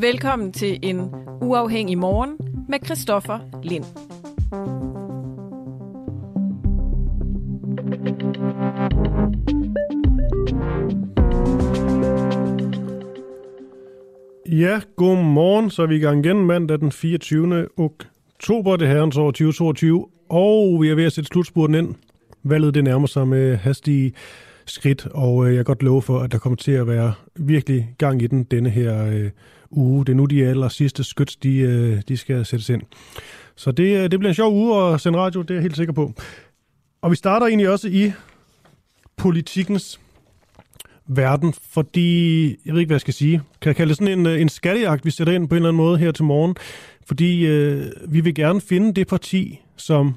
Velkommen til en uafhængig morgen med Christoffer Lind. Ja, god morgen. Så er vi i gang igen mandag den 24. oktober, det herrens år 2022. Og vi er ved at sætte slutspurten ind. Valget det nærmer sig med hastige skridt, og øh, jeg kan godt love for, at der kommer til at være virkelig gang i den denne her øh, uge. Det er nu de aller sidste skyts, de, øh, de skal sættes ind. Så det, øh, det bliver en sjov uge at sende radio, det er jeg helt sikker på. Og vi starter egentlig også i politikens verden, fordi, jeg ved ikke, hvad jeg skal sige, kan jeg kalde det sådan en, øh, en skattejagt, vi sætter ind på en eller anden måde her til morgen, fordi øh, vi vil gerne finde det parti, som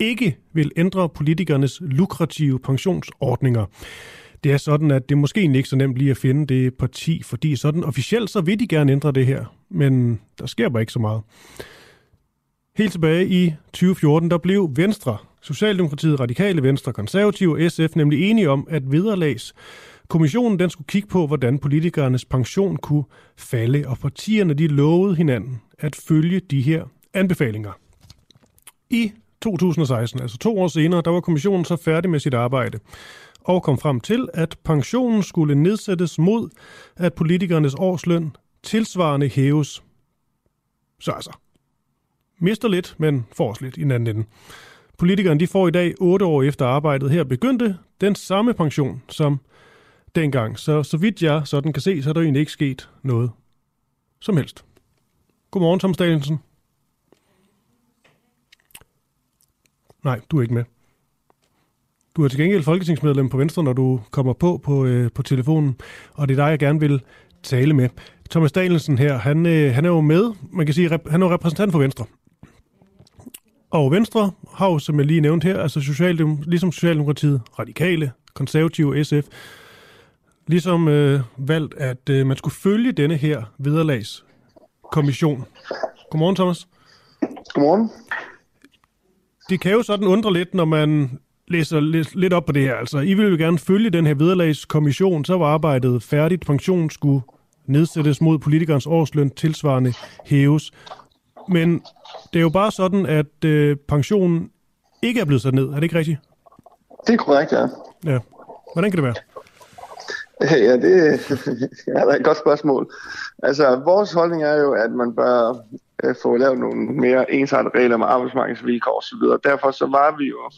ikke vil ændre politikernes lukrative pensionsordninger. Det er sådan, at det måske ikke så nemt lige at finde det parti, fordi sådan officielt så vil de gerne ændre det her, men der sker bare ikke så meget. Helt tilbage i 2014, der blev Venstre, Socialdemokratiet, Radikale Venstre, Konservative og SF nemlig enige om, at vederlags Kommissionen den skulle kigge på, hvordan politikernes pension kunne falde, og partierne de lovede hinanden at følge de her anbefalinger. I 2016, altså to år senere, der var kommissionen så færdig med sit arbejde og kom frem til, at pensionen skulle nedsættes mod, at politikernes årsløn tilsvarende hæves. Så altså, mister lidt, men får også lidt i den anden ende. Politikerne de får i dag, otte år efter arbejdet her begyndte, den samme pension som dengang. Så, så vidt jeg sådan kan se, så er der egentlig ikke sket noget som helst. Godmorgen, Tom Stalensen. Nej, du er ikke med. Du er til gengæld folketingsmedlem på Venstre, når du kommer på på, øh, på telefonen, og det er dig, jeg gerne vil tale med. Thomas Dalensen her, han, øh, han er jo med, man kan sige, rep, han er jo repræsentant for Venstre. Og Venstre har jo, som jeg lige nævnte her, altså Socialdem, ligesom Socialdemokratiet, Radikale, Konservative, SF, ligesom øh, valgt, at øh, man skulle følge denne her vederlagskommission. Godmorgen, Thomas. Godmorgen. Det kan jo sådan undre lidt, når man læser lidt, op på det her. Altså, I vil jo gerne følge den her vederlagskommission, så var arbejdet færdigt. Pensionen skulle nedsættes mod politikernes årsløn, tilsvarende hæves. Men det er jo bare sådan, at øh, pensionen ikke er blevet sat ned. Er det ikke rigtigt? Det er korrekt, ja. Ja. Hvordan kan det være? Ja, det er et godt spørgsmål. Altså, vores holdning er jo, at man bør øh, få lavet nogle mere ensartede regler med arbejdsmarkedsvilkår osv. Derfor så var vi jo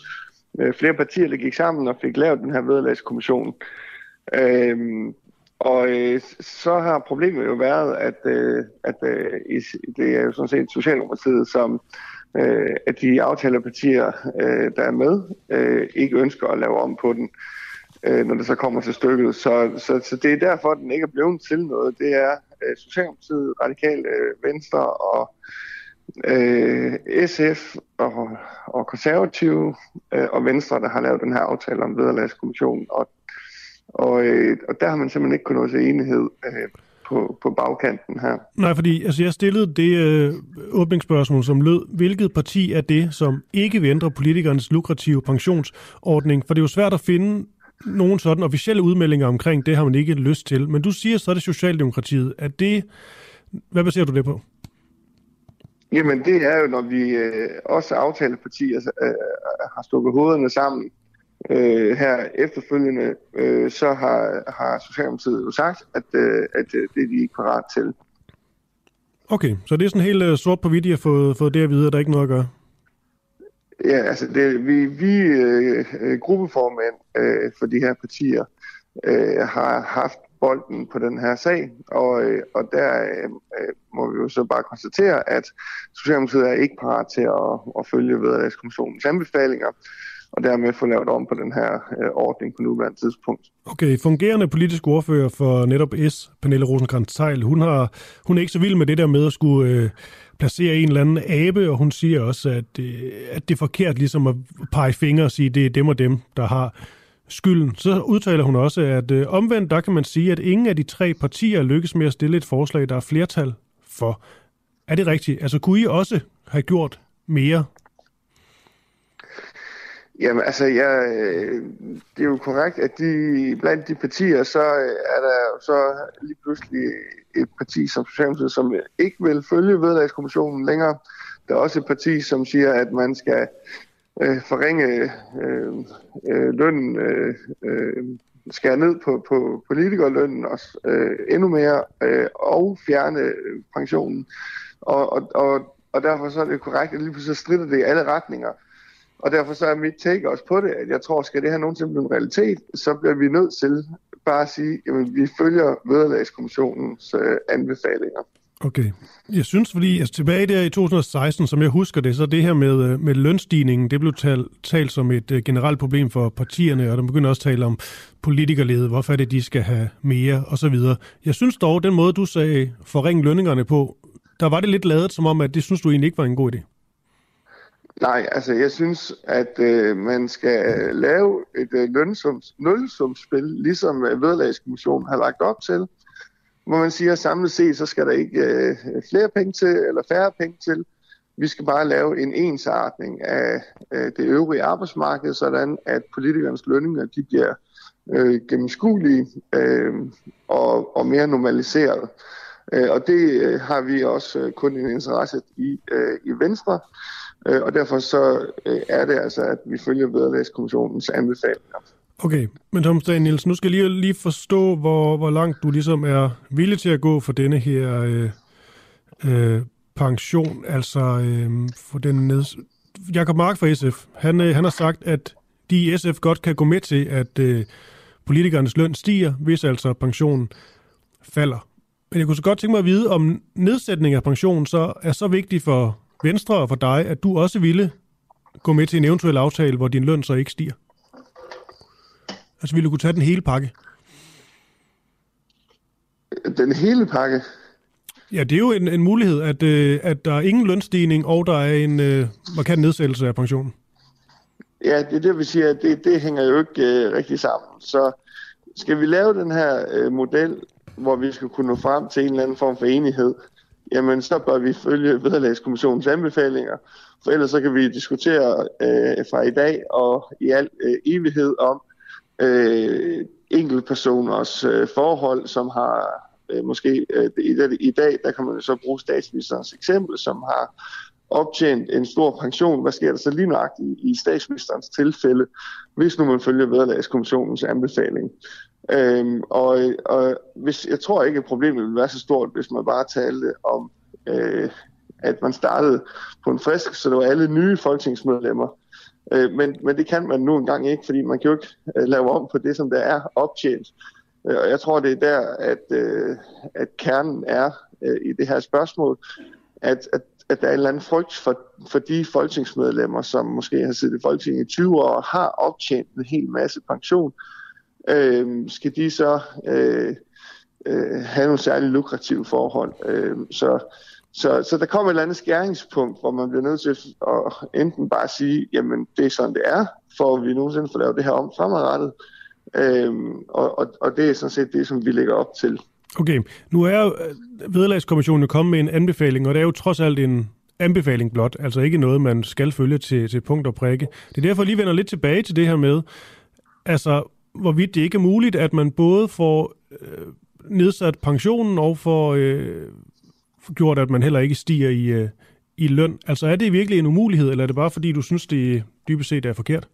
øh, flere partier, der gik sammen og fik lavet den her vederlagskommission. Øhm, og øh, så har problemet jo været, at, øh, at øh, det er jo sådan set Socialdemokratiet, som øh, at de aftalepartier, øh, der er med, øh, ikke ønsker at lave om på den øh, når det så kommer til stykket. Så, så, så det er derfor, at den ikke er blevet til noget. Det er øh, Socialdemokratiet, Radikale øh, Venstre og øh, Øh, SF og, og Konservative øh, og Venstre, der har lavet den her aftale om vederlagskommissionen. Og, og, øh, og der har man simpelthen ikke kunnet nå til enighed øh, på, på bagkanten her. Nej, fordi altså, jeg stillede det øh, åbningsspørgsmål, som lød, hvilket parti er det, som ikke vil ændre politikernes lukrative pensionsordning? For det er jo svært at finde nogen sådan officielle udmeldinger omkring, det har man ikke lyst til. Men du siger så, er det Socialdemokratiet. Er det, hvad baserer du det på? Jamen det er jo, når vi øh, også aftalepartier øh, har stukket hovederne sammen øh, her efterfølgende, øh, så har, har Socialdemokratiet jo sagt, at, øh, at øh, det er de ikke parat til. Okay, så det er sådan helt øh, sort på hvidt, at har fået, fået det at vide, at der er ikke noget at gøre? Ja, altså det, vi, vi øh, øh, gruppeformænd øh, for de her partier øh, har haft bolden på den her sag, og, øh, og der øh, øh, må vi jo så bare konstatere, at Socialdemokratiet er ikke parat til at, at følge Vederlagskommissionens anbefalinger, og dermed få lavet om på den her øh, ordning på nuværende tidspunkt. Okay, fungerende politisk ordfører for netop S, Pernille rosenkrantz hun, har, hun er ikke så vild med det der med at skulle øh, placere en eller anden abe, og hun siger også, at, øh, at det er forkert ligesom at pege fingre og sige, at det er dem og dem, der har skylden. Så udtaler hun også, at øh, omvendt, der kan man sige, at ingen af de tre partier lykkes med at stille et forslag, der er flertal for. Er det rigtigt? Altså kunne I også have gjort mere Jamen altså, ja, øh, det er jo korrekt, at de, blandt de partier, så øh, er der så lige pludselig et parti som Socialdemokratiet, som ikke vil følge vedlagskommissionen længere. Der er også et parti, som siger, at man skal øh, forringe øh, øh, lønnen, øh, øh, skære ned på, på politikerlønnen også, øh, endnu mere, øh, og fjerne øh, pensionen. Og, og, og, og derfor så er det korrekt, at lige pludselig strider det i alle retninger. Og derfor så er mit take også på det, at jeg tror, skal det her nogensinde blive en realitet, så bliver vi nødt til bare at sige, at vi følger vederlagskommissionens øh, anbefalinger. Okay. Jeg synes, fordi altså, tilbage der i 2016, som jeg husker det, så det her med, øh, med lønstigningen, det blev talt, talt som et uh, generelt problem for partierne, og der begynder også at tale om politikerlede, hvorfor er det, de skal have mere, og så videre. Jeg synes dog, den måde, du sagde forringe lønningerne på, der var det lidt lavet som om, at det synes du egentlig ikke var en god idé. Nej, altså jeg synes, at øh, man skal lave et øh, lønsums, nulsumsspil, ligesom øh, Vedlagskommissionen har lagt op til, hvor man siger, at samlet set, så skal der ikke øh, flere penge til, eller færre penge til. Vi skal bare lave en ensartning af øh, det øvrige arbejdsmarked, sådan at politikernes lønninger de bliver øh, gennemskuelige øh, og, og mere normaliseret. Øh, og det øh, har vi også øh, kun en interesse i øh, i Venstre. Øh, og derfor så øh, er det altså, at vi følger Vederlagskommissionens anbefalinger. Okay, men Thomas Daniels, nu skal jeg lige, lige forstå, hvor, hvor langt du ligesom er villig til at gå for denne her øh, øh, pension, altså øh, for den ned... Jakob Mark fra SF, han, øh, han har sagt, at de i SF godt kan gå med til, at øh, politikernes løn stiger, hvis altså pensionen falder. Men jeg kunne så godt tænke mig at vide, om nedsætning af pensionen så er så vigtig for Venstre og for dig, at du også ville gå med til en eventuel aftale, hvor din løn så ikke stiger? Altså, ville du kunne tage den hele pakke? Den hele pakke? Ja, det er jo en, en mulighed, at, øh, at der er ingen lønstigning, og der er en øh, markant nedsættelse af pensionen. Ja, det er det, vi siger, det, det hænger jo ikke øh, rigtig sammen. Så skal vi lave den her øh, model, hvor vi skal kunne nå frem til en eller anden form for enighed, jamen så bør vi følge vederlagskommissionens anbefalinger, for ellers så kan vi diskutere øh, fra i dag og i al øh, evighed om øh, enkeltpersoners øh, forhold, som har øh, måske øh, i, i dag, der kan man så bruge statsministerens eksempel, som har optjent en stor pension. Hvad sker der så lige nøjagtigt i, i statsministerens tilfælde, hvis nu man følger vederlagskommissionens anbefaling? Øhm, og, og hvis, jeg tror ikke, at problemet vil være så stort, hvis man bare talte om, øh, at man startede på en frisk, så det var alle nye folketingsmedlemmer. Øh, men, men det kan man nu engang ikke, fordi man kan jo ikke øh, lave om på det, som der er optjent. Øh, og jeg tror, det er der, at, øh, at kernen er øh, i det her spørgsmål, at, at, at der er en eller anden frygt for, for de folketingsmedlemmer, som måske har siddet i Folketinget i 20 år og har optjent en hel masse pension, øh, skal de så øh, øh, have nogle særligt lukrative forhold. Øh, så, så, så der kommer et eller andet skæringspunkt, hvor man bliver nødt til at enten bare sige, jamen det er sådan det er, for at vi nogensinde får lavet det her om fremadrettet. Øhm, og, og, og det er sådan set det, som vi lægger op til. Okay, nu er jo øh, Vederlagskommissionen kommet med en anbefaling, og det er jo trods alt en anbefaling blot, altså ikke noget, man skal følge til, til punkt og prikke. Det er derfor, jeg lige vender lidt tilbage til det her med, altså hvorvidt det ikke er muligt, at man både får øh, nedsat pensionen og får øh, gjort, at man heller ikke stiger i, øh, i løn. Altså er det virkelig en umulighed, eller er det bare fordi, du synes, det dybest set er forkert?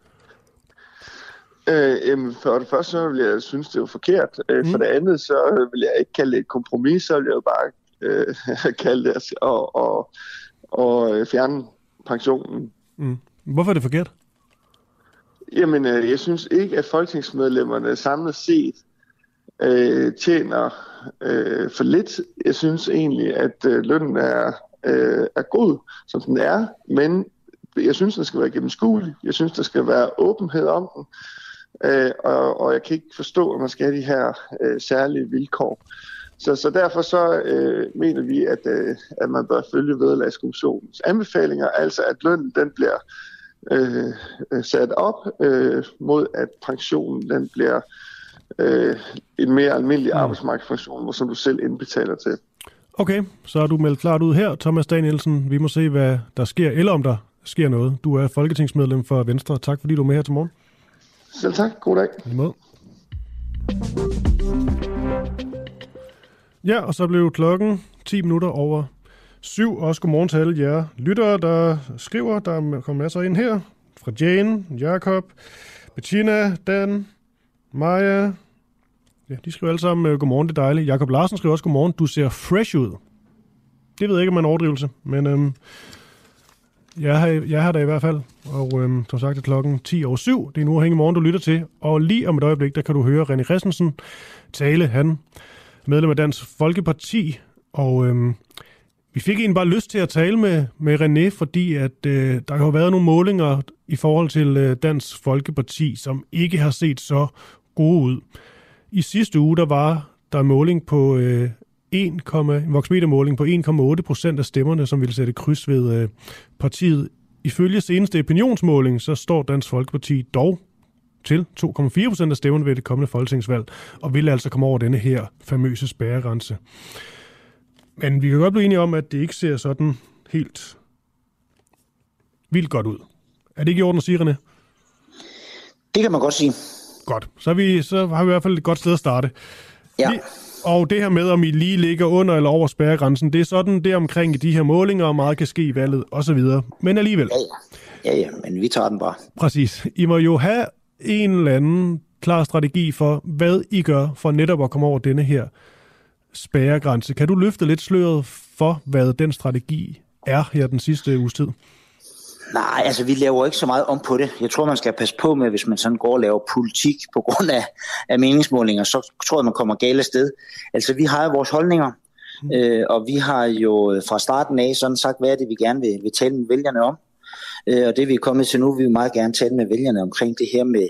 Øh, jamen, for det første, så vil jeg synes, det er forkert. Øh, mm. For det andet, så vil jeg ikke kalde det et kompromis, så vil jeg jo bare øh, kalde det at og, og, og fjerne pensionen. Mm. Hvorfor er det forkert? Jamen, øh, jeg synes ikke, at folketingsmedlemmerne samlet set øh, tjener øh, for lidt. Jeg synes egentlig, at øh, lønnen er, øh, er god, som den er, men jeg synes, den skal være gennemskuelig. Jeg synes, der skal være åbenhed om den. Øh, og, og jeg kan ikke forstå, at man skal have de her øh, særlige vilkår. Så, så derfor så øh, mener vi, at, øh, at man bør følge vederlagskommissionens anbefalinger, altså at lønnen den bliver øh, øh sat op øh, mod, at pensionen den bliver øh, en mere almindelig mm. arbejdsmarkedspension, som du selv indbetaler til. Okay, så er du meldt klart ud her, Thomas Danielsen. Vi må se, hvad der sker, eller om der sker noget. Du er folketingsmedlem for Venstre. Tak fordi du er med her til morgen. Selv tak. God dag. I måde. Ja, og så blev klokken 10 minutter over syv. Også godmorgen til alle jer lyttere, der skriver. Der kommer masser ind her. Fra Jane, Jakob, Bettina, Dan, Maja. Ja, de skriver alle sammen, øh, godmorgen, det er dejligt. Jakob Larsen skriver også, godmorgen, du ser fresh ud. Det ved jeg ikke, om man er en overdrivelse, men øhm, jeg, har, jeg har da i hvert fald. Og øhm, som sagt er klokken 10 over 7. Det er nu i morgen, du lytter til. Og lige om et øjeblik, der kan du høre René Christensen tale. Han medlem af Dansk Folkeparti, og øhm, vi fik egentlig bare lyst til at tale med, med René, fordi at øh, der har været nogle målinger i forhold til øh, Dansk Folkeparti, som ikke har set så gode ud. I sidste uge, der var der en måling på øh, 1, en voksmetermåling på 1,8 procent af stemmerne, som ville sætte kryds ved øh, partiet. Ifølge seneste opinionsmåling, så står Dansk Folkeparti dog til 2,4 procent af stemmerne ved det kommende folketingsvalg, og vil altså komme over denne her famøse spærregrænse. Men vi kan godt blive enige om, at det ikke ser sådan helt vildt godt ud. Er det ikke i orden at sige, René? Det kan man godt sige. Godt. Så, er vi, så har vi i hvert fald et godt sted at starte. Ja. Vi, og det her med, om I lige ligger under eller over spærregrænsen, det er sådan det omkring de her målinger, og meget kan ske i valget osv. Men alligevel. Ja, ja. Ja, ja, men vi tager den bare. Præcis. I må jo have en eller anden klar strategi for, hvad I gør for netop at komme over denne her spærregrænse. Kan du løfte lidt sløret for, hvad den strategi er her den sidste uges tid? Nej, altså vi laver ikke så meget om på det. Jeg tror, man skal passe på med, hvis man sådan går og laver politik på grund af, af meningsmålinger, så tror jeg, man kommer galt sted. Altså vi har jo vores holdninger, mm. øh, og vi har jo fra starten af sådan sagt, hvad er det, vi gerne vil, vil tale med vælgerne om. Øh, og det vi er kommet til nu, vi vil meget gerne tale med vælgerne omkring det her med,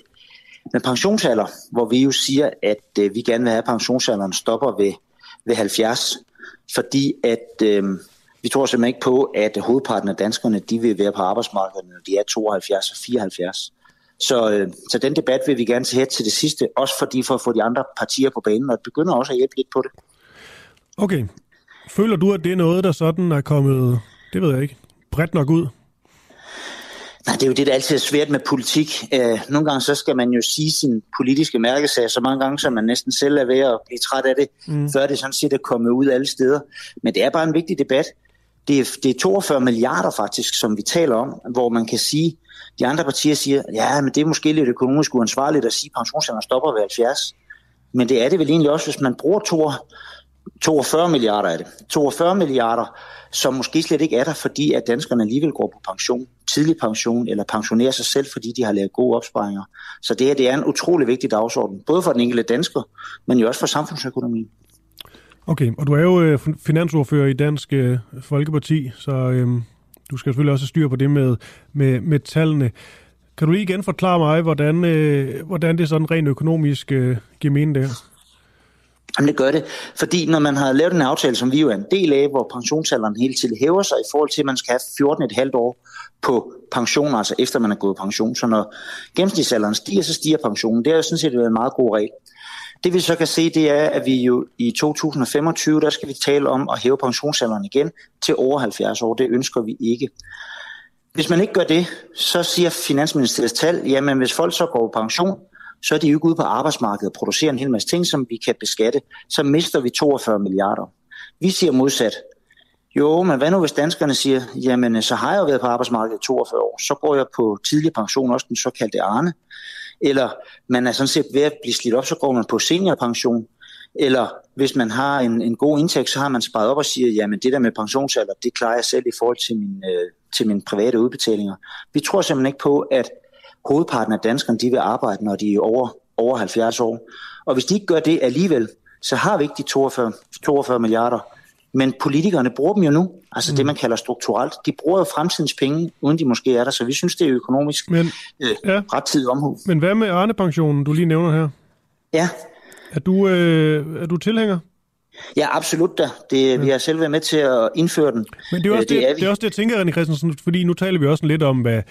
med pensionsalder, hvor vi jo siger, at øh, vi gerne vil have, at pensionsalderen stopper ved, ved 70, fordi at øh, vi tror simpelthen ikke på, at hovedparten af danskerne de vil være på arbejdsmarkedet, når de er 72 og 74. Så, øh, så den debat vil vi gerne tage til det sidste, også fordi for at få de andre partier på banen, og begynder også at hjælpe lidt på det. Okay. Føler du, at det er noget, der sådan er kommet, det ved jeg ikke, bredt nok ud? Nej, det er jo det, der altid er svært med politik. Øh, nogle gange så skal man jo sige sin politiske mærkesag så mange gange, så man næsten selv er ved at blive træt af det, mm. før det sådan set er kommet ud alle steder. Men det er bare en vigtig debat. Det er, det er 42 milliarder faktisk, som vi taler om, hvor man kan sige, de andre partier siger, ja, men det er måske lidt økonomisk uansvarligt at sige, at pensionsalderen stopper ved 70. Men det er det vel egentlig også, hvis man bruger 42 milliarder af det. 42 milliarder, som måske slet ikke er der, fordi at danskerne alligevel går på pension, tidlig pension, eller pensionerer sig selv, fordi de har lavet gode opsparinger. Så det her det er en utrolig vigtig dagsorden, både for den enkelte dansker, men jo også for samfundsøkonomien. Okay, og du er jo øh, finansordfører i Dansk øh, Folkeparti, så øh, du skal selvfølgelig også styre på det med, med, med tallene. Kan du lige igen forklare mig, hvordan, øh, hvordan det sådan rent økonomisk øh, giver mening det? Jamen det gør det, fordi når man har lavet en aftale, som vi jo er en del af, hvor pensionsalderen hele tiden hæver sig i forhold til, at man skal have 14,5 år på pension, altså efter man er gået pension. Så når gennemsnitsalderen stiger, så stiger pensionen. Det er jo sådan set en meget god regel. Det vi så kan se, det er, at vi jo i 2025, der skal vi tale om at hæve pensionsalderen igen til over 70 år. Det ønsker vi ikke. Hvis man ikke gør det, så siger Finansministeriets tal, jamen hvis folk så går på pension, så er de jo ikke ude på arbejdsmarkedet og producerer en hel masse ting, som vi kan beskatte. Så mister vi 42 milliarder. Vi siger modsat. Jo, men hvad nu hvis danskerne siger, jamen så har jeg jo været på arbejdsmarkedet i 42 år, så går jeg på tidlig pension, også den såkaldte Arne. Eller man er sådan set ved at blive slidt op, så går man på seniorpension. Eller hvis man har en, en god indtægt, så har man sparet op og siger, jamen det der med pensionsalder, det klarer jeg selv i forhold til, min, øh, til mine private udbetalinger. Vi tror simpelthen ikke på, at hovedparten af danskerne de vil arbejde, når de er over, over 70 år. Og hvis de ikke gør det alligevel, så har vi ikke de 42, 42 milliarder. Men politikerne bruger dem jo nu, altså mm. det man kalder strukturelt. De bruger jo fremtidens penge, uden de måske er der, så vi synes, det er økonomisk Men, øh, ja. ret tid omhu. Men hvad med Arne-pensionen, du lige nævner her? Ja. Er du, øh, er du tilhænger? Ja, absolut da. Det, ja. Vi har selv været med til at indføre den. Men det er også, øh, det, det, er det, er også det, jeg tænker, René Christensen, fordi nu taler vi også lidt om, hvad,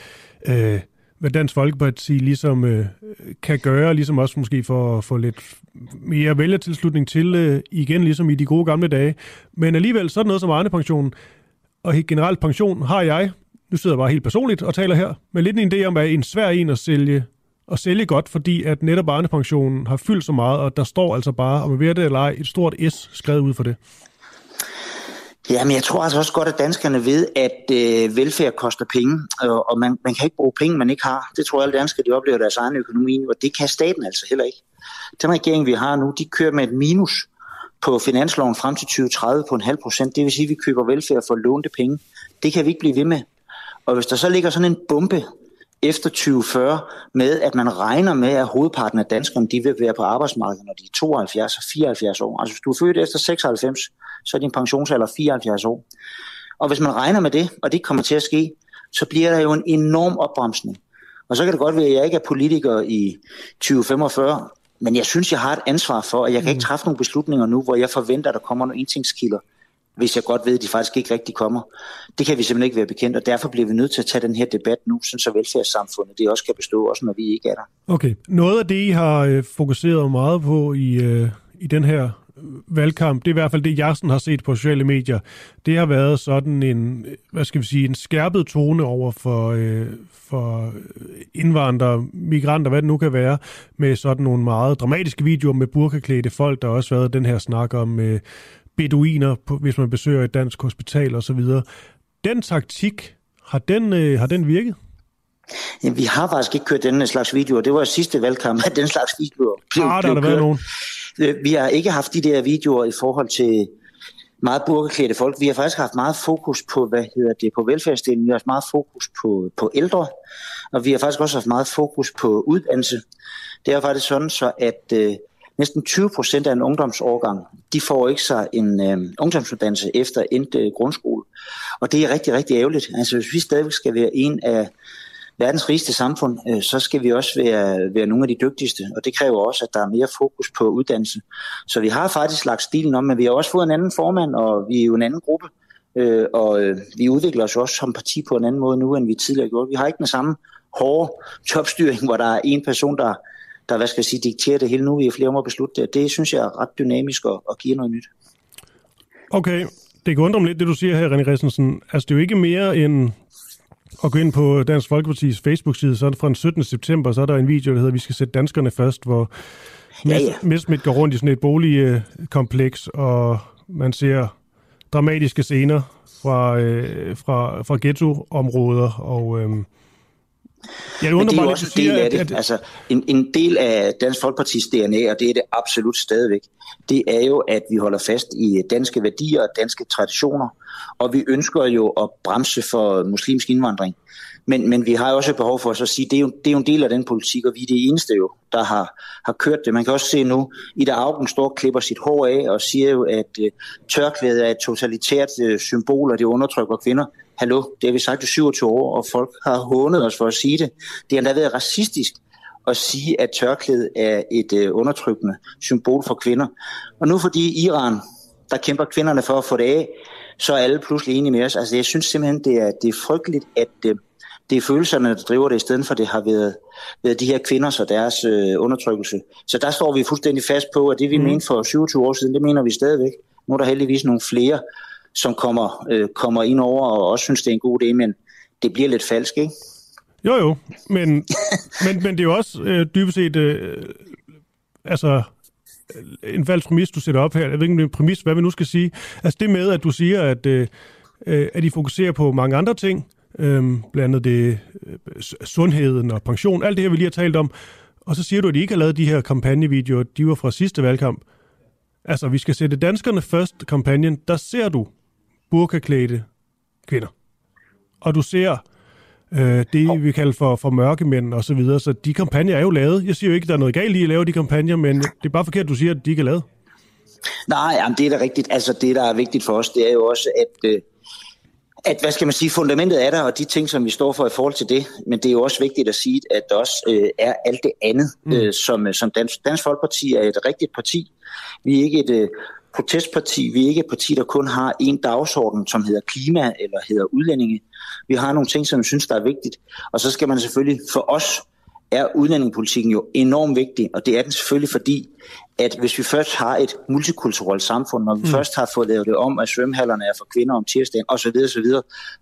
øh, hvad Dansk Folkeparti ligesom øh, kan gøre, ligesom også måske for at få lidt mere vælgertilslutning til øh, igen, ligesom i de gode gamle dage. Men alligevel, så er noget som Arne-pensionen, og helt generelt pension har jeg nu sidder jeg bare helt personligt og taler her, men lidt en idé om, at en svær en at sælge, at sælge godt, fordi at netop barnepensionen har fyldt så meget, og der står altså bare, om man ved det eller ej, et stort S skrevet ud for det. Jamen, jeg tror altså også godt, at danskerne ved, at øh, velfærd koster penge, og, og man, man kan ikke bruge penge, man ikke har. Det tror jeg, alle danskere de oplever deres egen økonomi, og det kan staten altså heller ikke. Den regering, vi har nu, de kører med et minus på finansloven frem til 2030 på en halv procent. Det vil sige, at vi køber velfærd for lånte penge. Det kan vi ikke blive ved med. Og hvis der så ligger sådan en bombe efter 2040 med, at man regner med, at hovedparten af danskerne de vil være på arbejdsmarkedet, når de er 72 og 74 år. Altså hvis du er født efter 96, så er din pensionsalder 74 år. Og hvis man regner med det, og det kommer til at ske, så bliver der jo en enorm opbremsning. Og så kan det godt være, at jeg ikke er politiker i 2045, men jeg synes, jeg har et ansvar for, at jeg kan ikke mm. træffe nogle beslutninger nu, hvor jeg forventer, at der kommer nogle indtægtskilder, hvis jeg godt ved, at de faktisk ikke rigtig kommer. Det kan vi simpelthen ikke være bekendt, og derfor bliver vi nødt til at tage den her debat nu, så velfærdssamfundet det også kan bestå, også når vi ikke er der. Okay. Noget af det, I har øh, fokuseret meget på i, øh, i den her øh, valgkamp, det er i hvert fald det, jeg sådan har set på sociale medier, det har været sådan en, hvad skal vi sige, en skærpet tone over for, øh, for indvandrere, migranter, hvad det nu kan være, med sådan nogle meget dramatiske videoer med burkaklædte folk. Der har også været den her snak om øh, beduiner, på, hvis man besøger et dansk hospital osv. Den taktik, har den, øh, har den virket? Ja, vi har faktisk ikke kørt den slags videoer. Det var sidste valgkamp, at den slags videoer blev, ah, der blev der været nogen. Øh, vi har ikke haft de der videoer i forhold til meget burkeklædte folk. Vi har faktisk haft meget fokus på, hvad hedder det, på velfærdsdelen. Vi har haft meget fokus på, på ældre, og vi har faktisk også haft meget fokus på uddannelse. Det er faktisk sådan, så at øh, næsten 20 procent af en ungdomsårgang, de får ikke sig en øh, ungdomsuddannelse efter endt øh, grundskole. Og det er rigtig, rigtig ærgerligt. Altså hvis vi stadigvæk skal være en af verdens rigeste samfund, øh, så skal vi også være, være nogle af de dygtigste, og det kræver også, at der er mere fokus på uddannelse. Så vi har faktisk lagt stilen om, men vi har også fået en anden formand, og vi er jo en anden gruppe, øh, og øh, vi udvikler os også som parti på en anden måde nu, end vi tidligere gjorde. Vi har ikke den samme hårde topstyring, hvor der er en person, der, der hvad skal jeg sige, dikterer det hele nu. Vi er flere om at beslutte det. Det synes jeg er ret dynamisk og, og giver noget nyt. Okay, det kan undre mig lidt, det du siger her, René Christensen. Altså, det er jo ikke mere end og gå ind på Dansk Folkeparti's Facebook-side, så er det fra den 17. september, så er der en video, der hedder Vi skal sætte danskerne først, hvor ja, ja. Mesmith går rundt i sådan et boligkompleks, og man ser dramatiske scener fra, øh, fra, fra ghettoområder, og øhm, Ja, det, Men det er jo også en del af det. At... Altså, en, en del af Dansk Folkepartis DNA, og det er det absolut stadigvæk, det er jo, at vi holder fast i danske værdier og danske traditioner, og vi ønsker jo at bremse for muslimsk indvandring. Men, men vi har også et behov for at sige, det er, jo, det er jo en del af den politik, og vi er det eneste jo, der har, har kørt det. Man kan også se nu, Ida Augen står og klipper sit hår af og siger jo, at uh, tørklædet er et totalitært uh, symbol, og det undertrykker kvinder. Hallo, det har vi sagt i 27 år, og folk har hånet os for at sige det. Det har endda været racistisk at sige, at tørklædet er et uh, undertrykkende symbol for kvinder. Og nu fordi Iran, der kæmper kvinderne for at få det af, så er alle pludselig enige med os. Altså jeg synes simpelthen, det er, det er frygteligt, at uh, det er følelserne, der driver det, i stedet for det har været, været de her kvinders og deres uh, undertrykkelse. Så der står vi fuldstændig fast på, at det vi mm. mente for 27 år siden, det mener vi stadigvæk. Nu er der heldigvis nogle flere, som kommer, øh, kommer ind over og også synes, det er en god idé, men det bliver lidt falsk, ikke? Jo, jo, men, men, men det er jo også øh, dybest set, øh, altså, øh, en falsk præmis, du sætter op her. Jeg ved ikke, om det er en præmis, hvad vi nu skal sige. Altså det med, at du siger, at, øh, øh at I fokuserer på mange andre ting, øh, blandt andet det, øh, sundheden og pension, alt det her, vi lige har talt om, og så siger du, at I ikke har lavet de her kampagnevideoer, de var fra sidste valgkamp. Altså, vi skal sætte danskerne først kampagnen. Der ser du burkaklædte kvinder. Og du ser øh, det, vi kalder for, for mørkemænd og så videre. Så de kampagner er jo lavet. Jeg siger jo ikke, at der er noget galt i at lave de kampagner, men det er bare forkert, at du siger, at de ikke er lavet. Nej, jamen, det er da rigtigt. Altså, det, der er vigtigt for os, det er jo også, at, øh, at hvad skal man sige, fundamentet er der, og de ting, som vi står for i forhold til det, men det er jo også vigtigt at sige, at der også øh, er alt det andet, mm. øh, som, som Dansk, Dansk Folkeparti er et rigtigt parti. Vi er ikke et øh, protestparti, vi er ikke et parti, der kun har en dagsorden, som hedder klima eller hedder udlændinge. Vi har nogle ting, som vi synes, der er vigtigt, og så skal man selvfølgelig for os er udlændingepolitikken jo enormt vigtig, og det er den selvfølgelig fordi, at hvis vi først har et multikulturelt samfund, når vi mm. først har fået lavet det om, at svømmehallerne er for kvinder om tirsdagen osv., osv.,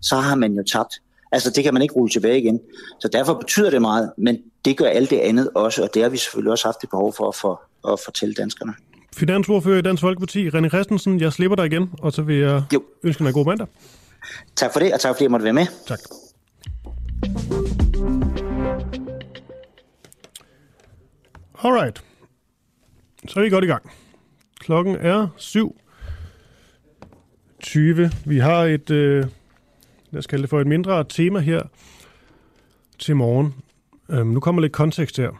så har man jo tabt. Altså, det kan man ikke rulle tilbage igen. Så derfor betyder det meget, men det gør alt det andet også, og det har vi selvfølgelig også haft et behov for at, for, at fortælle danskerne. Finansordfører i Dansk Folkeparti, René Christensen, jeg slipper dig igen, og så vil jeg jo. ønske dig en god mandag. Tak for det, og tak fordi jeg måtte være med. Tak. Alright. Så er vi godt i gang. Klokken er 7.20. Vi har et, øh, lad os kalde det for et mindre tema her til morgen. Øhm, nu kommer lidt kontekst her.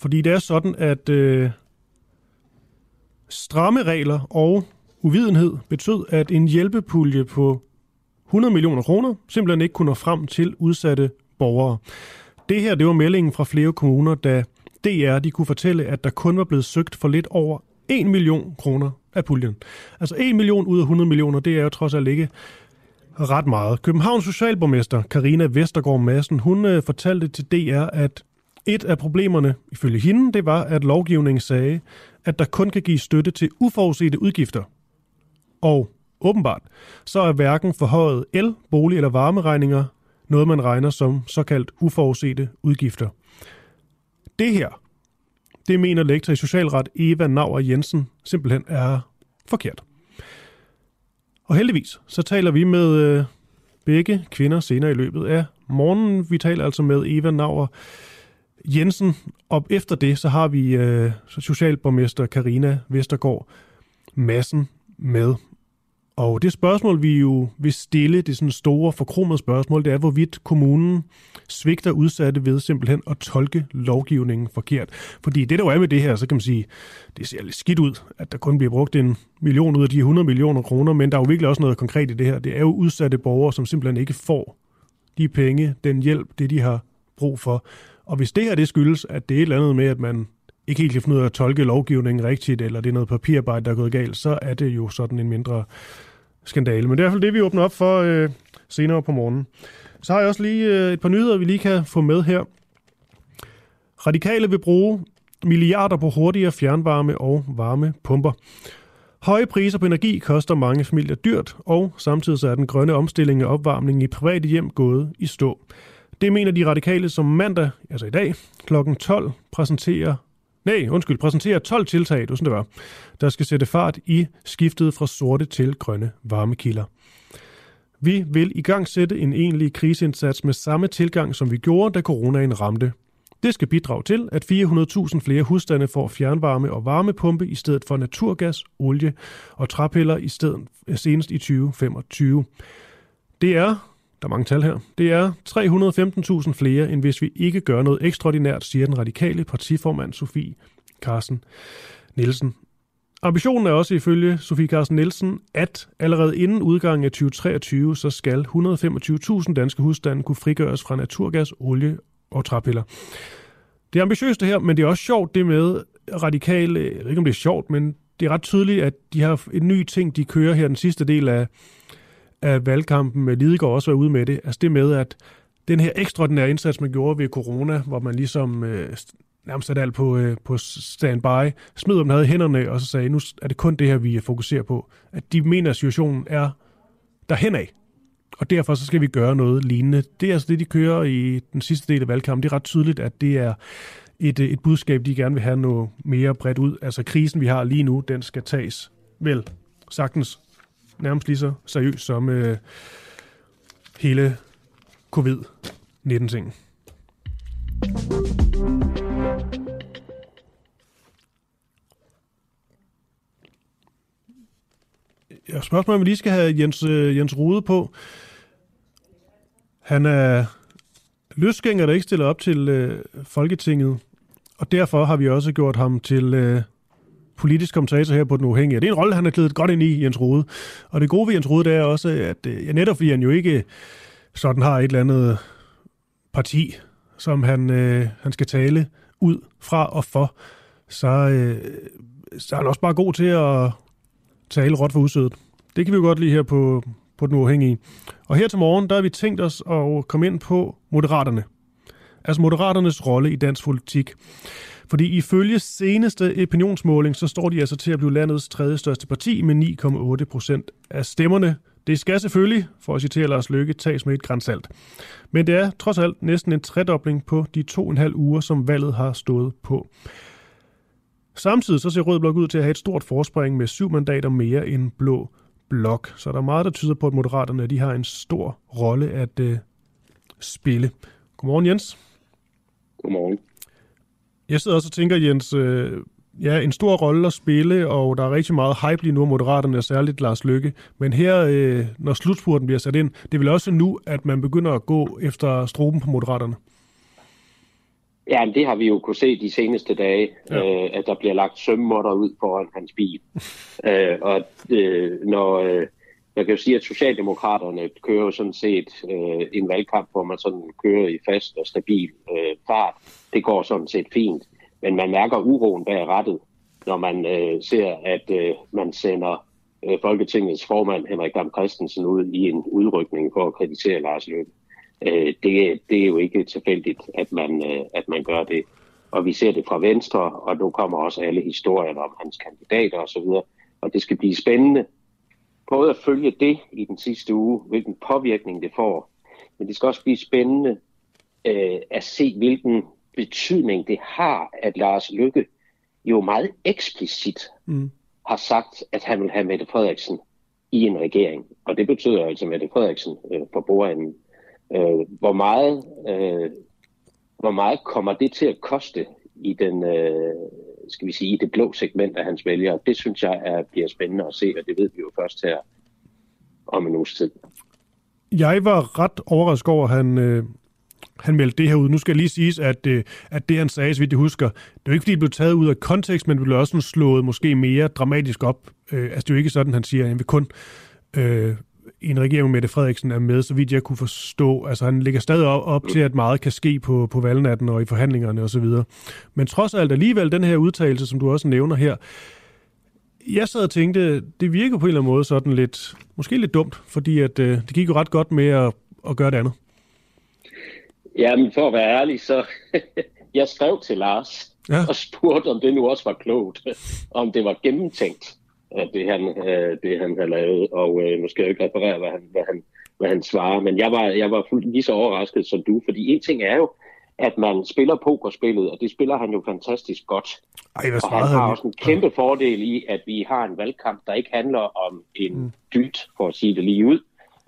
Fordi det er sådan, at øh, stramme regler og uvidenhed betød, at en hjælpepulje på 100 millioner kroner simpelthen ikke kunne nå frem til udsatte borgere. Det her det var meldingen fra flere kommuner, da DR de kunne fortælle, at der kun var blevet søgt for lidt over 1 million kroner af puljen. Altså 1 million ud af 100 millioner, det er jo trods alt ikke ret meget. Københavns socialborgmester Karina Vestergaard Madsen, hun øh, fortalte til DR, at et af problemerne, ifølge hende, det var, at lovgivningen sagde, at der kun kan give støtte til uforudsete udgifter. Og åbenbart, så er hverken forhøjet el-, bolig- eller varmeregninger noget, man regner som såkaldt uforudsete udgifter. Det her, det mener lektor i socialret Eva Nauer Jensen simpelthen er forkert. Og heldigvis, så taler vi med øh, begge kvinder senere i løbet af morgenen. Vi taler altså med Eva Nauer Jensen, og efter det, så har vi øh, socialborgmester Karina Vestergaard Massen med. Og det spørgsmål, vi jo vil stille, det sådan store forkromede spørgsmål, det er, hvorvidt kommunen svigter udsatte ved simpelthen at tolke lovgivningen forkert. Fordi det, der jo er med det her, så kan man sige, det ser lidt skidt ud, at der kun bliver brugt en million ud af de 100 millioner kroner, men der er jo virkelig også noget konkret i det her. Det er jo udsatte borgere, som simpelthen ikke får de penge, den hjælp, det de har brug for. Og hvis det her det skyldes, at det er et eller andet med, at man ikke helt kan finde ud af at tolke lovgivningen rigtigt, eller det er noget papirarbejde, der er gået galt, så er det jo sådan en mindre skandale. Men det er i hvert fald det, vi åbner op for øh, senere på morgenen. Så har jeg også lige øh, et par nyheder, vi lige kan få med her. Radikale vil bruge milliarder på hurtigere fjernvarme og varmepumper. Høje priser på energi koster mange familier dyrt, og samtidig så er den grønne omstilling af opvarmning i private hjem gået i stå. Det mener de radikale som mandag, altså i dag, kl. 12 præsenterer Nej, undskyld, præsenterer 12 tiltag, du sådan det var, der skal sætte fart i skiftet fra sorte til grønne varmekilder. Vi vil i gang sætte en egentlig kriseindsats med samme tilgang, som vi gjorde, da coronaen ramte. Det skal bidrage til, at 400.000 flere husstande får fjernvarme og varmepumpe i stedet for naturgas, olie og træpiller i stedet senest i 2025. Det er der er mange tal her. Det er 315.000 flere, end hvis vi ikke gør noget ekstraordinært, siger den radikale partiformand Sofie Carsten Nielsen. Ambitionen er også ifølge Sofie Carsten Nielsen, at allerede inden udgangen af 2023, så skal 125.000 danske husstande kunne frigøres fra naturgas, olie og træpiller. Det er ambitiøst det her, men det er også sjovt det med radikale, jeg ved ikke om det er sjovt, men det er ret tydeligt, at de har en ny ting, de kører her den sidste del af, af valgkampen med Lidegaard også være ude med det. Altså det med, at den her ekstraordinære indsats, man gjorde ved corona, hvor man ligesom øh, nærmest satte alt på, øh, på standby, smed dem havde hænderne, og så sagde, nu er det kun det her, vi fokuserer på. At de mener, at situationen er derhen af. Og derfor så skal vi gøre noget lignende. Det er altså det, de kører i den sidste del af valgkampen. Det er ret tydeligt, at det er et, øh, et budskab, de gerne vil have noget mere bredt ud. Altså krisen, vi har lige nu, den skal tages vel sagtens nærmest lige så seriøst som øh, hele covid-19-ting. Jeg spørgsmål, om vi lige skal have Jens, øh, Jens Rude på. Han er løsgænger, der ikke stiller op til øh, Folketinget, og derfor har vi også gjort ham til øh, politisk kommentator her på Den Uafhængige. Det er en rolle, han har klædet godt ind i, Jens Rode. Og det gode ved Jens Rode, det er også, at øh, ja, netop fordi han jo ikke sådan har et eller andet parti, som han, øh, han skal tale ud fra og for, så, øh, så er han også bare god til at tale råt for udsødet. Det kan vi jo godt lide her på, på Den Uafhængige. Og her til morgen, der har vi tænkt os at komme ind på Moderaterne. Altså Moderaternes rolle i dansk politik. Fordi ifølge seneste opinionsmåling, så står de altså til at blive landets tredje største parti med 9,8 procent af stemmerne. Det skal selvfølgelig, for at citere Lars Løkke, tages med et grænsalt. Men det er trods alt næsten en tredobling på de to og en halv uger, som valget har stået på. Samtidig så ser Rød Blok ud til at have et stort forspring med syv mandater mere end Blå Blok. Så der er meget, der tyder på, at Moderaterne de har en stor rolle at øh, spille. Godmorgen, Jens. Godmorgen. Jeg sidder også og tænker, Jens, øh, ja, en stor rolle at spille, og der er rigtig meget hype lige nu af Moderaterne, og særligt Lars Lykke. Men her, øh, når slutspurten bliver sat ind, det er vel også nu, at man begynder at gå efter struben på Moderaterne? Ja, det har vi jo kunne se de seneste dage, ja. øh, at der bliver lagt sømmotter ud foran hans bil. øh, og øh, når, øh, jeg kan jo sige, at Socialdemokraterne kører jo sådan set øh, en valgkamp, hvor man sådan kører i fast og stabil øh, fart. Det går sådan set fint. Men man mærker uroen bag rettet, når man øh, ser, at øh, man sender øh, Folketingets formand Henrik Dam Christensen ud i en udrykning for at kritisere Lars Løkke. Øh, det, det er jo ikke tilfældigt, at man, øh, at man gør det. Og vi ser det fra Venstre, og nu kommer også alle historierne om hans kandidater osv. Og det skal blive spændende både at følge det i den sidste uge, hvilken påvirkning det får, men det skal også blive spændende øh, at se, hvilken betydning det har, at Lars Lykke jo meget eksplicit mm. har sagt, at han vil have Mette Frederiksen i en regering. Og det betyder altså Mette Frederiksen øh, for bordenden. Øh, hvor, meget, øh, hvor meget kommer det til at koste i den, øh, skal vi sige, i det blå segment af hans vælgere? Det synes jeg er, bliver spændende at se, og det ved vi jo først her om en uges tid. Jeg var ret overrasket over, at han, øh, han meldte det her ud. Nu skal jeg lige sige, at, øh, at det, han sagde, så vidt jeg husker, det er jo ikke, fordi det blev taget ud af kontekst, men det blev også slået måske mere dramatisk op. Øh, altså, det er jo ikke sådan, han siger, at han vil kun øh, i en regering med Mette Frederiksen er med, så vidt jeg kunne forstå. Altså han ligger stadig op, op til, at meget kan ske på, på valgnatten og i forhandlingerne osv. Men trods alt alligevel, den her udtalelse, som du også nævner her, jeg sad og tænkte, det virker på en eller anden måde sådan lidt, måske lidt dumt, fordi at, øh, det gik jo ret godt med at, at gøre det andet. Jamen, for at være ærlig, så jeg skrev til Lars ja. og spurgte, om det nu også var klogt, om det var gennemtænkt af det, han, øh, det, han har lavet. Og øh, nu skal jeg ikke reparere, hvad han, hvad, han, hvad han svarer. Men jeg var, jeg var fuldt lige så overrasket som du, fordi en ting er jo, at man spiller pokerspillet, og det spiller han jo fantastisk godt. Ej, hvad og han har også en kæmpe fordel i, at vi har en valgkamp, der ikke handler om en mm. dyt, for at sige det lige ud.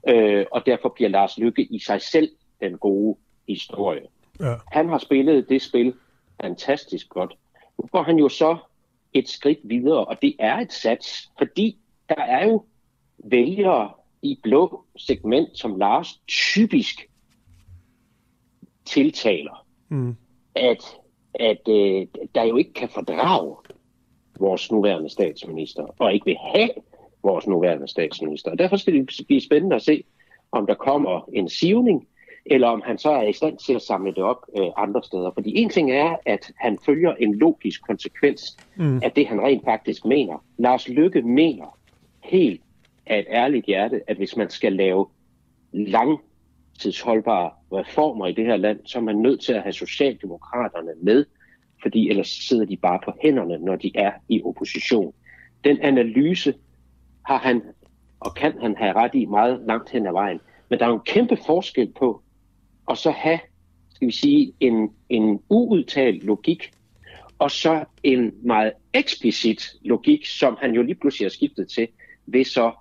Øh, og derfor bliver Lars Lykke i sig selv den gode historie. Ja. Han har spillet det spil fantastisk godt. Nu går han jo så et skridt videre, og det er et sats, fordi der er jo vælgere i blå segment, som Lars typisk tiltaler, mm. at, at øh, der jo ikke kan fordrage vores nuværende statsminister, og ikke vil have vores nuværende statsminister. Og derfor skal det blive spændende at se, om der kommer en sivning, eller om han så er i stand til at samle det op øh, andre steder. Fordi en ting er, at han følger en logisk konsekvens mm. af det, han rent faktisk mener. Lars Lykke mener helt af et ærligt hjerte, at hvis man skal lave langtidsholdbare reformer i det her land, så er man nødt til at have Socialdemokraterne med, fordi ellers sidder de bare på hænderne, når de er i opposition. Den analyse har han, og kan han have ret i meget langt hen ad vejen. Men der er jo en kæmpe forskel på, og så have, skal vi sige, en, en uudtalt logik, og så en meget eksplicit logik, som han jo lige pludselig har skiftet til, ved så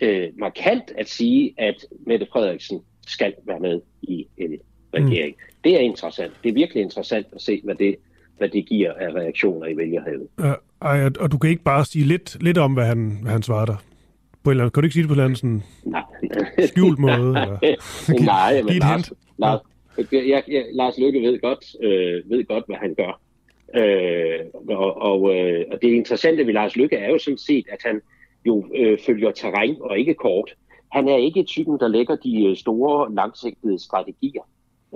øh, markant at sige, at Mette Frederiksen skal være med i en regering. Mm. Det er interessant. Det er virkelig interessant at se, hvad det, hvad det giver af reaktioner i vælgerhavet. Uh, ej, og du kan ikke bare sige lidt, lidt om, hvad han, hvad han svarer dig? På en eller anden, kan du ikke sige det på en eller anden sådan skjult måde? eller? Nej, men Lars, Lars, jeg, jeg, Lars Lykke ved godt, øh, ved godt, hvad han gør. Øh, og, og, øh, og det interessante ved Lars Lykke er jo sådan set, at han jo øh, følger terræn og ikke kort. Han er ikke typen, der lægger de øh, store, langsigtede strategier,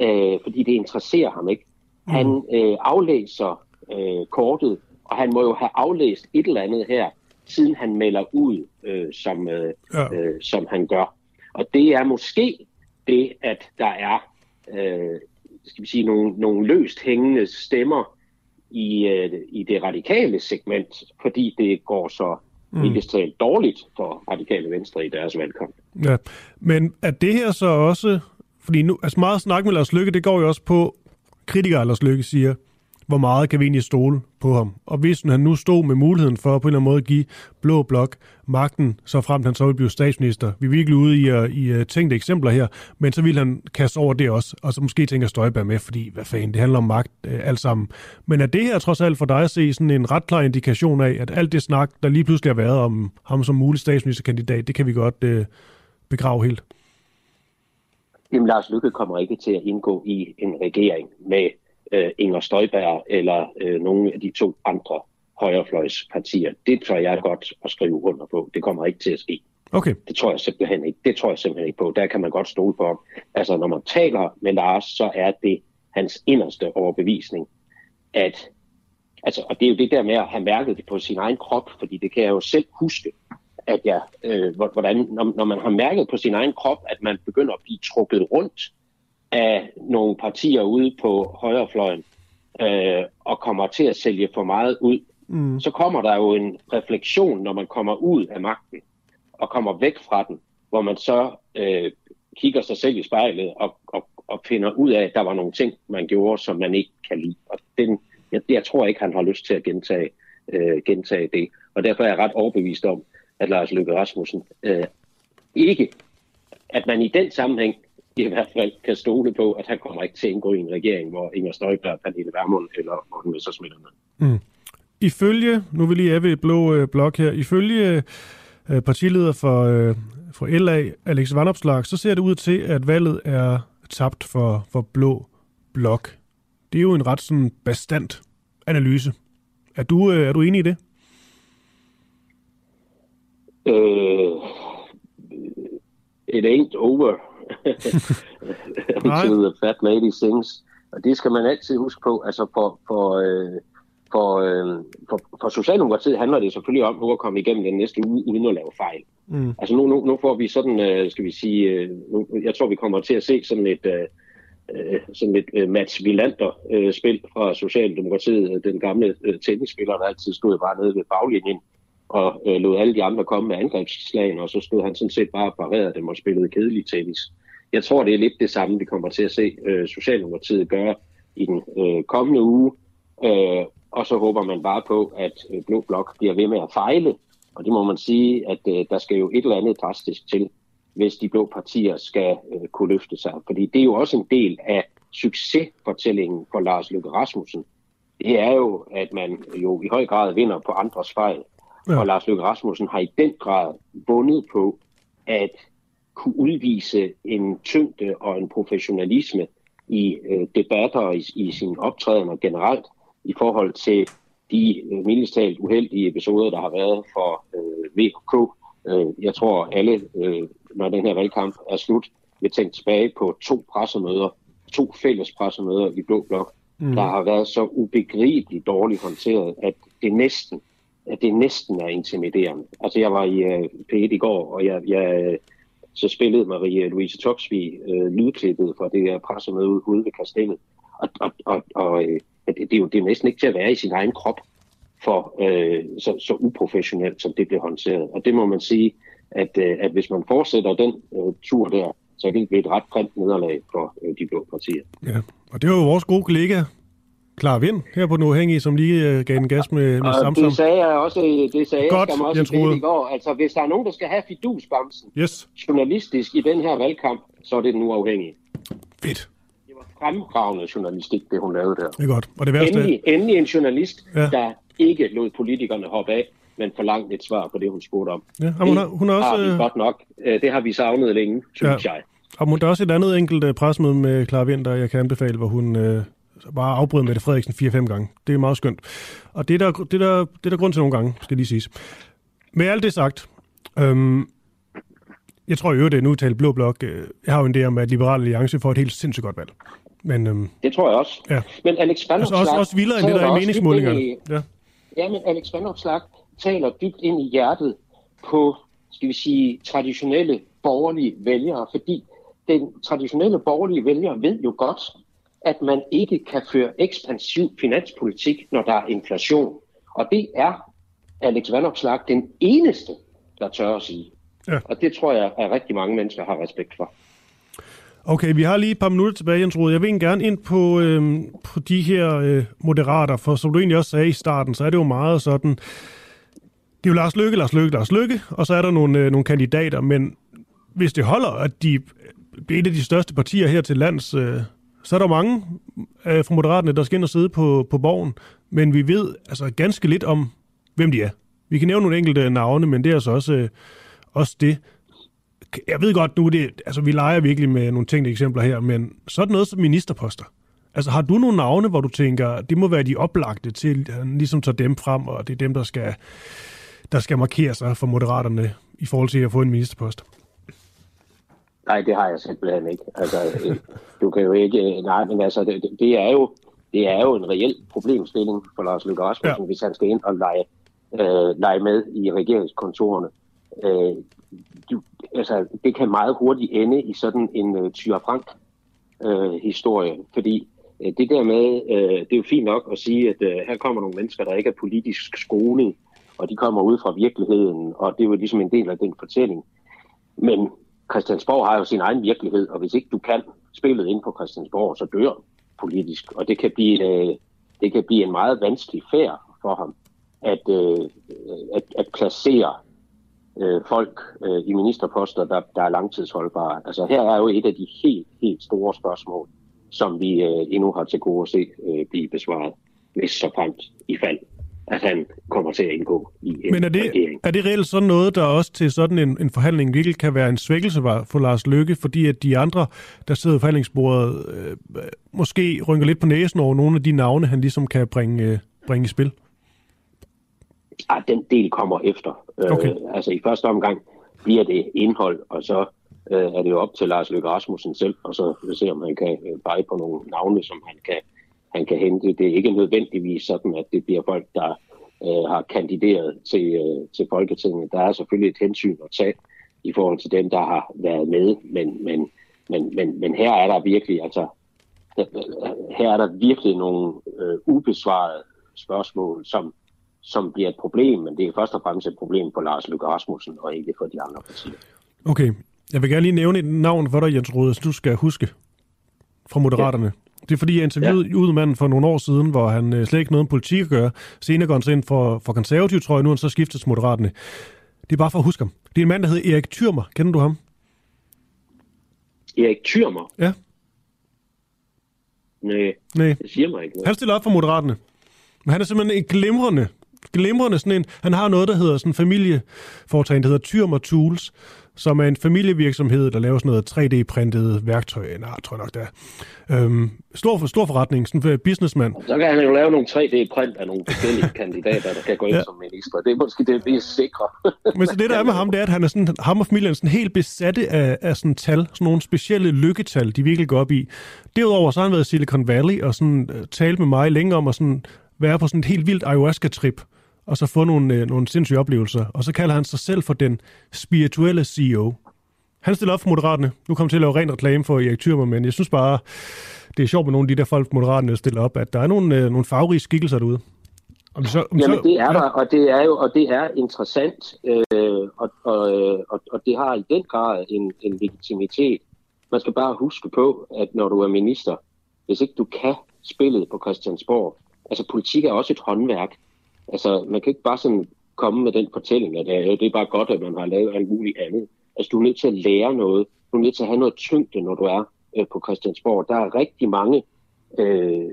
øh, fordi det interesserer ham ikke. Han mm. øh, aflæser øh, kortet, og han må jo have aflæst et eller andet her, siden han melder ud, øh, som, øh, ja. øh, som han gør. Og det er måske det, at der er øh, skal vi sige, nogle, nogle løst hængende stemmer i, øh, i det radikale segment, fordi det går så mm. talt dårligt for radikale venstre i deres valgkamp. Ja, men er det her så også, fordi nu, altså meget snak med Lars Lykke, det går jo også på, kritikere Lars Lykke siger, hvor meget kan vi egentlig stole på ham. Og hvis han nu stod med muligheden for på en eller anden måde at give Blå Blok magten, så frem han så ville blive statsminister. Vi er virkelig ude i, uh, i uh, tænkte eksempler her, men så vil han kaste over det også, og så måske tænker Støjberg med, fordi hvad fanden, det handler om magt uh, alt sammen. Men er det her trods alt for dig at se sådan en ret klar indikation af, at alt det snak, der lige pludselig har været om ham som mulig statsministerkandidat, det kan vi godt uh, begrave helt? Jamen, Lars Lykke kommer ikke til at indgå i en regering med øh, Inger Støjberg eller øh, nogle af de to andre højrefløjspartier. Det tror jeg godt at skrive under på. Det kommer ikke til at ske. Okay. Det tror jeg simpelthen ikke. Det tror jeg simpelthen ikke på. Der kan man godt stole på ham. Altså, når man taler med Lars, så er det hans inderste overbevisning, at Altså, og det er jo det der med at have mærket det på sin egen krop, fordi det kan jeg jo selv huske, at jeg, øh, hvordan, når, når man har mærket på sin egen krop, at man begynder at blive trukket rundt af nogle partier ude på højrefløjen øh, og kommer til at sælge for meget ud, mm. så kommer der jo en refleksion, når man kommer ud af magten og kommer væk fra den, hvor man så øh, kigger sig selv i spejlet og, og, og finder ud af, at der var nogle ting, man gjorde, som man ikke kan lide. Og den, jeg, jeg tror ikke, han har lyst til at gentage, øh, gentage det. Og derfor er jeg ret overbevist om, at Lars Løkke Rasmussen øh, ikke, at man i den sammenhæng i hvert fald kan stole på, at han kommer ikke til at indgå i en regering, hvor Inger Støjberg, Pernille Vermund eller Morten Messersmith er med. Mm. Ifølge, nu vil lige have et blå øh, blok her, ifølge øh, partileder for, øh, for LA, Alex Vanopslag, så ser det ud til, at valget er tabt for, for blå blok. Det er jo en ret sådan bestandt analyse. Er du, øh, er du enig i det? Uh, it ain't over until the fat lady sings. Og det skal man altid huske på. Altså for, for, øh, for, øh, for, for Socialdemokratiet handler det selvfølgelig om nu at komme igennem den næste uge uden at lave fejl. Mm. Altså nu, nu, nu får vi sådan, øh, skal vi sige, øh, nu, jeg tror vi kommer til at se sådan et, øh, øh sådan et øh, Mats Villander-spil øh, fra Socialdemokratiet, den gamle øh, tennisspiller, der altid stod bare nede ved baglinjen og øh, lod alle de andre komme med angrebsslagene, og så stod han sådan set bare og parerede dem og spillede kedelig tennis. Jeg tror, det er lidt det samme, vi kommer til at se øh, Socialdemokratiet gøre i den øh, kommende uge, øh, og så håber man bare på, at øh, Blå Blok bliver ved med at fejle, og det må man sige, at øh, der skal jo et eller andet drastisk til, hvis de blå partier skal øh, kunne løfte sig. Fordi det er jo også en del af succesfortællingen for Lars Løkke Rasmussen. Det er jo, at man jo i høj grad vinder på andres fejl. Ja. Og Lars Løkke Rasmussen har i den grad vundet på at kunne udvise en tyngde og en professionalisme i øh, debatter og i, i sin optræden generelt i forhold til de øh, mildestalt uheldige episoder, der har været for øh, VK. Øh, jeg tror alle, øh, når den her valgkamp er slut, vil tænke tilbage på to pressemøder, to fælles pressemøder i Blå Blok, mm. der har været så ubegribeligt dårligt håndteret, at det næsten at det næsten er intimiderende. Altså jeg var i uh, P1 i går, og jeg, jeg så spillede Marie Louise Toksvig uh, øh, lydklippet fra det der pressemøde ude ved Kastellet. Og, og, og, og uh, det, er jo det er næsten ikke til at være i sin egen krop, for uh, så, så uprofessionelt, som det blev håndteret. Og det må man sige, at, uh, at hvis man fortsætter den uh, tur der, så kan det blive et ret grimt nederlag for uh, de blå partier. Ja, og det var jo vores gode kollega klar vind her på den uafhængige, som lige uh, gav en gas med, med Samsung. Det sagde jeg også, det sagde Godt, jeg også i går. Altså, hvis der er nogen, der skal have fidusbamsen yes. journalistisk i den her valgkamp, så er det den uafhængige. Fedt. Det var fremragende journalistik, det hun lavede der. Det er godt. Og det værste... endelig, endelig en journalist, ja. der ikke lod politikerne hoppe af, men forlangte et svar på det, hun spurgte om. Ja, hun, har, hun har også... Har vi godt nok. Øh, det har vi savnet længe, synes ja. jeg. Og der er også et andet enkelt øh, presmøde med Clara Vind, der jeg kan anbefale, hvor hun øh, bare afbryde Mette Frederiksen 4-5 gange. Det er meget skønt. Og det er der, det der, det er der grund til nogle gange, skal lige siges. Med alt det sagt, øhm, jeg tror jo, det er en udtalt blå blok. Øh, jeg har jo en idé om, at Liberale Alliance får et helt sindssygt godt valg. Men, øhm, det tror jeg også. Ja. Men Alex altså også, også vildere end det, der er i meningsmålingerne. I, ja. ja, men Alex Vanopslag taler dybt ind i hjertet på, skal vi sige, traditionelle borgerlige vælgere, fordi den traditionelle borgerlige vælger ved jo godt, at man ikke kan føre ekspansiv finanspolitik, når der er inflation. Og det er Alex Vanopslag den eneste, der tør at sige. Ja. Og det tror jeg, at rigtig mange mennesker har respekt for. Okay, vi har lige et par minutter tilbage, Jens Rode. Jeg vil gerne ind på, øh, på de her øh, moderater, for som du egentlig også sagde i starten, så er det jo meget sådan, det er jo Lars Lykke, Lars Lykke, Lars Lykke, og så er der nogle, øh, nogle kandidater, men hvis det holder, at de bliver et af de største partier her til lands, øh, så er der mange øh, fra Moderaterne, der skal ind og sidde på, på borgen, men vi ved altså ganske lidt om, hvem de er. Vi kan nævne nogle enkelte navne, men det er altså også, øh, også det. Jeg ved godt nu, det, altså vi leger virkelig med nogle tænkte eksempler her, men sådan noget som ministerposter. Altså har du nogle navne, hvor du tænker, det må være de oplagte til, at han ligesom tager dem frem, og det er dem, der skal, der skal markere sig for moderaterne i forhold til at få en ministerpost? Nej, det har jeg simpelthen ikke. Altså, øh, du kan jo ikke... øh, Nej, men altså, det, det er jo det er jo en reel problemstilling for Lars Løkke Rasmussen, ja. hvis han skal ind og lege, øh, lege med i regeringskontorene. Øh, du, altså, det kan meget hurtigt ende i sådan en uh, Tyre Frank øh, historie, fordi øh, det der med, øh, det er jo fint nok at sige, at øh, her kommer nogle mennesker, der ikke er politisk skoling, og de kommer ud fra virkeligheden, og det er jo ligesom en del af den fortælling. Men Christiansborg har jo sin egen virkelighed, og hvis ikke du kan spillet ind på Christiansborg, så dør politisk, og det kan blive, øh, det kan blive en meget vanskelig færd for ham at, øh, at, at placere øh, folk øh, i ministerposter, der, der er langtidsholdbare. Altså her er jo et af de helt, helt store spørgsmål, som vi øh, endnu har til gode at se øh, blive besvaret, hvis så fremt i fald at han kommer til at indgå i en Men er det, regering. er det reelt sådan noget, der også til sådan en, en forhandling virkelig kan være en svækkelse for Lars Løkke, fordi at de andre, der sidder i forhandlingsbordet, øh, måske rynker lidt på næsen over nogle af de navne, han ligesom kan bringe, øh, bringe i spil? Ah, den del kommer efter. Okay. Øh, altså i første omgang bliver det indhold, og så øh, er det jo op til Lars Løkke Rasmussen selv, og så se, om han kan øh, pege på nogle navne, som han kan, han kan hente. Det er ikke nødvendigvis sådan, at det bliver folk, der øh, har kandideret til, øh, til Folketinget. Der er selvfølgelig et hensyn at tage i forhold til dem, der har været med, men, men, men, men, men her er der virkelig, altså, her er der virkelig nogle øh, ubesvarede spørgsmål, som, som bliver et problem, men det er først og fremmest et problem for Lars Løkke Rasmussen, og ikke for de andre partier. Okay. Jeg vil gerne lige nævne et navn for dig, Jens Rode, så du skal huske fra Moderaterne. Ja. Det er fordi, jeg interviewede ja. udmanden for nogle år siden, hvor han øh, slet ikke noget om politik at gøre. Senere går han så ind for, for konservativ, tror jeg, nu han så skiftet til Moderaterne. Det er bare for at huske ham. Det er en mand, der hedder Erik Thyrmer. Kender du ham? Erik Thyrmer? Ja. Nej, Nej. det siger mig ikke noget. Han stiller op for Moderaterne. Men han er simpelthen en glimrende, glimrende sådan en, han har noget, der hedder sådan en familieforetagende, der hedder Thyrmer Tools, som er en familievirksomhed, der laver sådan noget 3D-printet værktøj. Nej, tror jeg nok, det er. Øhm, stor, for, stor forretning, sådan en businessman. Så kan han jo lave nogle 3D-print af nogle forskellige kandidater, der kan gå ind Ja. som minister. Det er måske det mest sikre. Men så det, der er med ham, det er, at han er sådan, ham og familien er sådan helt besatte af, af sådan tal, sådan nogle specielle lykketal, de virkelig går op i. Derudover så har han været i Silicon Valley og sådan uh, talt med mig længe om at sådan være på sådan et helt vildt ayahuasca-trip, og så få nogle, uh, nogle sindssyge oplevelser. Og så kalder han sig selv for den spirituelle CEO. Han stiller op for Moderaterne. Nu kommer til at lave ren reklame for Erik Thürmer, men jeg synes bare, det er sjovt med nogle af de der folk, Moderaterne der stiller op, at der er nogle, uh, nogle farverige skikkelser derude. Om så, om Jamen så, det er der, og det er jo og det er interessant, øh, og, og, øh, og, og det har i den grad en, en legitimitet. Man skal bare huske på, at når du er minister, hvis ikke du kan spillet på Christiansborg, altså politik er også et håndværk. Altså man kan ikke bare sådan komme med den fortælling, at øh, det er bare godt, at man har lavet alt muligt andet. Altså du er nødt til at lære noget, du er nødt til at have noget tyngde, når du er øh, på Christiansborg. Der er rigtig mange øh,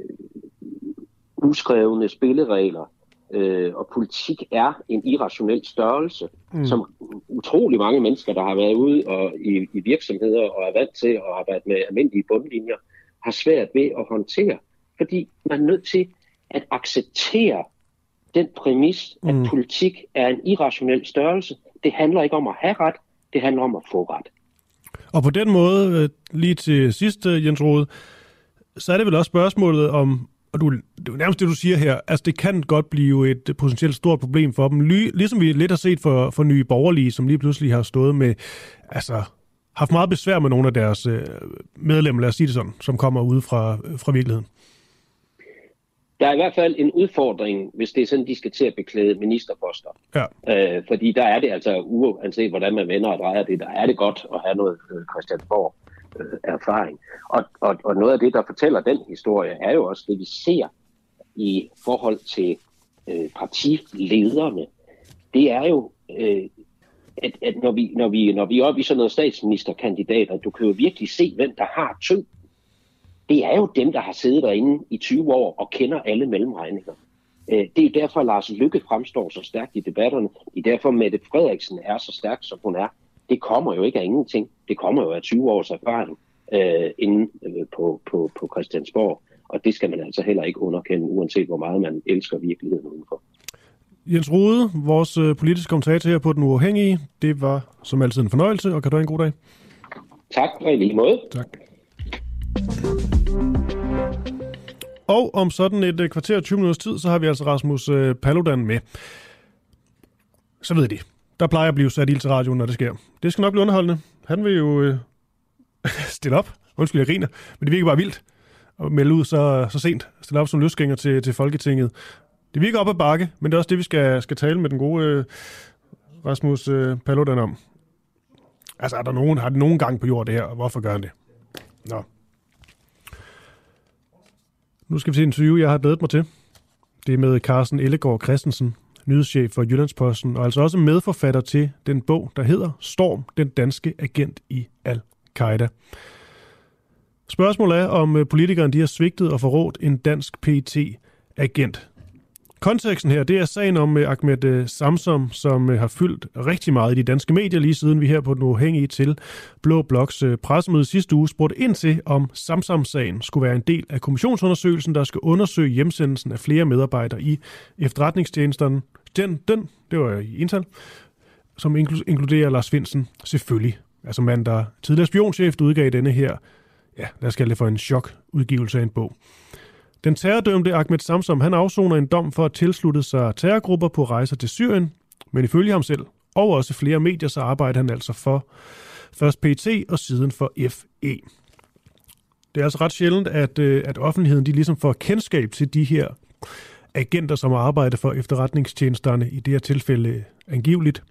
uskrevne spilleregler, øh, og politik er en irrationel størrelse, mm. som utrolig mange mennesker, der har været ude og i, i virksomheder og er vant til at arbejde med almindelige bundlinjer, har svært ved at håndtere, fordi man er nødt til at acceptere den præmis, at Mm. politik er en irrationel størrelse. Det handler ikke om at have ret, det handler om at få ret. Og på den måde, øh, lige til sidst, øh, Jens Rode, så er det vel også spørgsmålet om, og du, det er jo nærmest det, du siger her, altså det kan godt blive et potentielt stort problem for dem, ligesom vi lidt har set for, for nye borgerlige, som lige pludselig har stået med, altså haft meget besvær med nogle af deres øh, medlemmer, lad os sige det sådan, som kommer ud fra, fra virkeligheden. Der er i hvert fald en udfordring, hvis det er sådan, de skal til at beklæde ministerposter. Ja. Øh, fordi der er det altså, uanset hvordan man vender og drejer det, der er det godt at have noget øh, Christiansborg øh, erfaring. Og, og, og noget af det, der fortæller den historie, er jo også det, vi ser i forhold til øh, partilederne. Det er jo, øh, at, at når, vi, når, vi, når vi er oppe i sådan noget statsministerkandidater, du kan jo virkelig se, hvem der har tyngd det er jo dem, der har siddet derinde i 20 år og kender alle mellemregninger. Øh, det er jo derfor, at Lars Lykke fremstår så stærkt i debatterne. Det er derfor, at Mette Frederiksen er så stærk, som hun er. Det kommer jo ikke af ingenting. Det kommer jo af 20 års erfaring øh, inde øh, på, på, på Christiansborg. Og det skal man altså heller ikke underkende, uanset hvor meget man elsker virkeligheden udenfor. Jens Rode, vores øh, politiske kommentator her på Den Uafhængige, det var som altid en fornøjelse, og kan du have en god dag? Tak, og i lige måde. Tak. Og om sådan et øh, kvarter og 20 minutters tid, så har vi altså Rasmus øh, Paludan med. Så ved de. Der plejer at blive sat ild til radioen, når det sker. Det skal nok blive underholdende. Han vil jo øh, stille op. Undskyld, jeg griner. Men det virker bare vildt at melde ud så, så sent. Stille op som løsgænger til, til Folketinget. Det virker op ad bakke, men det er også det, vi skal, skal tale med den gode øh, Rasmus øh, Paludan om. Altså, er der nogen, har det nogen gang på jord det her, og hvorfor gør han det? Nå. Nu skal vi se en interview, jeg har glædet mig til. Det er med Carsten Ellegaard Christensen, nyhedschef for Jyllandsposten, og altså også medforfatter til den bog, der hedder Storm, den danske agent i Al-Qaida. Spørgsmålet er, om politikeren de har svigtet og forrådt en dansk pt agent Konteksten her, det er sagen om uh, Ahmed uh, Samsom, som uh, har fyldt rigtig meget i de danske medier, lige siden vi her på Den Uafhængige til Blå Bloks uh, pressemøde sidste uge spurgte ind til, om Samsom-sagen skulle være en del af kommissionsundersøgelsen, der skal undersøge hjemsendelsen af flere medarbejdere i efterretningstjenesterne. Den, den det var i Intel, som inkluderer Lars Finsen, selvfølgelig. Altså mand, der tidligere spionchef, udgav denne her, ja, lad os kalde det for en chok-udgivelse af en bog. Den terrordømte Ahmed Samsom han afsoner en dom for at tilslutte sig terrorgrupper på rejser til Syrien, men ifølge ham selv, og også flere medier, så arbejder han altså for først PT og siden for FE. Det er altså ret sjældent, at, øh, at offentligheden de ligesom får kendskab til de her agenter, som arbejder for efterretningstjenesterne, i det her tilfælde angiveligt.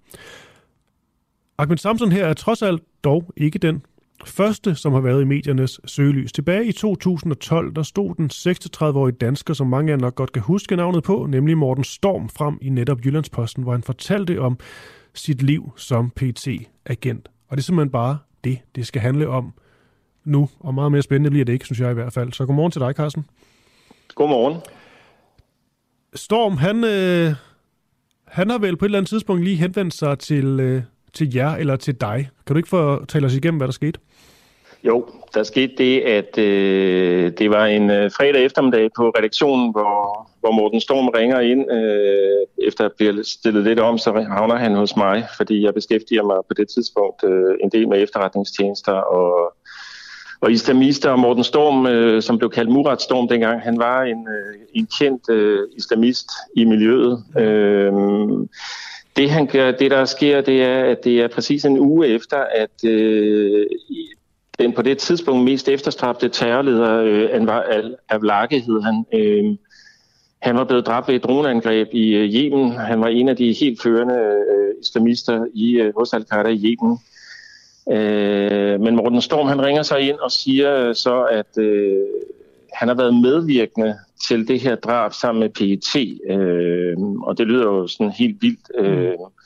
Ahmed Samson her er trods alt dog ikke den første, som har været i mediernes søgelys. Tilbage i 2012, der stod den 36-årige dansker, som mange af nok godt kan huske navnet på, nemlig Morten Storm, frem i netop Jyllandsposten, hvor han fortalte om sit liv som PT-agent. Og det er simpelthen bare det, det skal handle om nu, og meget mere spændende bliver det ikke, synes jeg i hvert fald. Så godmorgen til dig, Carsten. Godmorgen. Storm, han, øh, han har vel på et eller andet tidspunkt lige henvendt sig til, øh, til jer eller til dig. Kan du ikke fortælle os igennem, hvad der skete? Jo, der skete det, at øh, det var en øh, fredag eftermiddag på redaktionen, hvor, hvor Morten Storm ringer ind. Øh, efter at blive stillet lidt om, så havner han hos mig, fordi jeg beskæftiger mig på det tidspunkt øh, en del med efterretningstjenester og, og islamister. Og Morten Storm, øh, som blev kaldt Murat Storm dengang, han var en, øh, en kendt øh, islamist i miljøet. Øh, det, han gør, det, der sker, det er, at det er præcis en uge efter, at øh, den på det tidspunkt mest efterstræbte terrorleder, øh, Anwar al-Awlaki hed han, øh, han var blevet dræbt ved et droneangreb i øh, Yemen. Han var en af de helt førende øh, islamister i, øh, hos al-Qaida i Yemen. Øh, men Morten Storm han ringer sig ind og siger så, at øh, han har været medvirkende til det her drab sammen med PET, øh, og det lyder jo sådan helt vildt. Øh. Mm.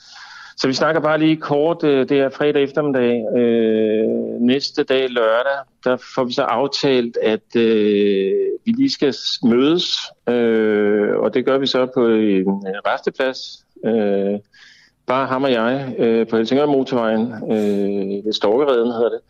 Så vi snakker bare lige kort, øh, det er fredag eftermiddag. Øh, næste dag lørdag, der får vi så aftalt, at øh, vi lige skal mødes, øh, og det gør vi så på en øh, resteplads. Øh, bare ham og jeg øh, på Helsingør Motorvejen, øh, ved Storkereden hedder det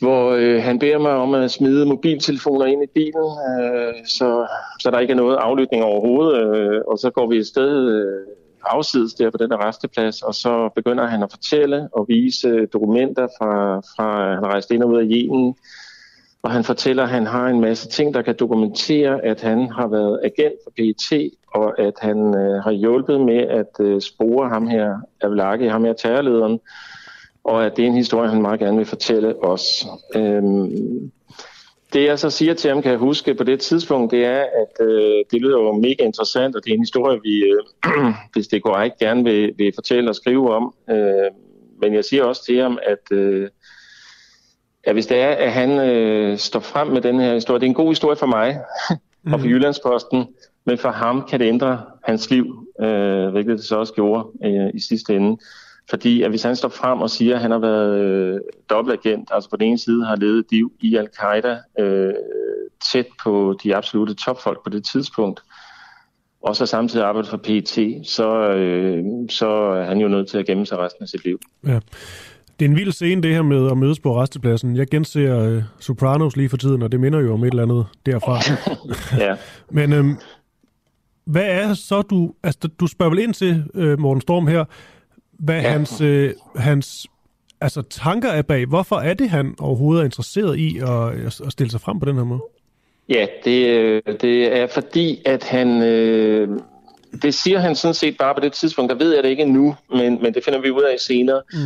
hvor øh, han beder mig om at smide mobiltelefoner ind i bilen, øh, så, så der ikke er noget aflytning overhovedet. Øh, og så går vi et sted øh, afsides der på den der resteplads, og så begynder han at fortælle og vise dokumenter fra, fra han rejste ind og ud af Yemen. Og han fortæller, at han har en masse ting, der kan dokumentere, at han har været agent for PET, og at han øh, har hjulpet med at øh, spore ham her, Avlaki, ham her terrorlederen, og at det er en historie, han meget gerne vil fortælle os. Øhm, det jeg så siger til ham, kan jeg huske på det tidspunkt, det er, at øh, det lyder jo mega interessant, og det er en historie, vi, øh, hvis det går ikke gerne vil, vil fortælle og skrive om. Øh, men jeg siger også til ham, at, øh, at hvis det er, at han øh, står frem med den her historie, det er en god historie for mig og for mhm. Jyllandsposten, men for ham kan det ændre hans liv, øh, hvilket det så også gjorde øh, i sidste ende. Fordi at hvis han står frem og siger, at han har været øh, dobbeltagent, altså på den ene side har levet liv i al-Qaida øh, tæt på de absolute topfolk på det tidspunkt, og så samtidig arbejdet for PET, så, øh, så er han jo nødt til at gemme sig resten af sit liv. Ja. Det er en vild scene, det her med at mødes på restepladsen. Jeg genser uh, Sopranos lige for tiden, og det minder jo om et eller andet derfra. ja. Men øhm, hvad er så du... Altså, du spørger vel ind til, uh, Morten Storm her, hvad ja. hans, øh, hans altså, tanker er bag. Hvorfor er det, han overhovedet er interesseret i at, at stille sig frem på den her måde? Ja, det, øh, det er fordi, at han... Øh, det siger han sådan set bare på det tidspunkt. Der ved jeg det ikke endnu, men, men det finder vi ud af senere. Mm.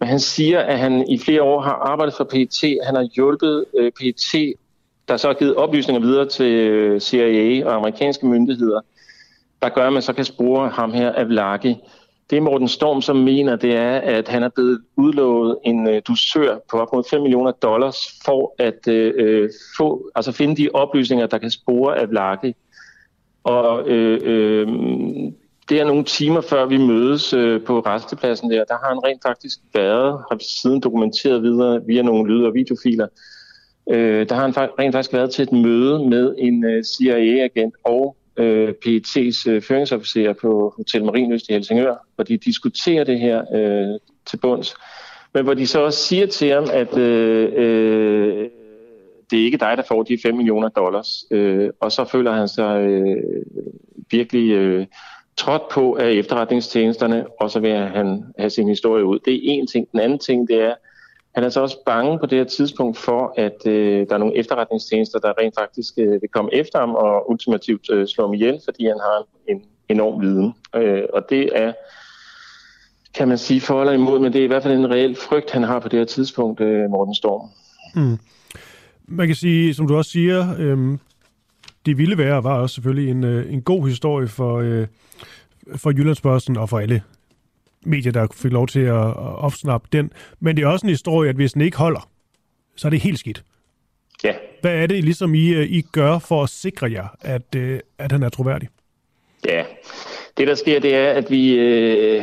Men han siger, at han i flere år har arbejdet for PET. Han har hjulpet øh, PET, der så har givet oplysninger videre til øh, CIA og amerikanske myndigheder, der gør, at man så kan spore ham her, Avlaki. Det Morten Storm som mener, det er, at han er blevet udlovet en øh, dusør på op mod 5 millioner dollars for at øh, øh, få, altså finde de oplysninger, der kan spore af Vlakke. Og øh, øh, det er nogle timer før vi mødes øh, på restepladsen der, der har han rent faktisk været, har siden dokumenteret videre via nogle lyd- og videofiler, øh, der har han rent faktisk været til et møde med en øh, CIA-agent og øh, PET's øh, føringsofficerer på Hotel Marienøst i Helsingør, hvor de diskuterer det her øh, til bunds. Men hvor de så også siger til ham, at øh, øh, det er ikke dig, der får de 5 millioner dollars. Øh, og så føler han sig øh, virkelig øh, trådt på af efterretningstjenesterne, og så vil han have sin historie ud. Det er en ting. Den anden ting, det er, han er så også bange på det her tidspunkt for, at øh, der er nogle efterretningstjenester, der rent faktisk øh, vil komme efter ham og ultimativt øh, slå ham ihjel, fordi han har en enorm viden. Øh, og det er, kan man sige, for eller imod, men det er i hvert fald en reel frygt, han har på det her tidspunkt, øh, Morten Storm. Mm. Man kan sige, som du også siger, øh, det ville være var også selvfølgelig en, øh, en god historie for, øh, for Jyllandsbørsen og for alle medier, der fik lov til at opsnappe den. Men det er også en historie, at hvis den ikke holder, så er det helt skidt. Ja. Hvad er det, ligesom I, I gør for at sikre jer, at, øh, at han er troværdig? Ja, det der sker, det er, at vi... Øh,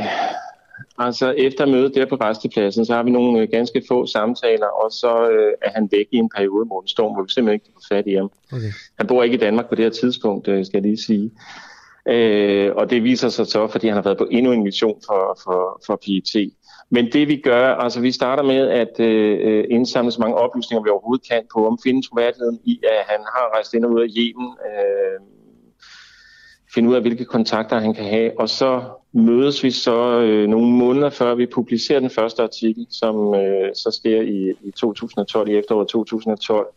altså efter mødet der på restepladsen, så har vi nogle øh, ganske få samtaler, og så øh, er han væk i en periode, Morten Storm, hvor vi simpelthen ikke kan få fat i ham. Okay. Han bor ikke i Danmark på det her tidspunkt, øh, skal jeg lige sige. Øh, og det viser sig så, fordi han har været på endnu en mission for, for, for PET. Men det vi gør, altså vi starter med at øh, indsamle så mange oplysninger, vi overhovedet kan på, om finde troværdigheden i, at han har rejst ind og ud af Yemen, øh, finde ud af, hvilke kontakter han kan have, og så mødes vi så øh, nogle måneder før vi publicerer den første artikel, som øh, så sker i, i 2012, i efteråret 2012.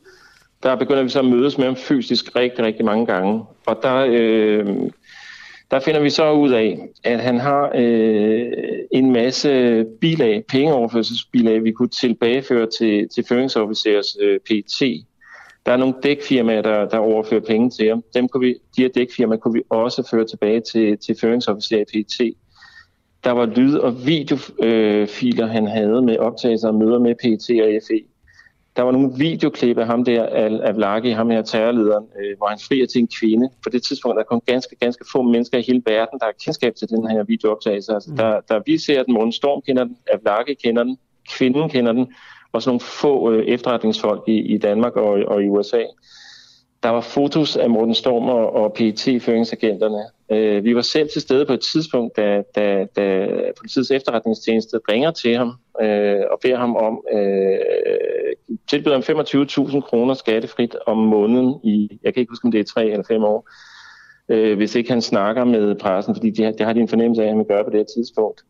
Der begynder vi så at mødes med ham fysisk rigtig, rigtig mange gange. Og der øh, der finder vi så ud af, at han har øh, en masse bilag, pengeoverførselsbilag, vi kunne tilbageføre til, til føringsofficers øh, PT. Der er nogle dækfirmaer, der, der overfører penge til ham. Dem kunne vi, de her dækfirmaer kunne vi også føre tilbage til, til føringsofficer i PT. Der var lyd- og videofiler, øh, han havde med optagelser og møder med PT og FE. Der var nogle videoklip af ham der, af Vlaki, ham her terrorlederen, øh, hvor han frier til en kvinde. På det tidspunkt der kom ganske, ganske få mennesker i hele verden, der har kendskab til den her videooptagelse. Altså, mm. der, der vi ser den, Morten Storm kender den, Vlaki kender den, kvinden kender den, og så nogle få øh, efterretningsfolk i, i Danmark og, og i USA. Der var fotos af Morten Storm og, og PET-føringsagenterne. Øh, vi var selv til stede på et tidspunkt, da, da, da politiets efterretningstjeneste ringer til ham øh, og beder ham om, øh, tilbyder dem 25.000 kroner skattefrit om måneden i, jeg kan ikke huske, om det er tre eller fem år, øh, hvis ikke han snakker med pressen, fordi det, det har de en fornemmelse af, at han vil gøre på det her tidspunkt.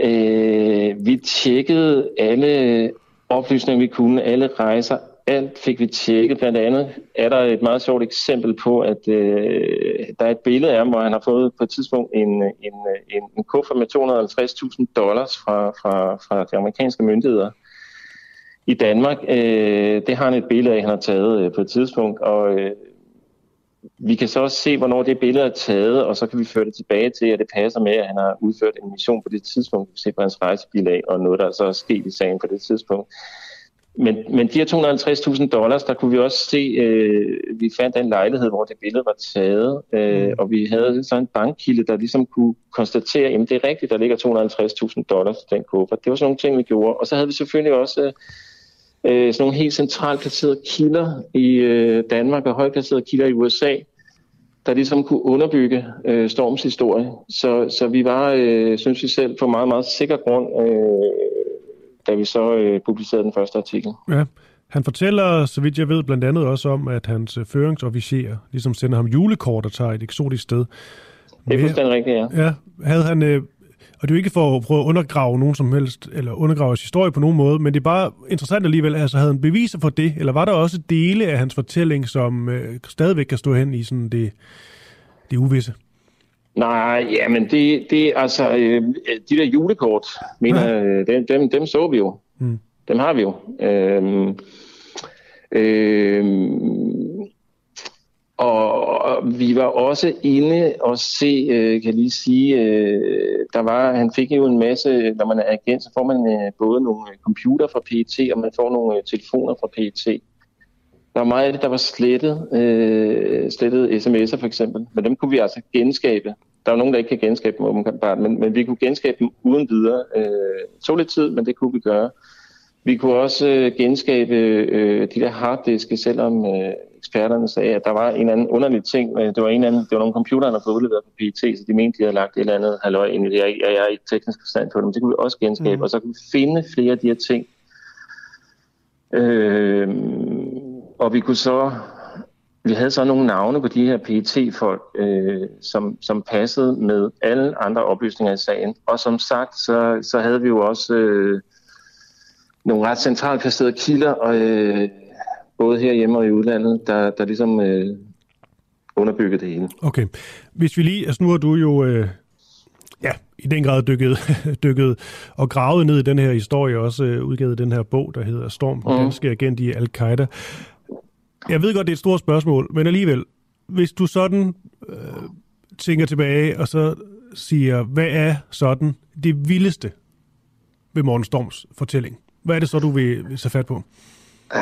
Øh, vi tjekkede alle oplysninger, vi kunne, alle rejser, alt fik vi tjekket. Blandt andet er der et meget sjovt eksempel på, at øh, der er et billede af ham, hvor han har fået på et tidspunkt en, en, en, en kuffert med 250.000 dollars fra, fra, fra de amerikanske myndigheder i Danmark. Øh, det har han et billede af, han har taget øh, på et tidspunkt, og øh, vi kan så også se, hvornår det billede er taget, og så kan vi føre det tilbage til, at det passer med, at han har udført en mission på det tidspunkt. Vi kan se på hans rejsebilag, og noget, der så er sket i sagen på det tidspunkt. Men, men de her 250.000 dollars, der kunne vi også se, øh, vi fandt en lejlighed, hvor det billede var taget, øh, mm. og vi havde så en bankkilde, der ligesom kunne konstatere, at det er rigtigt, der ligger 250.000 dollars i den kuffert. Det var sådan nogle ting, vi gjorde. Og så havde vi selvfølgelig også øh, øh sådan nogle helt centralt placerede kilder i øh, Danmark og højt placerede kilder i USA, der ligesom kunne underbygge øh, Storms historie. Så, så vi var, øh, synes vi selv, på meget, meget sikker grund øh, da vi så øh, publicerede den første artikel. Ja. Han fortæller, så vidt jeg ved, blandt andet også om, at hans øh, føringsofficer ligesom sender ham julekort og tager et eksotisk sted. Det er fuldstændig rigtigt, ja. Ja, havde han, øh, og det er jo ikke for at prøve at undergrave nogen som helst, eller undergrave hans historie på nogen måde, men det er bare interessant alligevel, altså havde han beviser for det, eller var der også dele af hans fortælling, som øh, stadigvæk kan stå hen i sådan det, det uvisse? Nej, ja, men det, det altså, øh, de der julekort, mener, ja. Øh, dem, dem, dem så vi jo. Mm. Dem har vi jo. Øhm, øhm, og vi var også inde og se, øh, kan lige sige, øh, der var, han fik jo en masse, når man er agent, så får man øh, både nogle øh, computer fra PET, og man får nogle øh, telefoner fra PET. Der var meget af det, der var slettet, øh, slettet sms'er for eksempel, men dem kunne vi altså genskabe. Der er nogen, der ikke kan genskabe dem åbenbart, men, men vi kunne genskabe dem uden videre. Øh, det tog lidt tid, men det kunne vi gøre. Vi kunne også øh, genskabe øh, de der harddiske, selvom øh, eksperterne sagde, at der var en anden underlig ting. Øh, det var, en anden, det var nogle computere, der fået udleveret på PET, så de mente, de havde lagt et eller andet halløj ind i det. Jeg, jeg er ikke teknisk forstand på det, men det kunne vi også genskabe. Mm. Og så kunne vi finde flere af de her ting. Øh, og vi kunne så vi havde så nogle navne på de her PET-folk, øh, som, som passede med alle andre oplysninger i sagen. Og som sagt, så, så havde vi jo også øh, nogle ret centralt placerede kilder, og, øh, både herhjemme og i udlandet, der, der ligesom øh, underbyggede det hele. Okay. Hvis vi lige, altså nu har du jo øh, ja, i den grad dykket, dykket og gravet ned i den her historie, også øh, udgivet den her bog, der hedder Storm, mm. danske agent i Al-Qaida. Jeg ved godt, det er et stort spørgsmål, men alligevel, hvis du sådan øh, tænker tilbage, og så siger, hvad er sådan det vildeste ved Morten Storms fortælling? Hvad er det så, du vil, vil fat på? Uh,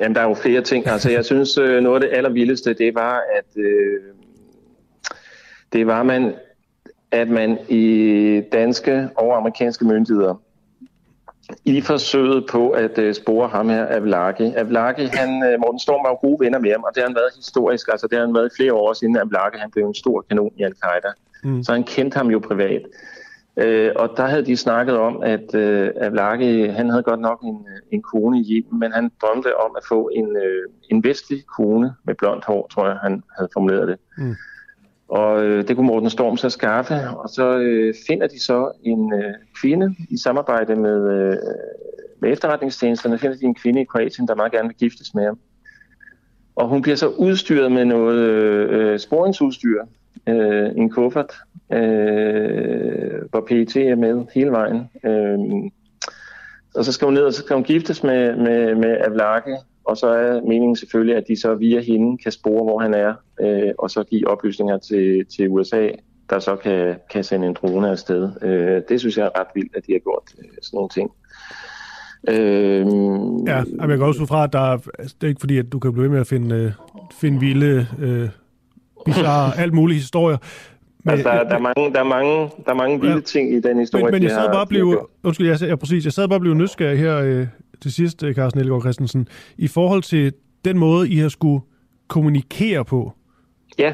jamen, der er jo flere ting. Altså, jeg synes, øh, noget af det allervildeste, det var, at øh, det var, man, at man i danske og amerikanske myndigheder i forsøget på at uh, spore ham her, Avlaki. Avlaki, han, uh, Morten Storm var jo gode venner med ham, og det har han været historisk. Altså, det har han været i flere år siden, Avlaki han blev en stor kanon i Al-Qaida. Mm. Så han kendte ham jo privat. Uh, og der havde de snakket om, at uh, Avlaki, han havde godt nok en, en kone i hjem, men han drømte om at få en, uh, en vestlig kone med blondt hår, tror jeg, han havde formuleret det. Mm. Og øh, det kunne Morten Storm så skaffe, og så øh, finder de så en øh, kvinde i samarbejde med, øh, med efterretningstjenesterne, finder de en kvinde i Kroatien, der meget gerne vil giftes med ham. Og hun bliver så udstyret med noget øh, sporingsudstyr, øh, en kuffert, øh, hvor PET er med hele vejen. Øh, og så skal hun ned, og så skal hun giftes med, med, med Avlake, og så er meningen selvfølgelig, at de så via hende kan spore, hvor han er, øh, og så give oplysninger til, til USA, der så kan, kan sende en drone afsted. Øh, det synes jeg er ret vildt, at de har gjort øh, sådan nogle ting. Øh, ja, jeg går også ud fra, at der er, altså, det er ikke fordi, at du kan blive ved med at finde, øh, finde vilde, øh, bizarre, alt mulige historier. Men, altså, der, der, er mange, der, er mange, der er mange vilde ja, ting i den historie. Men, men jeg sad bare blive, undskyld, jeg, ja, præcis, jeg sad bare blive nysgerrig her øh, til sidst, øh, Carsten Ellegaard Christensen, i forhold til den måde, I har skulle kommunikere på. Ja.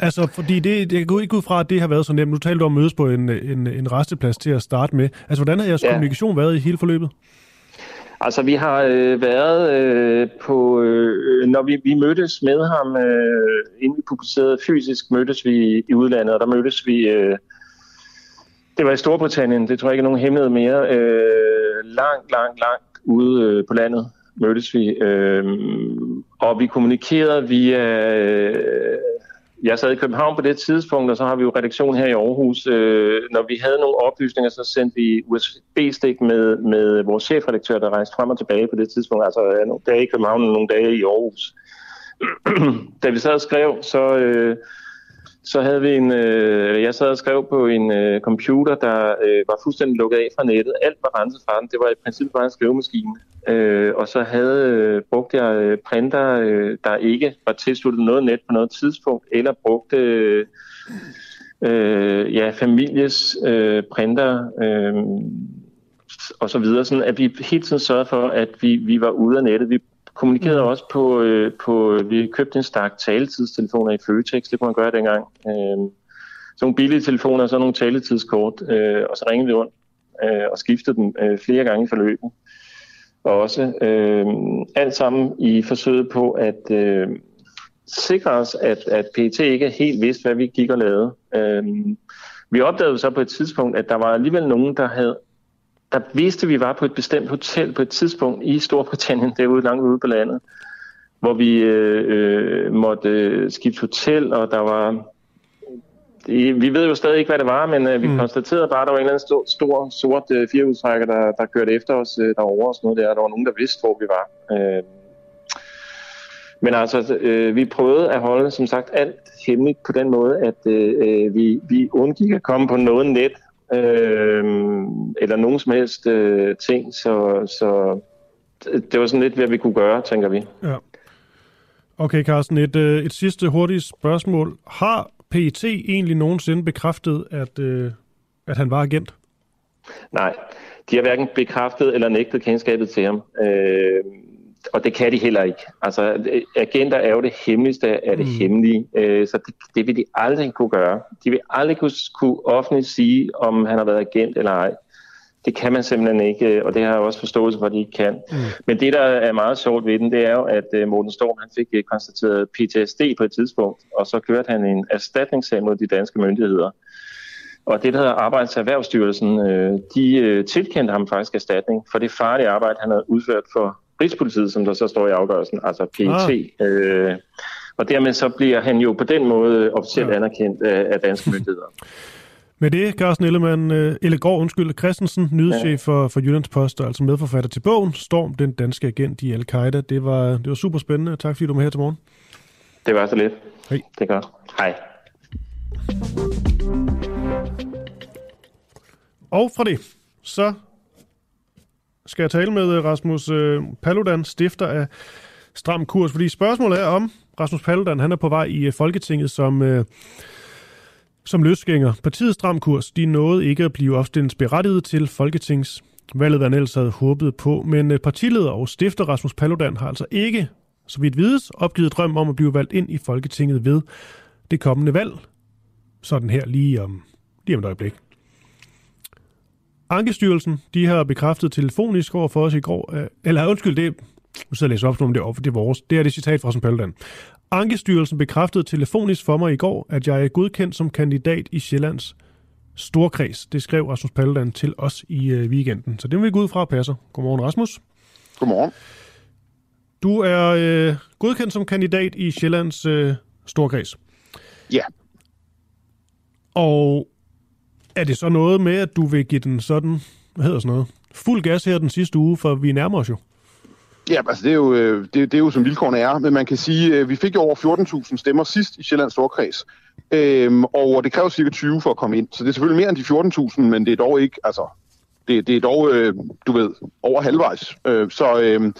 Altså, fordi det, jeg går ikke ud fra, at det har været så nemt. Nu talte du om mødes på en, en, en resteplads til at starte med. Altså, hvordan har jeres ja. kommunikation været i hele forløbet? Altså, vi har øh, været øh, på... Øh, når vi, vi mødtes med ham, øh, inden vi publicerede fysisk, mødtes vi i udlandet, og der mødtes vi... Øh, det var i Storbritannien, det tror jeg ikke er nogen hemmelighed mere. Øh, langt, langt, langt ude øh, på landet mødtes vi. Øh, og vi kommunikerede via, øh, jeg sad i København på det tidspunkt, og så har vi jo redaktion her i Aarhus. Øh, når vi havde nogle oplysninger, så sendte vi USB-stik med, med vores chefredaktør, der rejste frem og tilbage på det tidspunkt. Altså øh, nogle dage i København og nogle dage i Aarhus. da vi sad og skrev, så, øh, så havde vi en, øh, jeg sad og skrev på en øh, computer, der øh, var fuldstændig lukket af fra nettet. Alt var renset fra den. Det var i princippet bare en skrivemaskine. Øh, og så havde øh, brugte jeg øh, printer, øh, der ikke var tilsluttet noget net på noget tidspunkt, eller brugte øh, øh, ja, families øh, printer øh, og så videre, sådan at vi hele tiden sørgede for, at vi, vi var ude af nettet. Vi kommunikerede mm. også på, øh, på, vi købte en stak taletidstelefoner i Føtex, det kunne man gøre dengang. Øh, sådan nogle billige telefoner så nogle taletidskort, øh, og så ringede vi rundt øh, og skiftede dem øh, flere gange i forløbet. Og også øh, alt sammen i forsøget på at øh, sikre os, at, at PET ikke helt vidste, hvad vi gik og lavede. Øh, vi opdagede så på et tidspunkt, at der var alligevel nogen, der havde der vidste, at vi var på et bestemt hotel på et tidspunkt i Storbritannien, derude langt ude på landet, hvor vi øh, øh, måtte øh, skifte hotel, og der var... Vi ved jo stadig ikke, hvad det var, men øh, vi mm. konstaterede bare, at der var en eller anden stor, stor sort øh, firehjulstrækker, der, der kørte efter os øh, derovre og sådan noget der. Der var nogen, der vidste, hvor vi var. Øh, men altså, øh, vi prøvede at holde, som sagt, alt hemmeligt på den måde, at øh, øh vi, vi undgik at komme på noget net, øh, eller nogen som helst øh, ting, så, så det var sådan lidt, hvad vi kunne gøre, tænker vi. Ja. Okay, Carsten, et, øh, et sidste hurtigt spørgsmål. Har PET egentlig nogensinde bekræftet, at, øh, at han var agent? Nej, de har hverken bekræftet eller nægtet kendskabet til ham. Øh, og det kan de heller ikke. Altså, agenter er jo det hemmeligste af det mm. hemmelige, øh, så det, det vil de aldrig kunne gøre. De vil aldrig kunne, kunne offentligt sige, om han har været agent eller ej. Det kan man simpelthen ikke, øh, og det har jeg også forståelse for, at de ikke kan. Mm. Men det, der er meget sjovt ved den, det er jo, at øh, Morten Storm han fik øh, konstateret PTSD på et tidspunkt, og så kørte han en erstatningssag mod de danske myndigheder. Og det, der hedder Arbejdserhvervsstyrelsen, de tilkendte ham faktisk erstatning for det farlige arbejde, han havde udført for Rigspolitiet, som der så står i afgørelsen, altså PET. Ah. Øh, og dermed så bliver han jo på den måde officielt ja. anerkendt af, af danske myndigheder. Med det, Carsten Ellemann, uh, Ellegaard, undskyld, Christensen, nyhedschef ja. for, for Jyllandspost, og altså medforfatter til bogen, Storm, den danske agent i Al-Qaida. Det var, det var super spændende. Tak fordi du var her til morgen. Det var så lidt. Hej. Det godt. Hej. Og fra det, så skal jeg tale med øh, Rasmus øh, Paludan, stifter af Stram Kurs, fordi spørgsmålet er om Rasmus Paludan, han er på vej i øh, Folketinget som, øh, som løsgænger. Partiet Stram Kurs, de nåede ikke at blive opstillingsberettiget til Folketingsvalget, hvad han ellers havde håbet på, men øh, partileder og stifter Rasmus Paludan har altså ikke, så vidt vides, opgivet drøm om at blive valgt ind i Folketinget ved det kommende valg. Sådan her lige om, lige om et øjeblik. Ankestyrelsen, de har bekræftet telefonisk over for os i går, øh, eller undskyld, det, nu sidder jeg læser op, som det er, det er vores, det er det citat fra Paludan. Ankestyrelsen bekræftede telefonisk for mig i går, at jeg er godkendt som kandidat i Sjællands Storkreds. Det skrev Rasmus Paludan til os i øh, weekenden. Så det vil vi gå ud fra passer. Godmorgen, Rasmus. Godmorgen. Du er øh, godkendt som kandidat i Sjællands øh, Storkreds. Ja. Og er det så noget med, at du vil give den sådan, hvad hedder sådan noget, fuld gas her den sidste uge, for vi nærmer os jo? Ja, altså det er jo, øh, det, det er jo som vilkårene er, men man kan sige, at vi fik jo over 14.000 stemmer sidst i Sjællands Storkreds, øhm, og det kræver cirka 20 for at komme ind, så det er selvfølgelig mere end de 14.000, men det er dog ikke, altså, det, det er dog, øh, du ved, over halvvejs. Øh, så, øh,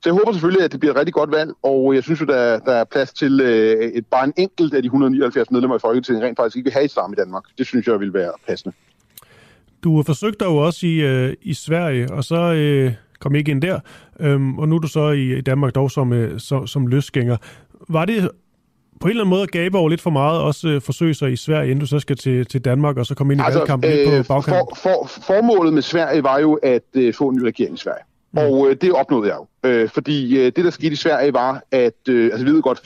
så jeg håber selvfølgelig, at det bliver et rigtig godt valg, og jeg synes jo, der, der er plads til øh, et, bare en enkelt af de 179 medlemmer i Folketinget rent faktisk ikke vil have islam i Danmark. Det synes jeg vil være passende. Du har forsøgt dig jo også i, øh, i Sverige, og så øh, kom ikke ind der, øhm, og nu er du så i, i Danmark dog som, øh, som, som løsgænger. Var det på en eller anden måde at gabe over lidt for meget, også øh, forsøge sig i Sverige, inden du så skal til, til Danmark, og så komme ind i altså, valgkampen øh, på bagkanten? For, for, formålet med Sverige var jo at øh, få en ny regering i Sverige. Mm. Og øh, det opnåede jeg jo. Øh, fordi øh, det, der skete i Sverige, var, at øh, altså, vi ved godt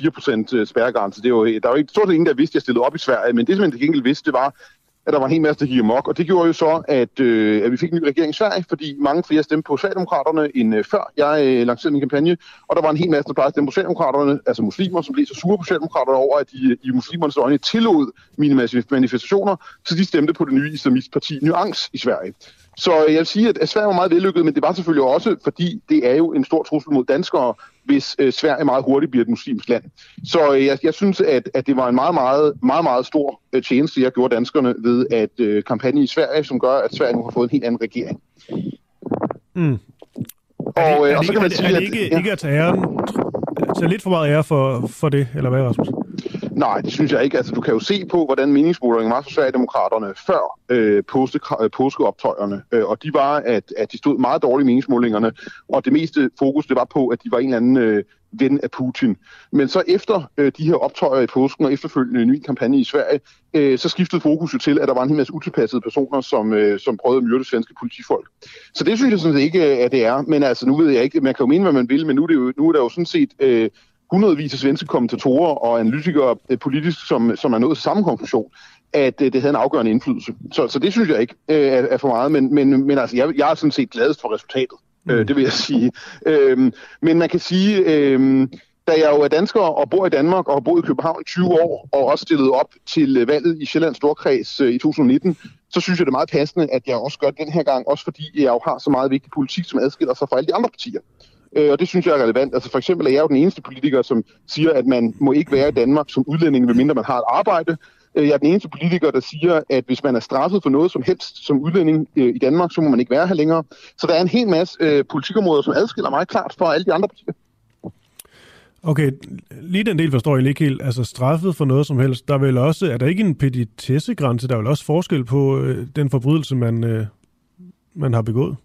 4% øh, spærregrænse. Det er jo, øh, der var jo ikke stort set ingen, der vidste, at jeg stillede op i Sverige, men det, som jeg til gengæld vidste, det var, at der var en hel masse, der gik amok, og det gjorde jo så, at, øh, at vi fik en ny regering i Sverige, fordi mange flere stemte på Socialdemokraterne end øh, før jeg øh, lancerede min kampagne, og der var en hel masse, der plejede at stemme på Socialdemokraterne, altså muslimer, som blev så sure på Socialdemokraterne over, at de øh, i muslimernes øjne tillod mine manifestationer, så de stemte på det nye islamistparti Nuance i Sverige. Så jeg vil sige, at Sverige var meget vellykket, men det var selvfølgelig også, fordi det er jo en stor trussel mod danskere, hvis øh, Sverige meget hurtigt bliver et muslimsk land. Så øh, jeg, jeg synes, at, at det var en meget, meget, meget, meget stor øh, tjeneste, jeg gjorde danskerne ved at øh, kampagne i Sverige, som gør, at Sverige nu har fået en helt anden regering. Mm. Og, Er det, øh, og så ikke, kan man sige, er det at- ikke, ja. ikke at tage æren, tage lidt for meget ære for, for det, eller hvad, Rasmus? Nej, det synes jeg ikke. Altså, du kan jo se på, hvordan meningsmålingen var for Socialdemokraterne før øh, påske, øh, påskeoptøjerne. Øh, og de var, at, at de stod meget dårligt i meningsmålingerne, og det meste fokus det var på, at de var en eller anden øh, ven af Putin. Men så efter øh, de her optøjer i påsken og efterfølgende en ny kampagne i Sverige, øh, så skiftede fokus jo til, at der var en hel masse utilpassede personer, som, øh, som prøvede at myrde svenske politifolk. Så det synes jeg sådan set ikke, øh, at det er. Men altså, nu ved jeg ikke, man kan jo mene, hvad man vil, men nu er, det jo, nu er der jo sådan set... Øh, hundredvis af svenske kommentatorer og analytikere øh, politisk, som, som er nået til samme konklusion, at øh, det havde en afgørende indflydelse. Så, så det synes jeg ikke øh, er, er for meget, men, men, men altså, jeg, jeg er sådan set gladest for resultatet, mm. øh, det vil jeg sige. Øhm, men man kan sige, øh, da jeg jo er dansker og bor i Danmark og har boet i København i 20 år, og også stillet op til øh, valget i Sjællands Storkreds øh, i 2019, så synes jeg, det er meget passende, at jeg også gør det den her gang, også fordi jeg jo har så meget vigtig politik, som adskiller sig fra alle de andre partier. Øh, og det synes jeg er relevant. Altså for eksempel er jeg jo den eneste politiker, som siger, at man må ikke være i Danmark som udlænding, medmindre man har et arbejde. Øh, jeg er den eneste politiker, der siger, at hvis man er straffet for noget som helst som udlænding øh, i Danmark, så må man ikke være her længere. Så der er en hel masse øh, politikområder, som adskiller mig klart fra alle de andre partier. Okay, lige den del forstår jeg ikke helt. Altså straffet for noget som helst. Der er vel også, er der ikke en petitessegrænse? Der er vel også forskel på øh, den forbrydelse, man, øh, man har begået?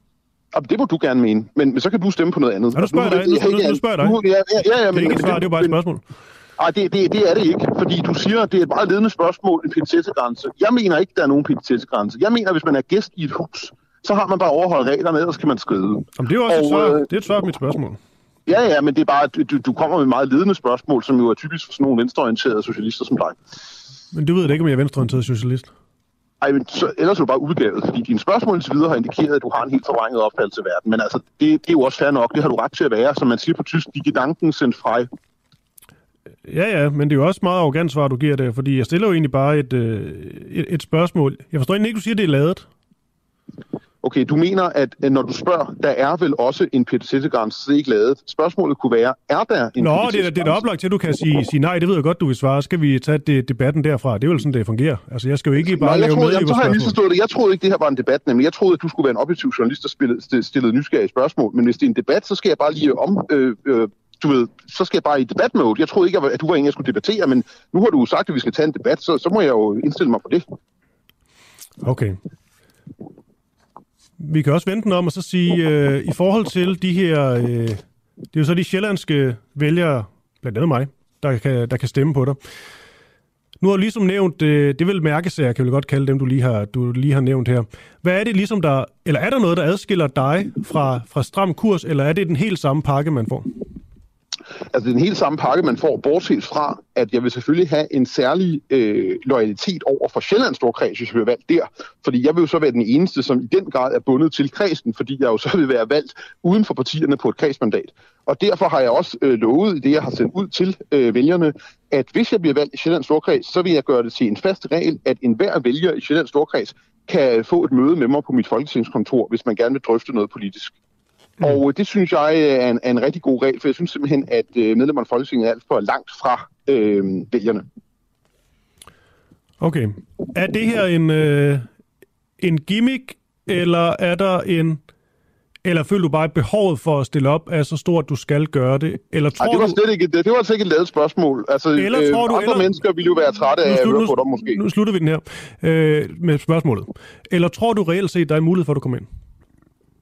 Og det må du gerne mene, men, men så kan du stemme på noget andet. Ja, nu spørger jeg dig. Nu- nu- nu spørger jeg dig. Nu, ja, ja, ja, ja, Det er ikke et svar, det er jo bare et men- spørgsmål. Nej, det, det, det er det ikke, fordi du siger, at det er et meget ledende spørgsmål, en petitessegrænse. Jeg mener ikke, der er nogen petitessegrænse. Jeg mener, hvis man er gæst i et hus, så har man bare overholdt reglerne, ellers kan man skride. Jamen, det er jo også et Og, svar, øh, det er et svar på mit spørgsmål. Ja, ja, men det er bare, du, du kommer med et meget ledende spørgsmål, som jo er typisk for sådan nogle venstreorienterede socialister som dig. Men du ved da ikke, om jeg er venstreorienteret socialist. Ej, men så, ellers er du bare udgavet, fordi dine spørgsmål indtil videre har indikeret, at du har en helt forvrænget opfattelse af verden. Men altså, det, det er jo også fair nok, det har du ret til at være, som man siger på tysk, de Gedanken sind frei. Ja, ja, men det er jo også meget arrogant svar, du giver der, fordi jeg stiller jo egentlig bare et, øh, et, et spørgsmål. Jeg forstår egentlig ikke, du siger, det er lavet. Okay, du mener, at når du spørger, der er vel også en petitessegrænse, så det er ikke lavet. Spørgsmålet kunne være, er der en Nå, det er, det er da oplagt til, at du kan sige, sige nej, det ved jeg godt, du vil svare. Skal vi tage det, debatten derfra? Det er vel sådan, det fungerer. Altså, jeg skal jo ikke bare Nej, jeg lave troede, med jamen, så har jeg vores misforstået det. Jeg troede ikke, det her var en debat, nemlig jeg troede, at du skulle være en objektiv journalist, der spillede, st- stillede nysgerrige spørgsmål. Men hvis det er en debat, så skal jeg bare lige om... Øh, øh, du ved, så skal jeg bare i debatmode. Jeg troede ikke, at du var en, jeg skulle debattere, men nu har du sagt, at vi skal tage en debat, så, så må jeg jo indstille mig på det. Okay. Vi kan også vente den om og så sige, øh, i forhold til de her, øh, det er jo så de sjællandske vælgere, blandt andet mig, der kan, der kan stemme på dig. Nu har du ligesom nævnt, øh, det vil mærkesager, kan vi godt kalde dem, du lige, har, du lige har nævnt her. Hvad er det ligesom, der, eller er der noget, der adskiller dig fra, fra stram kurs, eller er det den helt samme pakke, man får? Altså, det er den helt samme pakke, man får, bortset fra, at jeg vil selvfølgelig have en særlig øh, loyalitet over for Sjællands Storkreds, hvis jeg bliver valgt der. Fordi jeg vil jo så være den eneste, som i den grad er bundet til kredsen, fordi jeg jo så vil være valgt uden for partierne på et kredsmandat. Og derfor har jeg også øh, lovet i det, jeg har sendt ud til øh, vælgerne, at hvis jeg bliver valgt i Sjællands Storkreds, så vil jeg gøre det til en fast regel, at enhver vælger i Sjællands Storkreds kan få et møde med mig på mit folketingskontor, hvis man gerne vil drøfte noget politisk. Mm. Og øh, det synes jeg øh, er en, er en rigtig god regel, for jeg synes simpelthen, at øh, medlemmerne af Folketinget er alt for langt fra øh, vælgerne. Okay. Er det her en, øh, en gimmick, eller er der en... Eller føler du bare, at behovet for at stille op er så stort, at du skal gøre det? Eller tror Ej, det var slet ikke, det, det var altså ikke et lavet spørgsmål. Altså, Eller tror du- andre eller- mennesker ville jo være trætte af at slut- høre på dem, måske. Nu slutter vi den her øh, med spørgsmålet. Eller tror du reelt set, der er mulighed for, at du kommer ind?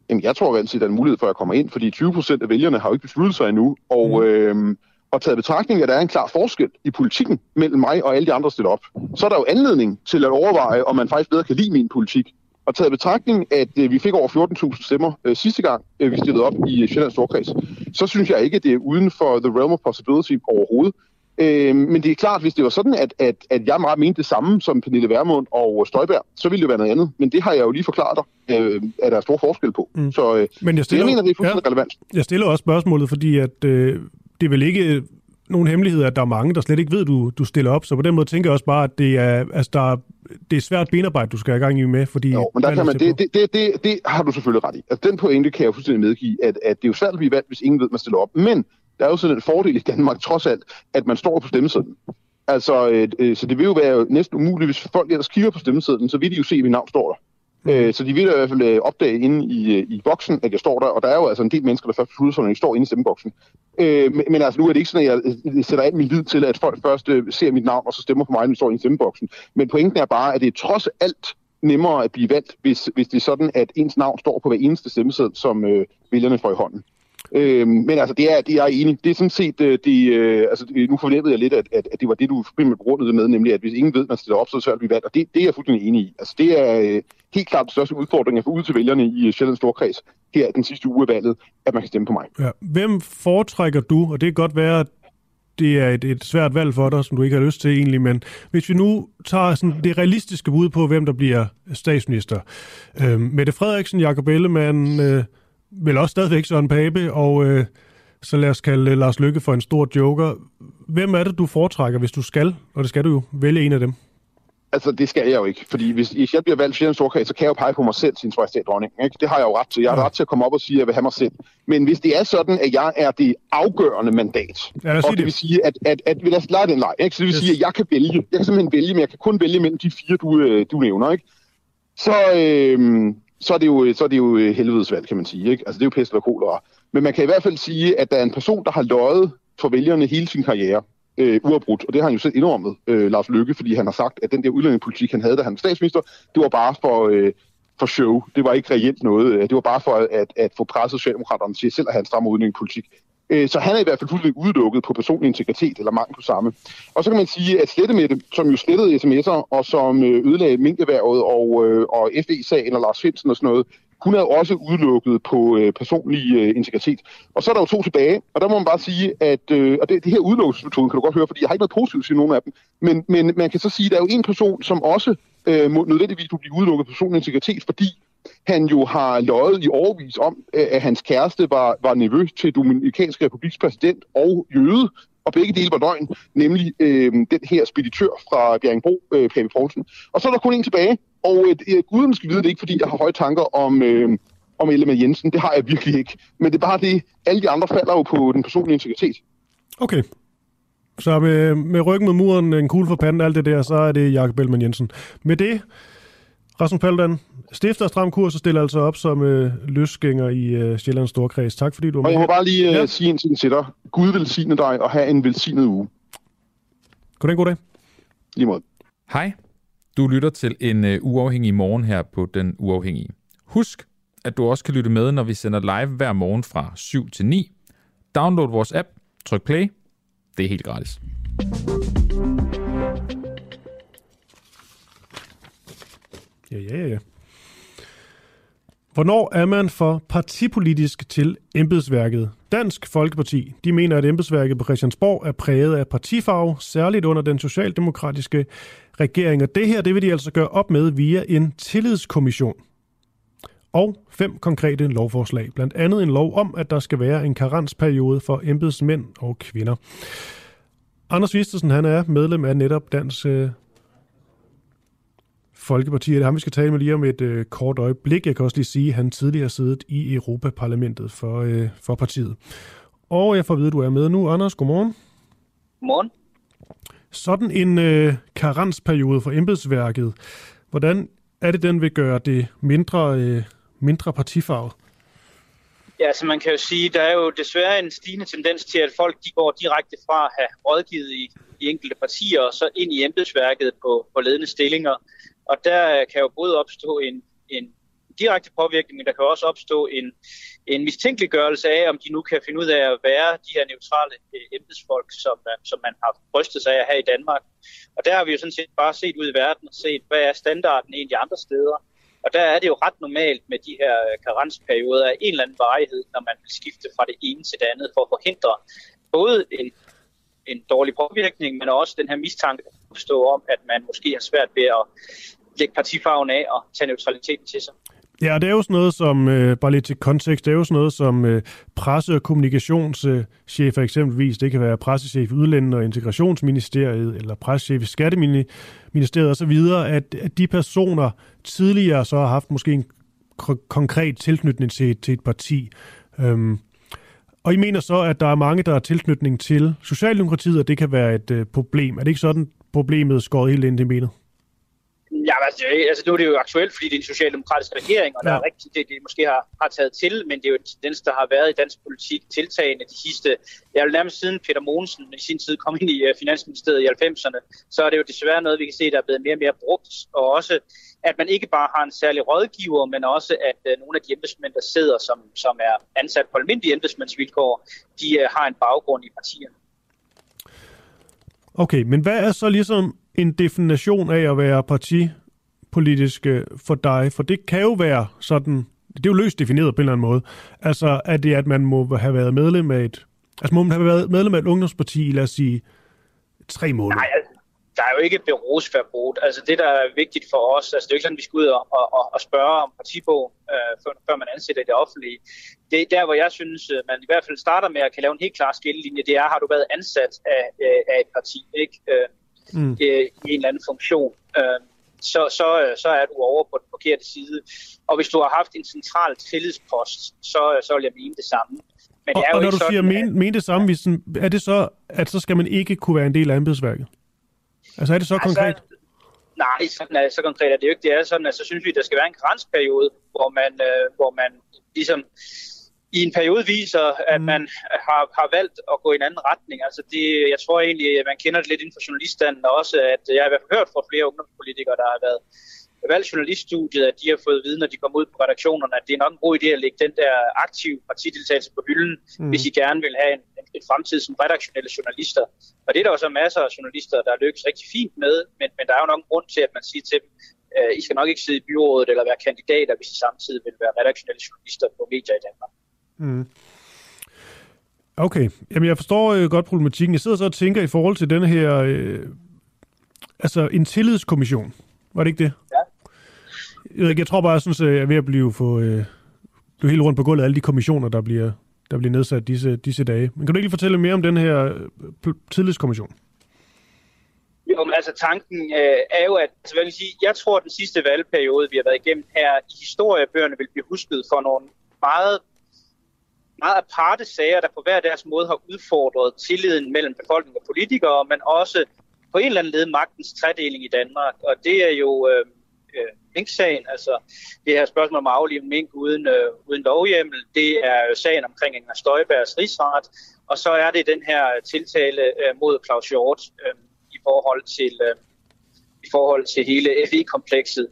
Jamen, jeg tror altid, der er en mulighed for, at jeg kommer ind, fordi 20 procent af vælgerne har jo ikke besluttet sig endnu. Og, mm. øhm, og taget betragtning, at der er en klar forskel i politikken mellem mig og alle de andre, der stiller op, så er der jo anledning til at overveje, om man faktisk bedre kan lide min politik. Og taget betragtning, at øh, vi fik over 14.000 stemmer øh, sidste gang, øh, vi stillede op i øh, Sjællands Storkreds, så synes jeg ikke, at det er uden for the realm of possibility overhovedet, Øh, men det er klart, hvis det var sådan, at, at, at jeg meget mente det samme som Pernille Vermund og Støjberg, så ville det være noget andet. Men det har jeg jo lige forklaret dig, øh, at der er stor forskel på. Mm. Så øh, men jeg, stiller, jeg mener, det er fuldstændig ja, relevant. Jeg stiller også spørgsmålet, fordi at, øh, det er vel ikke nogen hemmelighed, at der er mange, der slet ikke ved, du, du stiller op. Så på den måde tænker jeg også bare, at det er, altså, der, det er svært benarbejde, du skal have gang i med. Fordi jo, men der kan man, det, det, det, det, det, har du selvfølgelig ret i. Altså, den pointe kan jeg fuldstændig medgive, at, at det er jo svært at blive valgt, hvis ingen ved, man stiller op. Men der er jo sådan en fordel i Danmark, trods alt, at man står på stemmesedlen. Altså, øh, øh, så det vil jo være næsten umuligt, hvis folk ellers kigger på stemmesedlen, så vil de jo se, at mit navn står der. Øh, så de vil i hvert fald øh, opdage inde i, øh, i boksen, at jeg står der, og der er jo altså en del mennesker, der først beslutter sig, når de står inde i stemmeboksen. Øh, men, men altså nu er det ikke sådan, at jeg sætter alt min lid til, at folk først øh, ser mit navn, og så stemmer på mig, når de står inde i stemmeboksen. Men pointen er bare, at det er trods alt nemmere at blive valgt, hvis, hvis det er sådan, at ens navn står på hver eneste stemmeseddel, som øh, vælgerne får i hånden. Øh, men altså, det er, det er jeg enig. Det er sådan set, øh, det, øh, altså, øh, nu fornemmede jeg lidt, at, at, at det var det, du primært begrundede med, nemlig at hvis ingen ved, at man stiller op, så er det svært at blive valgt. Og det, det er jeg fuldstændig enig i. Altså, det er øh, helt klart den største udfordring jeg får ud til vælgerne i øh, Sjællands Storkreds her den sidste uge af valget, at man kan stemme på mig. Ja. Hvem foretrækker du, og det kan godt være, at det er et, et svært valg for dig, som du ikke har lyst til egentlig, men hvis vi nu tager sådan det realistiske bud på, hvem der bliver statsminister. Øh, Mette Frederiksen, Jakob Ellemann, øh, vel også stadigvæk Søren Pape, og øh, så lad os kalde Lars Lykke for en stor joker. Hvem er det, du foretrækker, hvis du skal, og det skal du jo, vælge en af dem? Altså, det skal jeg jo ikke, fordi hvis, hvis jeg bliver valgt en storkreds, så kan jeg jo pege på mig selv, sin majestæt dronning. Ikke? Det har jeg jo ret til. Jeg har ja. ret til at komme op og sige, at jeg vil have mig selv. Men hvis det er sådan, at jeg er det afgørende mandat, ja, og det, det vil sige, at, at, at, at lad os lege den leg, ikke? så det vil yes. sige, at jeg kan vælge. Jeg kan simpelthen vælge, men jeg kan kun vælge mellem de fire, du, øh, du nævner. Ikke? Så, øh, så er det jo, så er det jo øh, helvedesvalg, kan man sige. Ikke? Altså, det er jo pest og kolera. Men man kan i hvert fald sige, at der er en person, der har løjet for vælgerne hele sin karriere, øh, uafbrudt, og det har han jo selv indrømmet, øh, Lars Lykke, fordi han har sagt, at den der udlændingepolitik, han havde, da han var statsminister, det var bare for, øh, for show. Det var ikke reelt noget. Det var bare for at, at få presset Socialdemokraterne til selv at have en stram udlændingepolitik. Øh, så han er i hvert fald fuldstændig udelukket på personlig integritet, eller mangel på samme. Og så kan man sige, at Slettemette, som jo slettede sms'er, og som øh, ødelagde minkeværet og, øh, og FE-sagen og Lars Finsen og sådan noget, hun er også udelukket på øh, personlig øh, integritet. Og så er der jo to tilbage, og der må man bare sige, at øh, og det, det her udelukkelsesmetode kan du godt høre, fordi jeg har ikke noget positivt til nogen af dem, men, men man kan så sige, at der er jo en person, som også øh, må nødvendigvis blive udelukket på personlig integritet, fordi han jo har løjet i overvis om, øh, at hans kæreste var, var nervøs til Dominikanske Republiks præsident og jøde, og begge dele var løgn, nemlig øh, den her speditør fra Bjerringbro, øh, Pape Poulsen. Og så er der kun en tilbage, og øh, øh guden skal vide det ikke, fordi jeg har høje tanker om, øh, om Ellemann Jensen. Det har jeg virkelig ikke. Men det er bare det, alle de andre falder jo på den personlige integritet. Okay. Så med, med ryggen mod muren, en kugle for panden, alt det der, så er det Jakob Ellemann Jensen. Med det, Rasmus Paludan, stifter Stram Kurs og stiller altså op som øh, løsgænger i øh, Sjællands Storkreds. Tak fordi du var med. Og jeg må bare lige øh, ja. sige en ting til dig. Gud velsigne dig og have en velsignet uge. Goddag, goddag. Lige måde. Hej. Du lytter til en uh, uafhængig morgen her på Den Uafhængige. Husk, at du også kan lytte med, når vi sender live hver morgen fra 7 til 9. Download vores app, tryk play. Det er helt gratis. Ja, ja, ja. Hvornår er man for partipolitisk til embedsværket? Dansk Folkeparti de mener, at embedsværket på Christiansborg er præget af partifarve, særligt under den socialdemokratiske regering. Og det her det vil de altså gøre op med via en tillidskommission. Og fem konkrete lovforslag. Blandt andet en lov om, at der skal være en karensperiode for embedsmænd og kvinder. Anders Vistesen, han er medlem af netop Dansk øh, Folkeparti. Det er ham, vi skal tale med lige om et øh, kort øjeblik. Jeg kan også lige sige, at han tidligere har siddet i Europaparlamentet for, øh, for partiet. Og jeg får at vide, at du er med nu. Anders, godmorgen. Godmorgen. Sådan en øh, karensperiode for embedsværket, hvordan er det, den vil gøre det mindre, øh, mindre partifarvet? Ja, så man kan jo sige, der er jo desværre en stigende tendens til, at folk de går direkte fra at have rådgivet i, i enkelte partier og så ind i embedsværket på, på ledende stillinger. Og der øh, kan jo både opstå en, en direkte påvirkning, men der kan også opstå en, en mistænkeliggørelse af, om de nu kan finde ud af at være de her neutrale øh, embedsfolk, som, øh, som man har brystet sig af her i Danmark. Og der har vi jo sådan set bare set ud i verden og set, hvad er standarden egentlig andre steder. Og der er det jo ret normalt med de her karensperioder af en eller anden varighed, når man vil skifte fra det ene til det andet for at forhindre både en en dårlig påvirkning, men også den her mistanke, der opstår om, at man måske har svært ved at lægge partifarven af og tage neutraliteten til sig. Ja, det er jo sådan noget som, øh, bare lidt til kontekst, det er jo sådan noget som øh, presse- og kommunikationschefer øh, eksempelvis. Det kan være pressechef i Udlænding- og Integrationsministeriet, eller pressechef i Skatteministeriet osv., at, at de personer tidligere så har haft måske en konkret tilknytning til, til et parti. Øhm, og I mener så, at der er mange, der har tilknytning til Socialdemokratiet, og det kan være et øh, problem. Er det ikke sådan, problemet skåret helt ind i benet? Ja, altså, altså nu er det jo aktuelt, fordi det er en socialdemokratisk regering, og ja. der er rigtig det, det måske har, har taget til, men det er jo en tendens, der har været i dansk politik tiltagende de sidste, jeg vil nærmest siden Peter Mogensen i sin tid kom ind i uh, Finansministeriet i 90'erne, så er det jo desværre noget, vi kan se, der er blevet mere og mere brugt, og også at man ikke bare har en særlig rådgiver, men også at uh, nogle af de embedsmænd, der sidder, som, som er ansat på almindelige embedsmændsvilkår, de uh, har en baggrund i partierne. Okay, men hvad er så ligesom en definition af at være partipolitisk øh, for dig? For det kan jo være sådan, det er jo løst defineret på en eller anden måde. Altså, at det, at man må have været medlem af et, altså må man have været medlem af et ungdomsparti i, lad os sige, tre måneder? Nej, altså, der er jo ikke et berosforbud. Altså det, der er vigtigt for os, altså det er jo ikke sådan, at vi skal ud og, og, og spørge om partibog, øh, før, før man ansætter i det offentlige. Det er der, hvor jeg synes, øh, man i hvert fald starter med at kan lave en helt klar skillelinje. Det er, har du været ansat af, øh, af et parti, ikke? Øh, mm. øh, i en eller anden funktion. Øh, så, så, så er du over på den forkerte side. Og hvis du har haft en central tillidspost, så, så vil jeg mene det samme. Men det er og, jo og når du sådan, siger men, men det samme, hvis, er det så, at så skal man ikke kunne være en del af embedsværket? Altså er det så altså, konkret? Nej, sådan er, så konkret er det jo ikke. Det er sådan, at så synes vi, at der skal være en grænsperiode, hvor man, øh, hvor man ligesom i en periode viser, at mm. man har, har valgt at gå i en anden retning. Altså det, jeg tror egentlig, at man kender det lidt inden for journaliststanden også, at jeg har i hvert fald hørt fra flere ungdomspolitikere, der har været valgt journaliststudiet, at de har fået vide, når de kommer ud på redaktionerne, at det er nok en god idé at lægge den der aktive partideltagelse på hylden, mm. hvis I gerne vil have en, en, en fremtid som redaktionelle journalister. Og det er der jo så masser af journalister, der lykkes rigtig fint med, men, men der er jo nok en grund til, at man siger til dem, øh, I skal nok ikke sidde i byrådet eller være kandidater, hvis I samtidig vil være redaktionelle journalister på medier i Danmark. Mm. Okay, Jamen, jeg forstår øh, godt problematikken. Jeg sidder så og tænker i forhold til den her, øh, altså en tillidskommission. Var det ikke det? Ja. Jeg, jeg tror bare, jeg synes, at jeg er ved at blive, for, øh, blive helt rundt på gulvet af alle de kommissioner, der bliver, der bliver nedsat disse, disse dage. Men kan du ikke lige fortælle mere om den her øh, tillidskommission? Jo, men altså tanken øh, er jo, at altså, vil sige, jeg tror, at den sidste valgperiode, vi har været igennem her i historiebøgerne, vil blive husket for nogle meget meget aparte sager, der på hver deres måde har udfordret tilliden mellem befolkning og politikere, men også på en eller anden led magtens tredeling i Danmark. Og det er jo øh, øh, Mink-sagen, altså det her spørgsmål om at aflive mink uden, øh, uden lovhjemmel, det er sagen omkring Inger Støjbergs rigsret, og så er det den her tiltale øh, mod Claus Hjort øh, i forhold til øh, i forhold til hele FE-komplekset.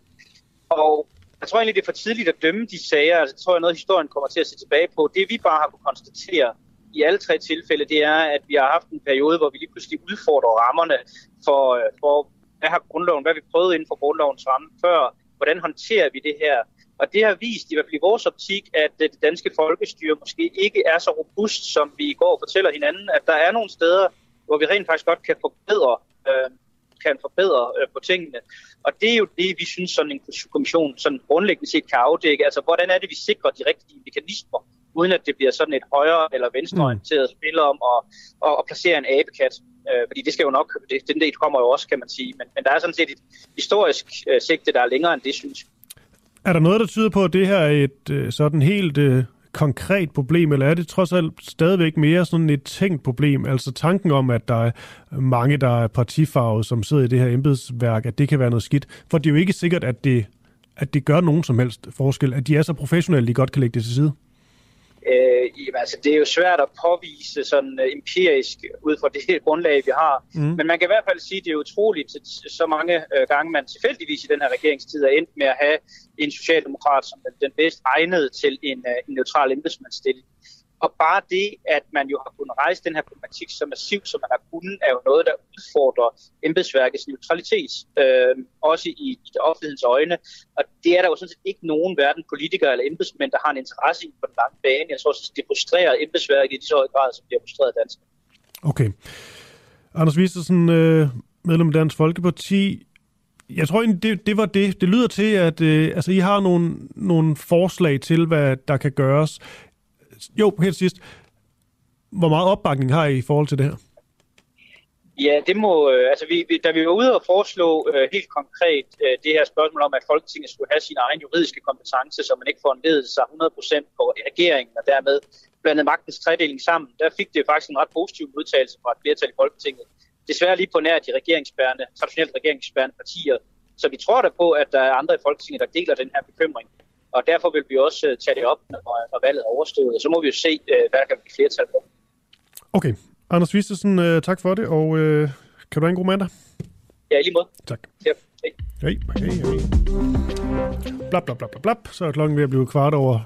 Og jeg tror egentlig, det er for tidligt at dømme de sager. Altså, det tror jeg noget, historien kommer til at se tilbage på. Det vi bare har kunnet konstatere i alle tre tilfælde, det er, at vi har haft en periode, hvor vi lige pludselig udfordrer rammerne for, øh, for hvad har grundloven, hvad vi prøvet inden for grundlovens ramme før, hvordan håndterer vi det her. Og det har vist, i hvert fald i vores optik, at øh, det danske folkestyre måske ikke er så robust, som vi i går fortæller hinanden, at der er nogle steder, hvor vi rent faktisk godt kan forbedre øh, kan forbedre øh, på tingene. Og det er jo det, vi synes, sådan en kommission sådan grundlæggende set kan afdække. Altså, hvordan er det, vi sikrer de rigtige mekanismer, uden at det bliver sådan et højre- eller venstreorienteret mm. spil om at, at, at placere en abekat. Øh, fordi det skal jo nok, det, den del kommer jo også, kan man sige. Men, men der er sådan set et historisk øh, sigte, der er længere end det, synes jeg. Er der noget, der tyder på, at det her er et øh, sådan helt øh, konkret problem, eller er det trods alt stadigvæk mere sådan et tænkt problem? Altså tanken om, at der er mange, der er partifarvet, som sidder i det her embedsværk, at det kan være noget skidt. For det er jo ikke sikkert, at det, at det gør nogen som helst forskel, at de er så professionelle, de godt kan lægge det til side. Øh, jamen, altså, det er jo svært at påvise sådan uh, empirisk ud fra det grundlag, vi har. Mm. Men man kan i hvert fald sige, at det er utroligt så mange uh, gange, man tilfældigvis i den her regeringstid er endt med at have en socialdemokrat som den, den bedst egnede til en, uh, en neutral embedsmandsstilling. Og bare det, at man jo har kunnet rejse den her problematik så massivt, som man har kunnet, er jo noget, der udfordrer embedsværkets neutralitet, øh, også i, i det offentlighedens øjne. Og det er der jo sådan set ikke nogen verden politikere eller embedsmænd, der har en interesse i på den lange bane. Jeg tror, det frustrerer embedsværket i så høj grad, som det har frustreret danskere. Okay. Anders Vistersen, øh, medlem af Dansk Folkeparti. Jeg tror egentlig, det, det var det. Det lyder til, at øh, altså, I har nogle, nogle forslag til, hvad der kan gøres. Jo, helt sidst. Hvor meget opbakning har I i forhold til det her? Ja, det må, øh, altså vi, da vi var ude og foreslå øh, helt konkret øh, det her spørgsmål om, at Folketinget skulle have sin egen juridiske kompetence, så man ikke får en sig 100% på regeringen, og dermed blandet magtens tredeling sammen, der fik det faktisk en ret positiv modtagelse fra et flertal i Folketinget. Desværre lige på nær de regeringsbærende, traditionelt regeringsbærende partier. Så vi tror da på, at der er andre i Folketinget, der deler den her bekymring. Og derfor vil vi også uh, tage det op, når, når valget er overstået. Og så må vi jo se, uh, hvad der kan blive flertal på. Okay. Anders Vistesen, uh, tak for det, og kan du have en god mandag? Ja, lige måde. Tak. Ja, hej. Hej, hej, hej. Blap, blap, blap, blap, blap. Så er klokken ved at blive kvart over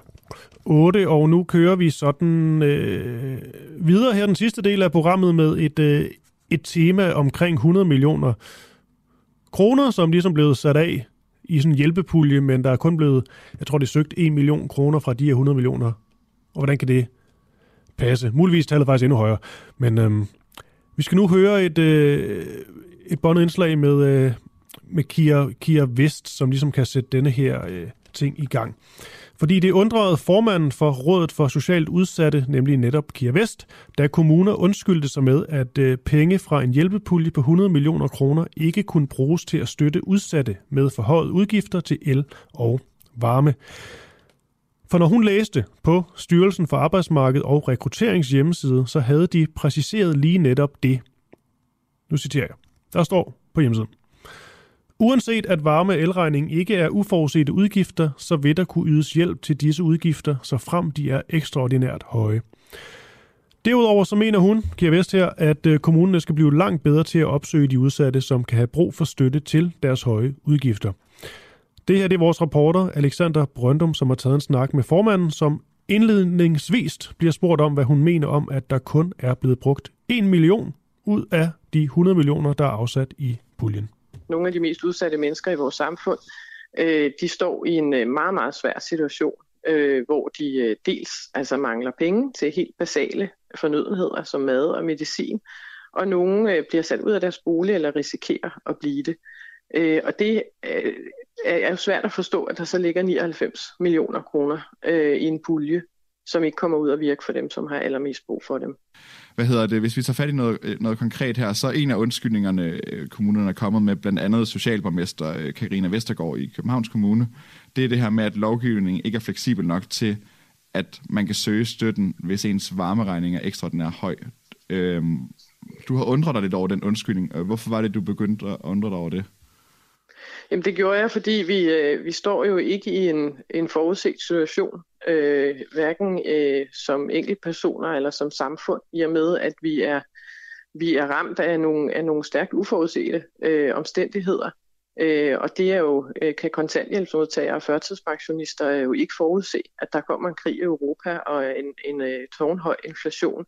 8, og nu kører vi sådan øh, videre her den sidste del af programmet med et, øh, et tema omkring 100 millioner kroner, som ligesom blevet sat af i sådan en hjælpepulje, men der er kun blevet, jeg tror det er søgt 1 million kroner fra de her 100 millioner. Og hvordan kan det passe? Muligvis tallet faktisk endnu højere. Men øhm, vi skal nu høre et, øh, et båndet indslag med, øh, med Kia, Kia Vest, som ligesom kan sætte denne her øh, ting i gang. Fordi det undrede formanden for Rådet for Socialt Udsatte, nemlig netop Kia Vest, da kommuner undskyldte sig med, at øh, penge fra en hjælpepulje på 100 millioner kroner ikke kunne bruges til at støtte udsatte med forhøjet udgifter til el og varme. For når hun læste på Styrelsen for Arbejdsmarked og Rekrutterings hjemmeside, så havde de præciseret lige netop det. Nu citerer jeg. Der står på hjemmesiden. Uanset at varme og elregning ikke er uforudsete udgifter, så vil der kunne ydes hjælp til disse udgifter, så frem de er ekstraordinært høje. Derudover så mener hun, Kira Vest her, at øh, kommunerne skal blive langt bedre til at opsøge de udsatte, som kan have brug for støtte til deres høje udgifter. Det her det er vores reporter, Alexander Brøndum, som har taget en snak med formanden, som indledningsvist bliver spurgt om, hvad hun mener om, at der kun er blevet brugt 1 million ud af de 100 millioner, der er afsat i puljen nogle af de mest udsatte mennesker i vores samfund, øh, de står i en øh, meget, meget svær situation, øh, hvor de øh, dels altså mangler penge til helt basale fornødenheder som mad og medicin, og nogle øh, bliver sat ud af deres bolig eller risikerer at blive det. Øh, og det øh, er jo svært at forstå, at der så ligger 99 millioner kroner øh, i en pulje, som ikke kommer ud og virke for dem, som har allermest brug for dem hvad hedder det, hvis vi tager fat i noget, øh, noget konkret her, så en af undskyldningerne, øh, kommunerne er kommet med, blandt andet socialborgmester øh, Karina Vestergaard i Københavns Kommune, det er det her med, at lovgivningen ikke er fleksibel nok til, at man kan søge støtten, hvis ens varmeregning er ekstraordinært høj. Øhm, du har undret dig lidt over den undskyldning. Hvorfor var det, du begyndte at undre dig over det? Jamen det gjorde jeg, fordi vi, vi står jo ikke i en, en forudset situation, øh, hverken øh, som enkeltpersoner eller som samfund, i og med at vi er, vi er ramt af nogle, af nogle stærkt uforudsete øh, omstændigheder. Øh, og det er jo, øh, kan kontanthjælpsmodtagere og førtidspensionister øh, jo ikke forudse, at der kommer en krig i Europa og en, en øh, tårnhøj inflation.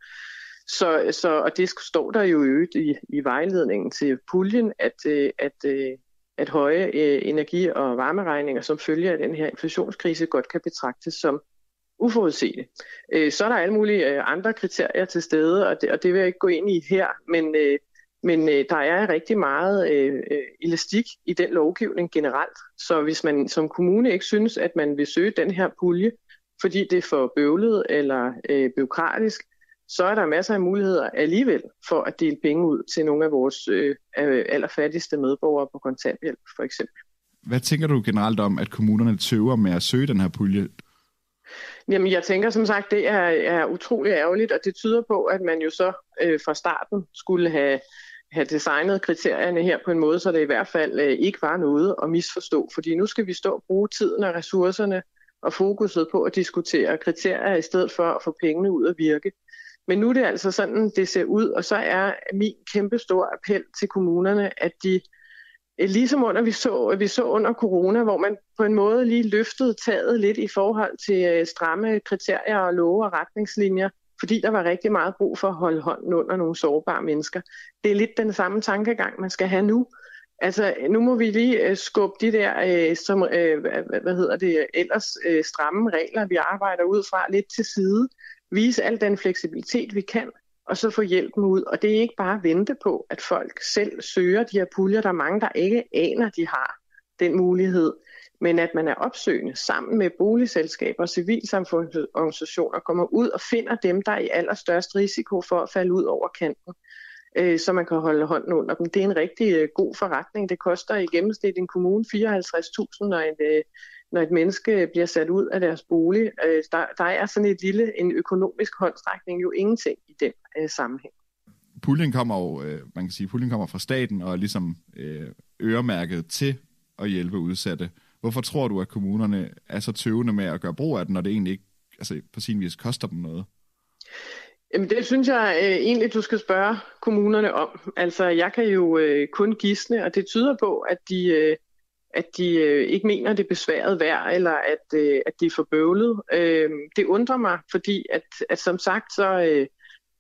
Så, så, og det står der jo i, i vejledningen til puljen, at, øh, at, øh, at høje øh, energi- og varmeregninger som følge af den her inflationskrise godt kan betragtes som uforudsete. Øh, så er der alle mulige øh, andre kriterier til stede, og det, og det vil jeg ikke gå ind i her, men, øh, men øh, der er rigtig meget øh, øh, elastik i den lovgivning generelt. Så hvis man som kommune ikke synes, at man vil søge den her pulje, fordi det er for bøvlet eller øh, byråkratisk, så er der masser af muligheder alligevel for at dele penge ud til nogle af vores øh, allerfattigste medborgere på kontanthjælp for eksempel. Hvad tænker du generelt om, at kommunerne tøver med at søge den her pulje? Jamen, jeg tænker som sagt, det er, er utrolig ærgerligt, og det tyder på, at man jo så øh, fra starten skulle have, have designet kriterierne her på en måde, så det i hvert fald øh, ikke var noget at misforstå. Fordi nu skal vi stå og bruge tiden og ressourcerne og fokuset på at diskutere kriterier, i stedet for at få pengene ud at virke. Men nu er det altså sådan, det ser ud, og så er min kæmpe store appel til kommunerne, at de eh, ligesom under vi så, vi så under corona, hvor man på en måde lige løftede taget lidt i forhold til eh, stramme kriterier og love og retningslinjer, fordi der var rigtig meget brug for at holde hånden under nogle sårbare mennesker. Det er lidt den samme tankegang, man skal have nu. Altså, nu må vi lige eh, skubbe de der, som, hvad hedder det, ellers stramme regler, vi arbejder ud fra, lidt til side, vise al den fleksibilitet, vi kan, og så få hjælpen ud. Og det er ikke bare at vente på, at folk selv søger de her puljer. Der er mange, der ikke aner, de har den mulighed. Men at man er opsøgende sammen med boligselskaber og civilsamfundsorganisationer, kommer ud og finder dem, der er i allerstørst risiko for at falde ud over kanten øh, så man kan holde hånden under dem. Det er en rigtig øh, god forretning. Det koster i gennemsnit en kommune 54.000, når en øh, når et menneske bliver sat ud af deres bolig. Øh, der, der er sådan et lille, en økonomisk håndstrækning jo ingenting i den øh, sammenhæng. Puljen kommer jo, øh, man kan sige, puljen kommer fra staten og er ligesom øh, øremærket til at hjælpe udsatte. Hvorfor tror du, at kommunerne er så tøvende med at gøre brug af den, når det egentlig ikke altså, på sin vis koster dem noget? Jamen det synes jeg øh, egentlig, du skal spørge kommunerne om. Altså jeg kan jo øh, kun gisne, og det tyder på, at de, øh, at de øh, ikke mener, det er besværet værd, eller at, øh, at de er for bøvlet. Øh, det undrer mig, fordi at, at som sagt, så øh,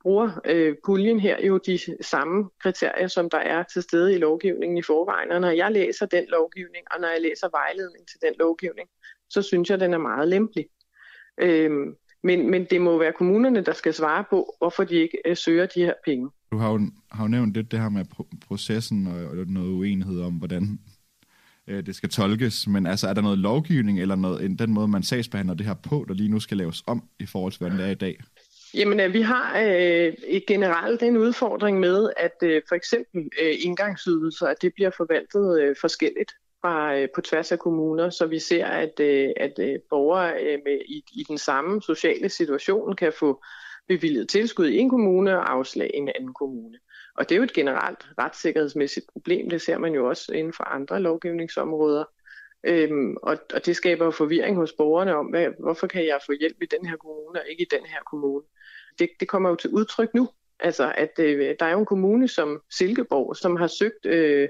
bruger øh, puljen her jo de samme kriterier, som der er til stede i lovgivningen i forvejen. Og når jeg læser den lovgivning, og når jeg læser vejledningen til den lovgivning, så synes jeg, den er meget lempelig. Øh, men, men det må være kommunerne, der skal svare på, hvorfor de ikke øh, søger de her penge. Du har jo, har jo nævnt lidt det her med processen og, og noget uenighed om, hvordan øh, det skal tolkes, men altså er der noget lovgivning eller noget, den måde, man sagsbehandler det her på, der lige nu skal laves om i forhold til, hvordan det er i dag? Jamen, øh, vi har øh, generelt en udfordring med, at øh, for eksempel øh, indgangsydelser, at det bliver forvaltet øh, forskelligt fra, øh, på tværs af kommuner, så vi ser, at, øh, at øh, borgere øh, med, i, i den samme sociale situation kan få bevilget tilskud i en kommune og afslag i en anden kommune. Og det er jo et generelt retssikkerhedsmæssigt problem, det ser man jo også inden for andre lovgivningsområder. Øhm, og, og det skaber jo forvirring hos borgerne om, hvad, hvorfor kan jeg få hjælp i den her kommune og ikke i den her kommune. Det, det kommer jo til udtryk nu, altså at øh, der er jo en kommune som Silkeborg, som har søgt øh,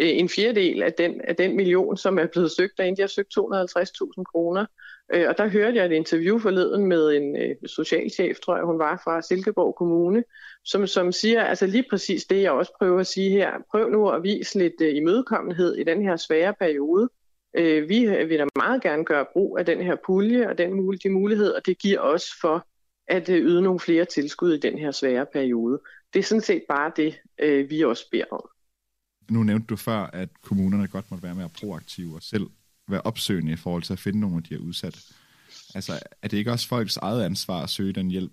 Øh, en fjerdedel af den, af den million, som er blevet søgt derinde. De har søgt 250.000 kroner. Øh, og der hørte jeg et interview forleden med en øh, socialchef, tror jeg hun var, fra Silkeborg Kommune, som, som siger altså lige præcis det, jeg også prøver at sige her. Prøv nu at vise lidt øh, imødekommenhed i den her svære periode. Øh, vi vil da meget gerne gøre brug af den her pulje og den, de muligheder, det giver os for at yde nogle flere tilskud i den her svære periode. Det er sådan set bare det, vi også beder om nu nævnte du før, at kommunerne godt måtte være mere proaktive og selv være opsøgende i forhold til at finde nogle af de her udsatte. Altså, er det ikke også folks eget ansvar at søge den hjælp?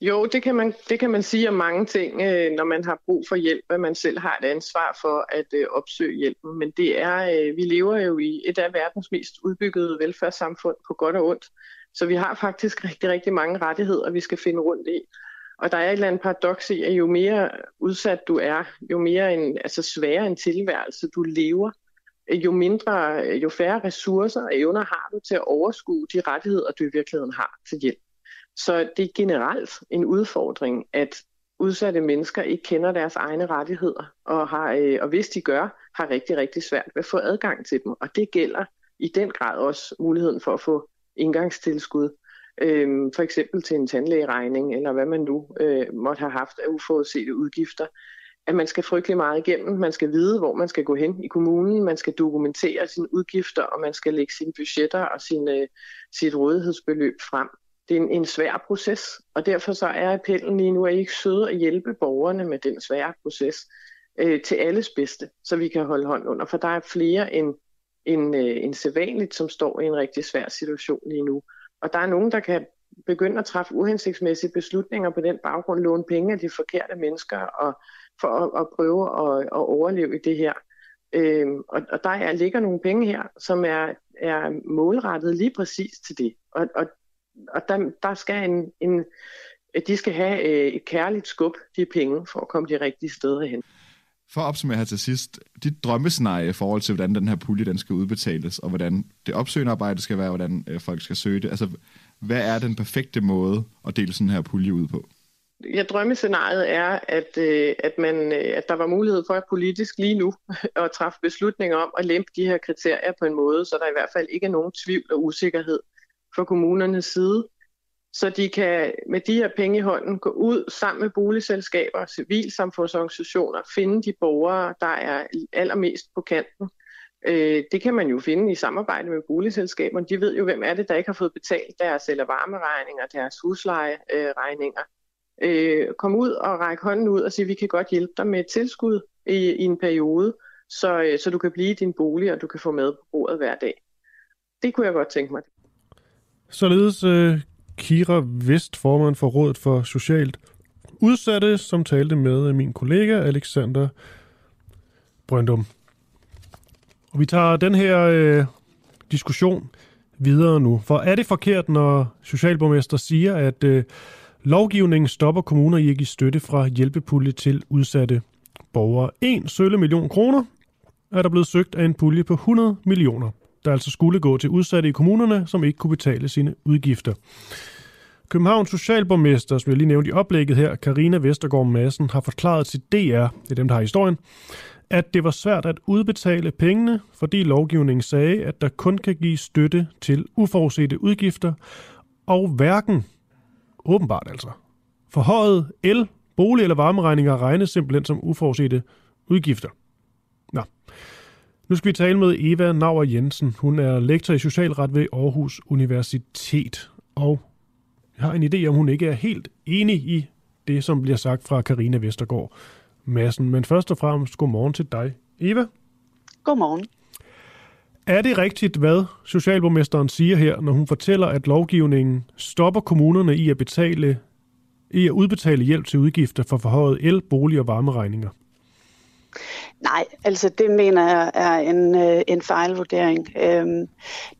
Jo, det kan man, det kan man sige om mange ting, øh, når man har brug for hjælp, at man selv har et ansvar for at øh, opsøge hjælpen. Men det er, øh, vi lever jo i et af verdens mest udbyggede velfærdssamfund på godt og ondt. Så vi har faktisk rigtig, rigtig mange rettigheder, vi skal finde rundt i. Og der er et eller andet paradoks i, at jo mere udsat du er, jo mere en, altså sværere en tilværelse du lever, jo mindre, jo færre ressourcer og evner har du til at overskue de rettigheder, du i virkeligheden har til hjælp. Så det er generelt en udfordring, at udsatte mennesker ikke kender deres egne rettigheder, og, har, øh, og hvis de gør, har rigtig, rigtig svært ved at få adgang til dem. Og det gælder i den grad også muligheden for at få indgangstilskud øh, for eksempel til en tandlægeregning, eller hvad man nu øh, måtte have haft af uforudsete udgifter, at man skal frygtelig meget igennem. Man skal vide, hvor man skal gå hen i kommunen, man skal dokumentere sine udgifter, og man skal lægge sine budgetter og sin, øh, sit rådighedsbeløb frem. Det er en, en svær proces, og derfor så er appellen lige nu, at I ikke søde at hjælpe borgerne med den svære proces øh, til alles bedste, så vi kan holde hånd under, for der er flere end, end, øh, end sædvanligt, som står i en rigtig svær situation lige nu. Og der er nogen, der kan begynde at træffe uhensigtsmæssige beslutninger på den baggrund, låne penge af de forkerte mennesker og for at, at prøve at, at overleve i det her. Øhm, og, og der er, ligger nogle penge her, som er, er målrettet lige præcis til det. Og, og, og der, der skal en, en, de skal have øh, et kærligt skub, de penge, for at komme de rigtige steder hen. For at opsummere her til sidst, dit drømmescenarie i forhold til, hvordan den her pulje den skal udbetales, og hvordan det opsøgende arbejde skal være, hvordan øh, folk skal søge det. Altså, hvad er den perfekte måde at dele sådan her pulje ud på? Ja, drømmescenariet er, at, øh, at, man, øh, at der var mulighed for at politisk lige nu at træffe beslutninger om at lempe de her kriterier på en måde, så der i hvert fald ikke er nogen tvivl og usikkerhed fra kommunernes side så de kan med de her penge i hånden gå ud sammen med boligselskaber og civilsamfundsorganisationer, finde de borgere, der er allermest på kanten. Øh, det kan man jo finde i samarbejde med boligselskaberne. De ved jo, hvem er det, der ikke har fået betalt deres eller varmeregninger, deres huslejeregninger. øh, komme ud og række hånden ud og sige, vi kan godt hjælpe dig med et tilskud i, i en periode, så, øh, så du kan blive i din bolig, og du kan få med på bordet hver dag. Det kunne jeg godt tænke mig. Således øh, Kira Vest, formand for Rådet for Socialt Udsatte, som talte med øh, min kollega Alexander Brøndum. Og vi tager den her øh, diskussion videre nu. For er det forkert, når Socialborgmester siger, at øh, lovgivningen stopper kommuner i at give støtte fra hjælpepulje til udsatte borgere? En sølle million kroner er der blevet søgt af en pulje på 100 millioner der altså skulle gå til udsatte i kommunerne, som ikke kunne betale sine udgifter. Københavns Socialborgmester, som jeg lige nævnte i oplægget her, Karina Vestergaard Madsen, har forklaret til DR, det er dem, der har historien, at det var svært at udbetale pengene, fordi lovgivningen sagde, at der kun kan give støtte til uforudsete udgifter, og hverken, åbenbart altså, forhøjet el, bolig- eller varmeregninger regnes simpelthen som uforudsete udgifter. Nu skal vi tale med Eva Nauer Jensen. Hun er lektor i socialret ved Aarhus Universitet. Og jeg har en idé om, hun ikke er helt enig i det, som bliver sagt fra Karina Vestergaard Madsen. Men først og fremmest, godmorgen til dig, Eva. Godmorgen. Er det rigtigt, hvad Socialborgmesteren siger her, når hun fortæller, at lovgivningen stopper kommunerne i at betale i at udbetale hjælp til udgifter for forhøjet el, bolig og varmeregninger? Nej, altså det mener jeg er en, øh, en fejlvurdering. Øhm,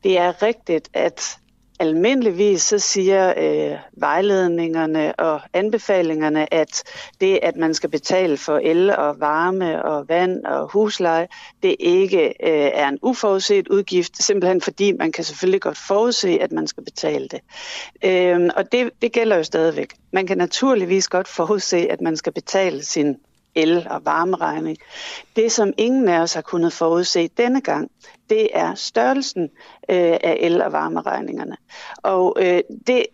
det er rigtigt, at almindeligvis så siger øh, vejledningerne og anbefalingerne, at det, at man skal betale for el og varme og vand og husleje, det ikke øh, er en uforudset udgift, simpelthen fordi man kan selvfølgelig godt forudse, at man skal betale det. Øh, og det, det gælder jo stadigvæk. Man kan naturligvis godt forudse, at man skal betale sin el- og varmeregning. Det, som ingen af os har kunnet forudse denne gang, det er størrelsen øh, af el- og varmeregningerne. Og øh, det,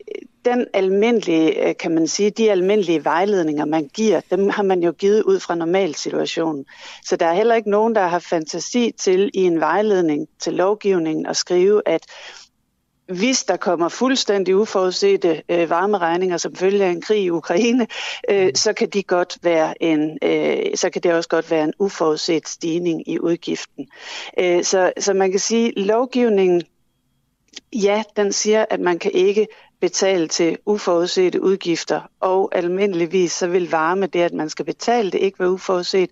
den almindelige, øh, kan man sige, de almindelige vejledninger, man giver, dem har man jo givet ud fra normalsituationen. Så der er heller ikke nogen, der har fantasi til i en vejledning til lovgivningen at skrive, at hvis der kommer fuldstændig uforudsete øh, varmeregninger som følge af en krig i Ukraine, øh, så kan de godt være en, øh, så kan det også godt være en uforudset stigning i udgiften. Øh, så, så man kan sige, lovgivningen, ja, den siger, at man kan ikke betale til uforudsete udgifter, og almindeligvis så vil varme det, at man skal betale det, ikke være uforudset,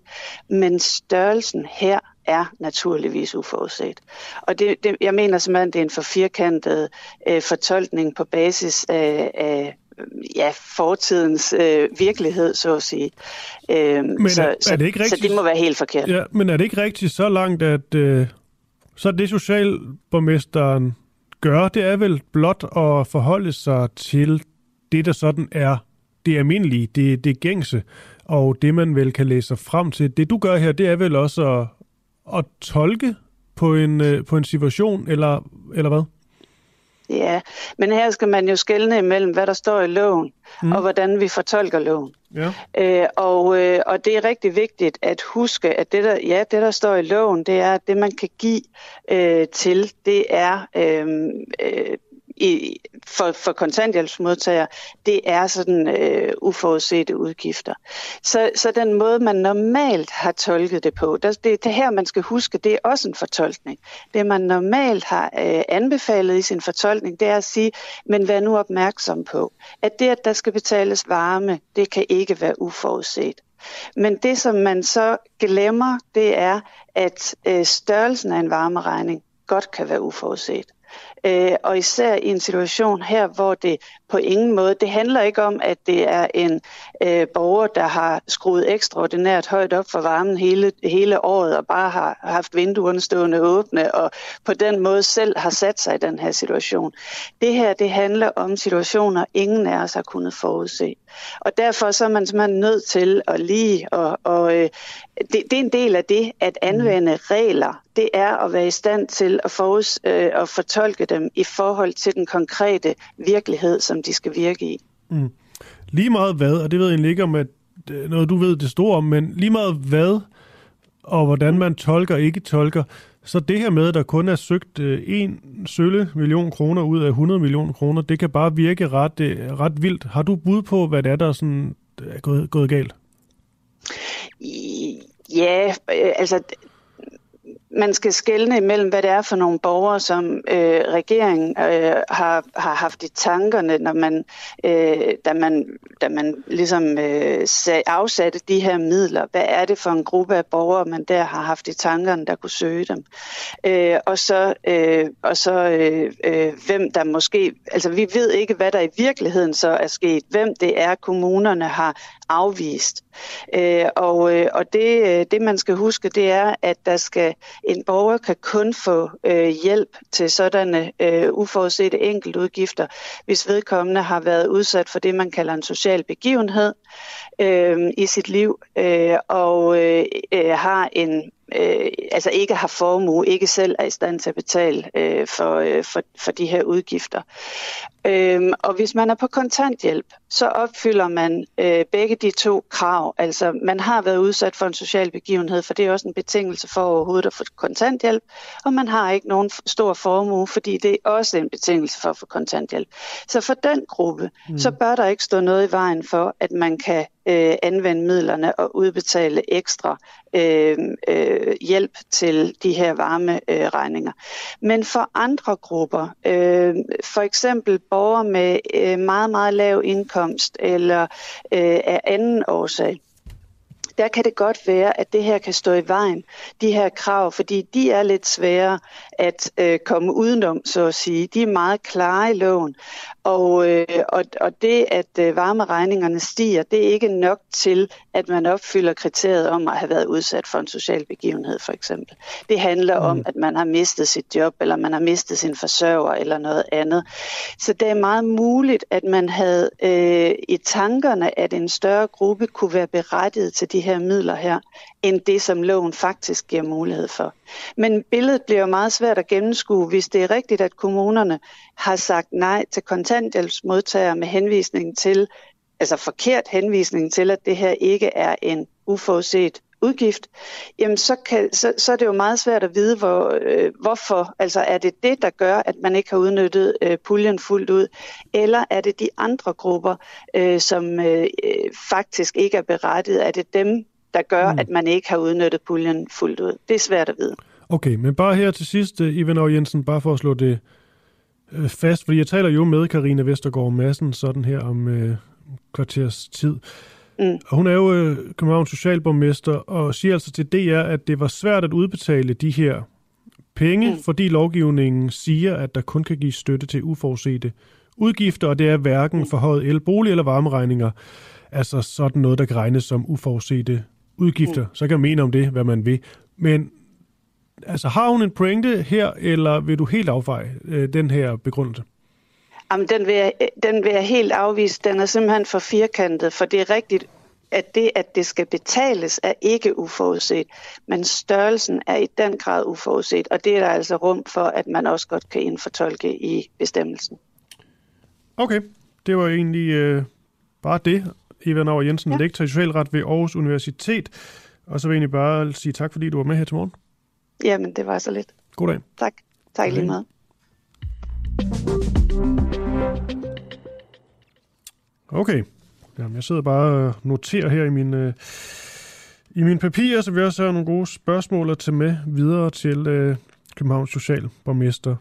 men størrelsen her er naturligvis uforudset. Og det, det, jeg mener simpelthen, det er en for firkantet øh, fortolkning på basis af, af ja, fortidens øh, virkelighed, så at sige. Øh, men så, er, er det ikke rigtigt, så det må være helt forkert. Ja, men er det ikke rigtigt så langt, at øh, så det socialborgmesteren gør, det er vel blot at forholde sig til det, der sådan er det almindelige, det, det gængse, og det man vel kan læse sig frem til. Det du gør her, det er vel også at, at tolke på en, øh, på en situation, eller, eller hvad? Ja, men her skal man jo skelne imellem, hvad der står i loven, mm. og hvordan vi fortolker loven. Ja. Øh, og, øh, og det er rigtig vigtigt at huske, at det der, ja, det, der står i loven, det er, at det, man kan give øh, til, det er øh, øh, i, for, for kontanthjælpsmodtagere, det er sådan øh, uforudsete udgifter. Så, så den måde, man normalt har tolket det på, der, det, det her, man skal huske, det er også en fortolkning. Det, man normalt har øh, anbefalet i sin fortolkning, det er at sige, men vær nu opmærksom på, at det, at der skal betales varme, det kan ikke være uforudset. Men det, som man så glemmer, det er, at øh, størrelsen af en varmeregning godt kan være uforudset. Øh, og især i en situation her, hvor det på ingen måde, det handler ikke om, at det er en øh, borger, der har skruet ekstraordinært højt op for varmen hele, hele året og bare har haft vinduerne stående åbne og på den måde selv har sat sig i den her situation. Det her, det handler om situationer, ingen af os har kunnet forudse. Og derfor så er man simpelthen nødt til at lige, og, og øh, det, det er en del af det, at anvende regler, det er at være i stand til at, forud, øh, at fortolke dem i forhold til den konkrete virkelighed, som de skal virke i. Mm. Lige meget hvad, og det ved jeg egentlig ikke om, at noget du ved det store om, men lige meget hvad, og hvordan man tolker ikke tolker, Så det her med, at der kun er søgt øh, en sølle million kroner ud af 100 millioner kroner, det kan bare virke ret, øh, ret vildt. Har du bud på, hvad det er, der er, sådan, er gået, gået galt? Ja, øh, altså man skal skelne imellem, hvad det er for nogle borgere, som øh, regeringen øh, har, har haft i tankerne, når man, øh, da man, da man ligesom øh, afsatte de her midler. Hvad er det for en gruppe af borgere, man der har haft i tankerne, der kunne søge dem? Øh, og så, øh, og så øh, øh, hvem der måske... Altså, vi ved ikke, hvad der i virkeligheden så er sket. Hvem det er, kommunerne har afvist. Øh, og øh, og det, øh, det, man skal huske, det er, at der skal en borger kan kun få øh, hjælp til sådanne øh, uforudsete enkeltudgifter, hvis vedkommende har været udsat for det, man kalder en social begivenhed øh, i sit liv, øh, og øh, øh har en øh, altså ikke har formue, ikke selv er i stand til at betale øh, for, øh, for, for de her udgifter. Øhm, og hvis man er på kontanthjælp, så opfylder man øh, begge de to krav. Altså man har været udsat for en social begivenhed, for det er også en betingelse for overhovedet at få kontanthjælp, og man har ikke nogen stor formue, fordi det er også en betingelse for at få kontanthjælp. Så for den gruppe, mm. så bør der ikke stå noget i vejen for, at man kan øh, anvende midlerne og udbetale ekstra øh, øh, hjælp til de her varme øh, regninger. Men for andre grupper, øh, for eksempel borgere med øh, meget, meget lav indkomst eller øh, af anden årsag, der kan det godt være, at det her kan stå i vejen, de her krav, fordi de er lidt svære at øh, komme udenom, så at sige. De er meget klare i loven, og, øh, og, og det, at øh, varmeregningerne stiger, det er ikke nok til, at man opfylder kriteriet om at have været udsat for en social begivenhed, for eksempel. Det handler mm. om, at man har mistet sit job, eller man har mistet sin forsørger, eller noget andet. Så det er meget muligt, at man havde øh, i tankerne, at en større gruppe kunne være berettiget til de her midler her, end det, som loven faktisk giver mulighed for. Men billedet bliver meget svært at gennemskue, hvis det er rigtigt, at kommunerne har sagt nej til kontanthjælpsmodtagere med henvisning til, altså forkert henvisning til, at det her ikke er en uforudset udgift, jamen så, kan, så, så er det jo meget svært at vide, hvor, øh, hvorfor. Altså er det det, der gør, at man ikke har udnyttet øh, puljen fuldt ud, eller er det de andre grupper, øh, som øh, faktisk ikke er berettiget? Er det dem, der gør, mm. at man ikke har udnyttet puljen fuldt ud? Det er svært at vide. Okay, men bare her til sidst, øh, Ivan og Jensen, bare for at slå det øh, fast, fordi jeg taler jo med Karina Vestergaard Madsen sådan her om øh, kvarters tid. Mm. Og hun er jo øh, Københavns socialborgmester og siger altså til DR, at det var svært at udbetale de her penge, mm. fordi lovgivningen siger, at der kun kan gives støtte til uforudsete udgifter, og det er hverken mm. forhøjet el, bolig eller varmeregninger, altså sådan noget, der kan regnes som uforudsete udgifter. Mm. Så kan man mene om det, hvad man vil. Men altså, har hun en pointe her, eller vil du helt affeje øh, den her begrundelse? Jamen, den vil, jeg, den vil jeg helt afvise. Den er simpelthen for firkantet, for det er rigtigt, at det, at det skal betales, er ikke uforudset, men størrelsen er i den grad uforudset, og det er der altså rum for, at man også godt kan indfortolke i bestemmelsen. Okay, det var egentlig øh, bare det. Eva Nauer Jensen, ja. lektor i socialret ved Aarhus Universitet. Og så vil jeg egentlig bare sige tak, fordi du var med her til morgen. Jamen, det var så lidt. God dag. Tak. Tak lige meget. Okay. Jamen, jeg sidder bare og noterer her i min, øh, i mine papirer, så vi også har nogle gode spørgsmål at tage med videre til øh, Københavns Socialborgmester.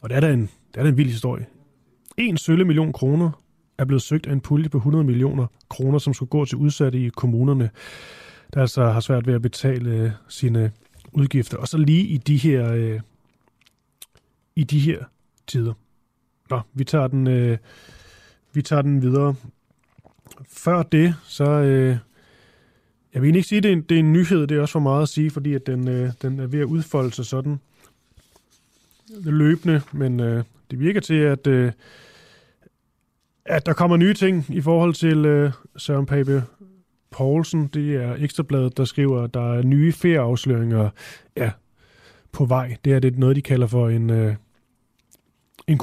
Og det er da en, det er da en vild historie. En sølle million kroner er blevet søgt af en pulje på 100 millioner kroner, som skulle gå til udsatte i kommunerne, der altså har svært ved at betale øh, sine udgifter. Og så lige i de her, øh, i de her tider. Nå, vi tager den, øh, vi tager den videre. Før det, så... Øh, jeg vil ikke sige, at det er, en, det er en nyhed, det er også for meget at sige, fordi at den, øh, den er ved at udfolde sig sådan løbende, men øh, det virker til, at, øh, at der kommer nye ting i forhold til øh, Søren Pape Poulsen. Det er Ekstrabladet, der skriver, at der er nye ferieafsløringer ja, på vej. Det er det noget, de kalder for en, øh, en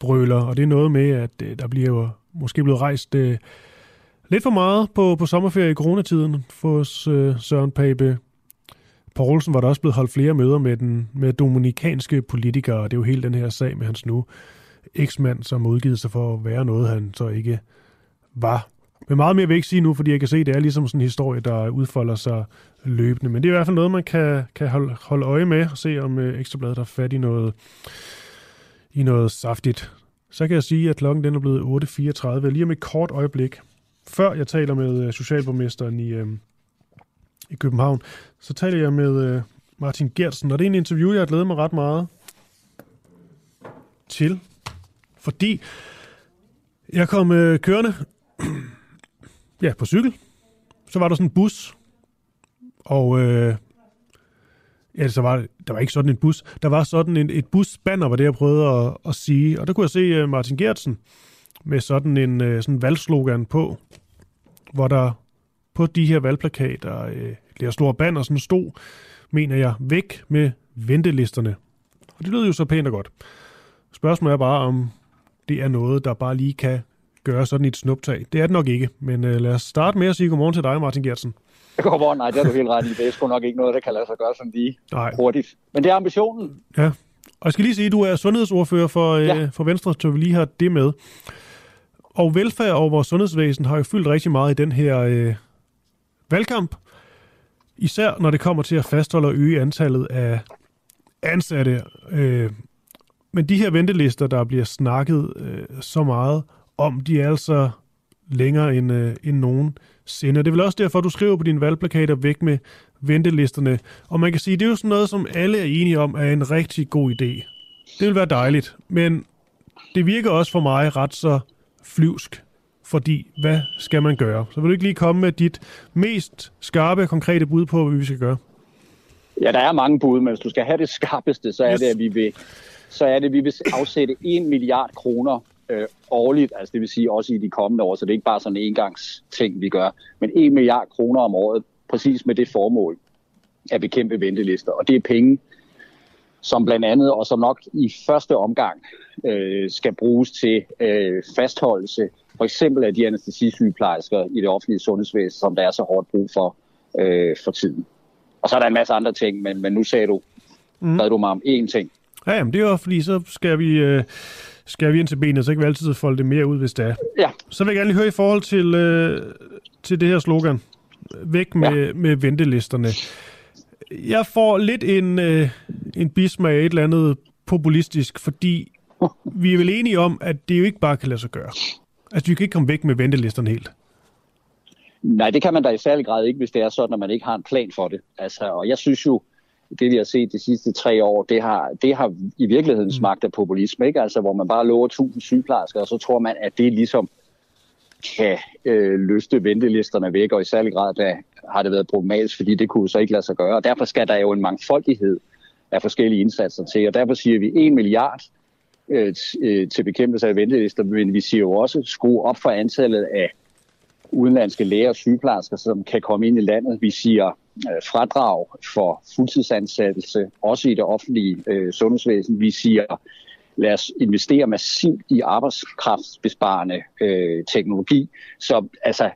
brøler, og det er noget med, at øh, der bliver jo måske blevet rejst øh, lidt for meget på, på sommerferie i coronatiden for øh, Søren Pape Poulsen var der også blevet holdt flere møder med den med dominikanske politikere, og det er jo hele den her sag med hans nu eksmand, som udgivet sig for at være noget, han så ikke var. Men meget mere vil jeg ikke sige nu, fordi jeg kan se, at det er ligesom sådan en historie, der udfolder sig løbende. Men det er i hvert fald noget, man kan, kan holde, holde øje med og se, om øh, Ekstrabladet har fat i noget, i noget saftigt. Så kan jeg sige, at klokken den er blevet 8.34. Lige om et kort øjeblik, før jeg taler med øh, socialborgmesteren i, øh, i København, så taler jeg med øh, Martin Gertsen, og det er en interview, jeg har glædet mig ret meget til, fordi jeg kom øh, kørende ja, på cykel. Så var der sådan en bus, og øh, ja, så var, der var ikke sådan en bus. Der var sådan en, et busbanner, var det, jeg prøvede at, at sige. Og der kunne jeg se uh, Martin Gertsen med sådan en uh, sådan valgslogan på, hvor der på de her valgplakater, øh, uh, der store banner, sådan stod, mener jeg, væk med ventelisterne. Og det lyder jo så pænt og godt. Spørgsmålet er bare, om det er noget, der bare lige kan gøre sådan et snuptag. Det er det nok ikke, men uh, lad os starte med at sige godmorgen til dig, Martin Gertsen. Godmorgen, nej, det er du helt ret i. Det er sgu nok ikke noget, der kan lade sig gøre sådan lige nej. hurtigt. Men det er ambitionen. Ja, og jeg skal lige sige, at du er sundhedsordfører for, øh, ja. for Venstre, så vi lige har det med. Og velfærd og vores sundhedsvæsen har jo fyldt rigtig meget i den her øh, valgkamp. Især når det kommer til at fastholde og øge antallet af ansatte. Øh, men de her ventelister, der bliver snakket øh, så meget om, de er altså længere end, øh, end nogen sinde. Det er vel også derfor, du skriver på dine valgplakater væk med ventelisterne. Og man kan sige, det er jo sådan noget, som alle er enige om, er en rigtig god idé. Det vil være dejligt, men det virker også for mig ret så flyvsk. Fordi, hvad skal man gøre? Så vil du ikke lige komme med dit mest skarpe, konkrete bud på, hvad vi skal gøre? Ja, der er mange bud, men hvis du skal have det skarpeste, så er yes. det, at vi vil, så er det, at vi vil afsætte 1 milliard kroner øh, årligt, altså det vil sige også i de kommende år, så det er ikke bare sådan en engangsting, vi gør, men 1 milliard kroner om året, præcis med det formål at bekæmpe ventelister. Og det er penge, som blandt andet, og som nok i første omgang øh, skal bruges til øh, fastholdelse, for eksempel af de anestesisygeplejersker i det offentlige sundhedsvæsen, som der er så hårdt brug for øh, for tiden. Og så er der en masse andre ting, men, men nu sagde du, mm. bad du mig om én ting. Ja, jamen det er jo fordi, så skal vi... Øh skal vi ind til benet, så kan vi altid folde det mere ud, hvis det er. Ja. Så vil jeg gerne lige høre i forhold til, øh, til det her slogan. Væk med, ja. med ventelisterne. Jeg får lidt en, øh, en bismag af et eller andet populistisk, fordi vi er vel enige om, at det jo ikke bare kan lade sig gøre. Altså, vi kan ikke komme væk med ventelisterne helt. Nej, det kan man da i særlig grad ikke, hvis det er sådan, at man ikke har en plan for det. Altså, og jeg synes jo, det vi har set de sidste tre år, det har, det har i virkeligheden mm. smagt af populisme, ikke? Altså, hvor man bare lover 1000 sygeplejersker, og så tror man, at det ligesom kan øh, løfte ventelisterne væk, og i særlig grad der har det været problematisk, fordi det kunne så ikke lade sig gøre. Og derfor skal der jo en mangfoldighed af forskellige indsatser til, og derfor siger vi 1 milliard øh, øh, til bekæmpelse af ventelister, men vi siger jo også skrue op for antallet af udenlandske læger og sygeplejersker, som kan komme ind i landet. Vi siger Øh, fradrag for fuldtidsansættelse, også i det offentlige øh, sundhedsvæsen. Vi siger, lad os investere massivt i arbejdskraftsbesparende øh, teknologi. Så altså,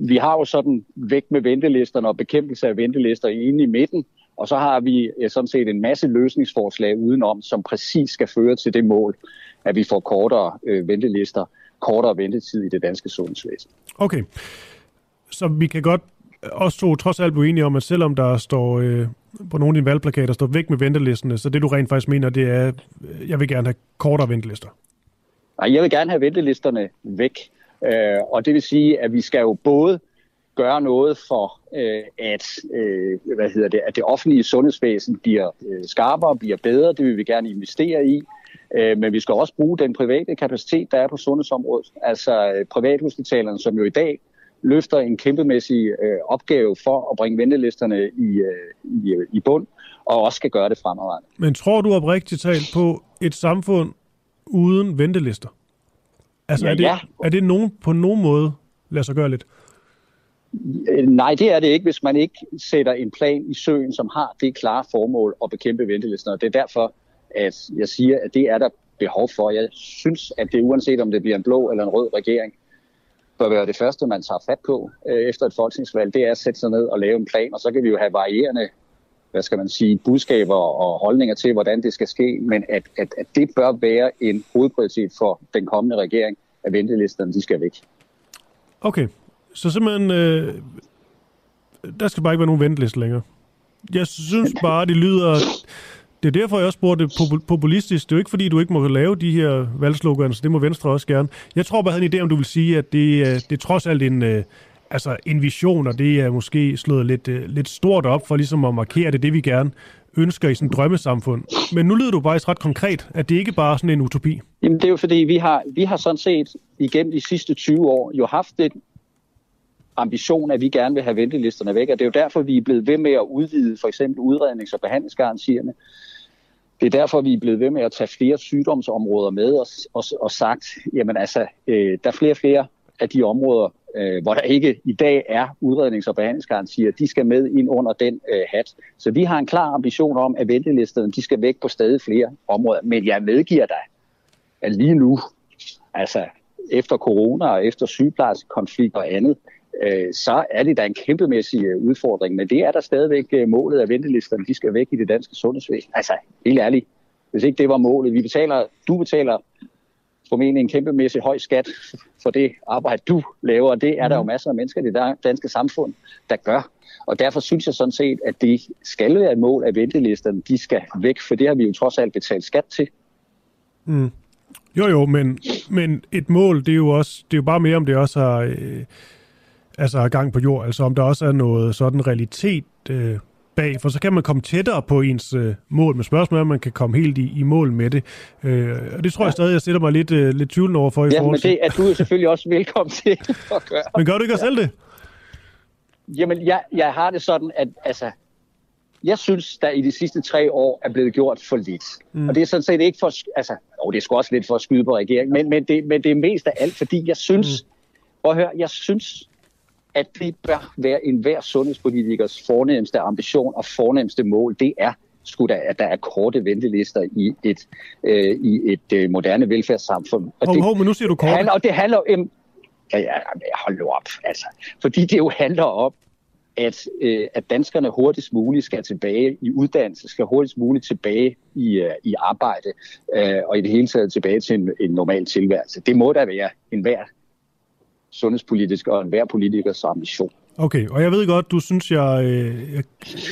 vi har jo sådan væk med ventelisterne og bekæmpelse af ventelister inde i midten, og så har vi sådan set en masse løsningsforslag udenom, som præcis skal føre til det mål, at vi får kortere øh, ventelister, kortere ventetid i det danske sundhedsvæsen. Okay, så vi kan godt også to trods alt blive enige om, at selvom der står øh, på nogle af dine valgplakater, står væk med ventelisterne, så det du rent faktisk mener, det er, øh, jeg vil gerne have kortere ventelister. Nej, jeg vil gerne have ventelisterne væk. Øh, og det vil sige, at vi skal jo både gøre noget for, øh, at, øh, hvad hedder det, at det offentlige sundhedsvæsen bliver øh, skarpere, bliver bedre. Det vil vi gerne investere i. Øh, men vi skal også bruge den private kapacitet, der er på sundhedsområdet. Altså øh, privathospitalerne, som jo i dag løfter en kæmpemæssig øh, opgave for at bringe ventelisterne i, øh, i, i bund, og også skal gøre det fremadrettet. Men tror du oprigtigt talt på et samfund uden ventelister? Altså ja, er, det, ja. er det nogen, på nogen måde lade sig gøre lidt? Øh, nej, det er det ikke, hvis man ikke sætter en plan i søen, som har det klare formål at bekæmpe ventelisterne. Det er derfor, at jeg siger, at det er der behov for. Jeg synes, at det uanset om det bliver en blå eller en rød regering, bør være det første, man tager fat på øh, efter et folketingsvalg, det er at sætte sig ned og lave en plan, og så kan vi jo have varierende hvad skal man sige, budskaber og holdninger til, hvordan det skal ske, men at, at, at det bør være en hovedprioritet for den kommende regering, at ventelisterne de skal væk. Okay, så simpelthen, øh, der skal bare ikke være nogen venteliste længere. Jeg synes bare, det lyder... Det er derfor, jeg også spurgte populistisk. Det er jo ikke, fordi du ikke må lave de her valgslogans. Det må Venstre også gerne. Jeg tror bare, jeg havde en idé, om du vil sige, at det, øh, det er trods alt en, øh, altså en vision, og det er måske slået lidt, øh, lidt stort op for ligesom at markere det, det vi gerne ønsker i sådan et drømmesamfund. Men nu lyder du bare ret konkret, at det ikke bare er sådan en utopi. Jamen det er jo fordi, vi har, vi har sådan set igennem de sidste 20 år jo haft det ambition, at vi gerne vil have ventelisterne væk, og det er jo derfor, vi er blevet ved med at udvide for eksempel udrednings- og behandlingsgarantierne. Det er derfor, vi er blevet ved med at tage flere sygdomsområder med og, og, og sagt, jamen altså, øh, der er flere og flere af de områder, øh, hvor der ikke i dag er udrednings- og behandlingsgarantier, de skal med ind under den øh, hat. Så vi har en klar ambition om, at ventelisterne de skal væk på stadig flere områder. Men jeg medgiver dig, at lige nu, altså efter corona og efter sygeplejerskonflikt og andet, så er det da en kæmpemæssig øh, udfordring. Men det er der stadigvæk øh, målet, at ventelisterne de skal væk i det danske sundhedsvæsen. Altså, helt ærligt, hvis ikke det var målet. Vi betaler, du betaler formentlig en kæmpemæssig høj skat for det arbejde, du laver. Det er der jo mhm. masser af mennesker i det danske samfund, der gør. Og derfor synes jeg sådan set, at det skal være et mål, at ventelisterne de skal væk, for det har vi jo trods alt betalt skat til. Mm. Jo jo, men, men et mål, det er jo også, det er jo bare mere, om det også har, øh, altså har gang på jord, altså om der også er noget sådan realitet øh, bag, for så kan man komme tættere på ens øh, mål, med spørgsmålet om man kan komme helt i, i mål med det. Øh, og det tror jeg stadig, jeg sætter mig lidt, øh, lidt tvivlende over for i ja, forhold til... men det er du jo selvfølgelig også velkommen til at gøre. Men gør du ikke også selv det? Jamen, jeg, jeg har det sådan, at altså, jeg synes, der i de sidste tre år er blevet gjort for lidt. Mm. Og det er sådan set ikke for, altså, og det er sgu også lidt for at skyde på regeringen, men, men, det, men det er mest af alt, fordi jeg synes, mm. prøv at høre, jeg synes, at det bør være enhver sundhedspolitikers fornemmeste ambition og fornemmeste mål, det er, skulle der, at der er korte ventelister i et, øh, i et øh, moderne velfærdssamfund. Og hov, det, hov, men nu siger du korte. Handler, og det handler om... Ja, ja, hold nu op, altså. Fordi det jo handler om, at, øh, at danskerne hurtigst muligt skal tilbage i uddannelse, skal hurtigst muligt tilbage i, øh, i arbejde, øh, og i det hele taget tilbage til en, en normal tilværelse. Det må da være enhver sundhedspolitisk og enhver politikers ambition. Okay, og jeg ved godt, du synes, jeg... Øh, jeg,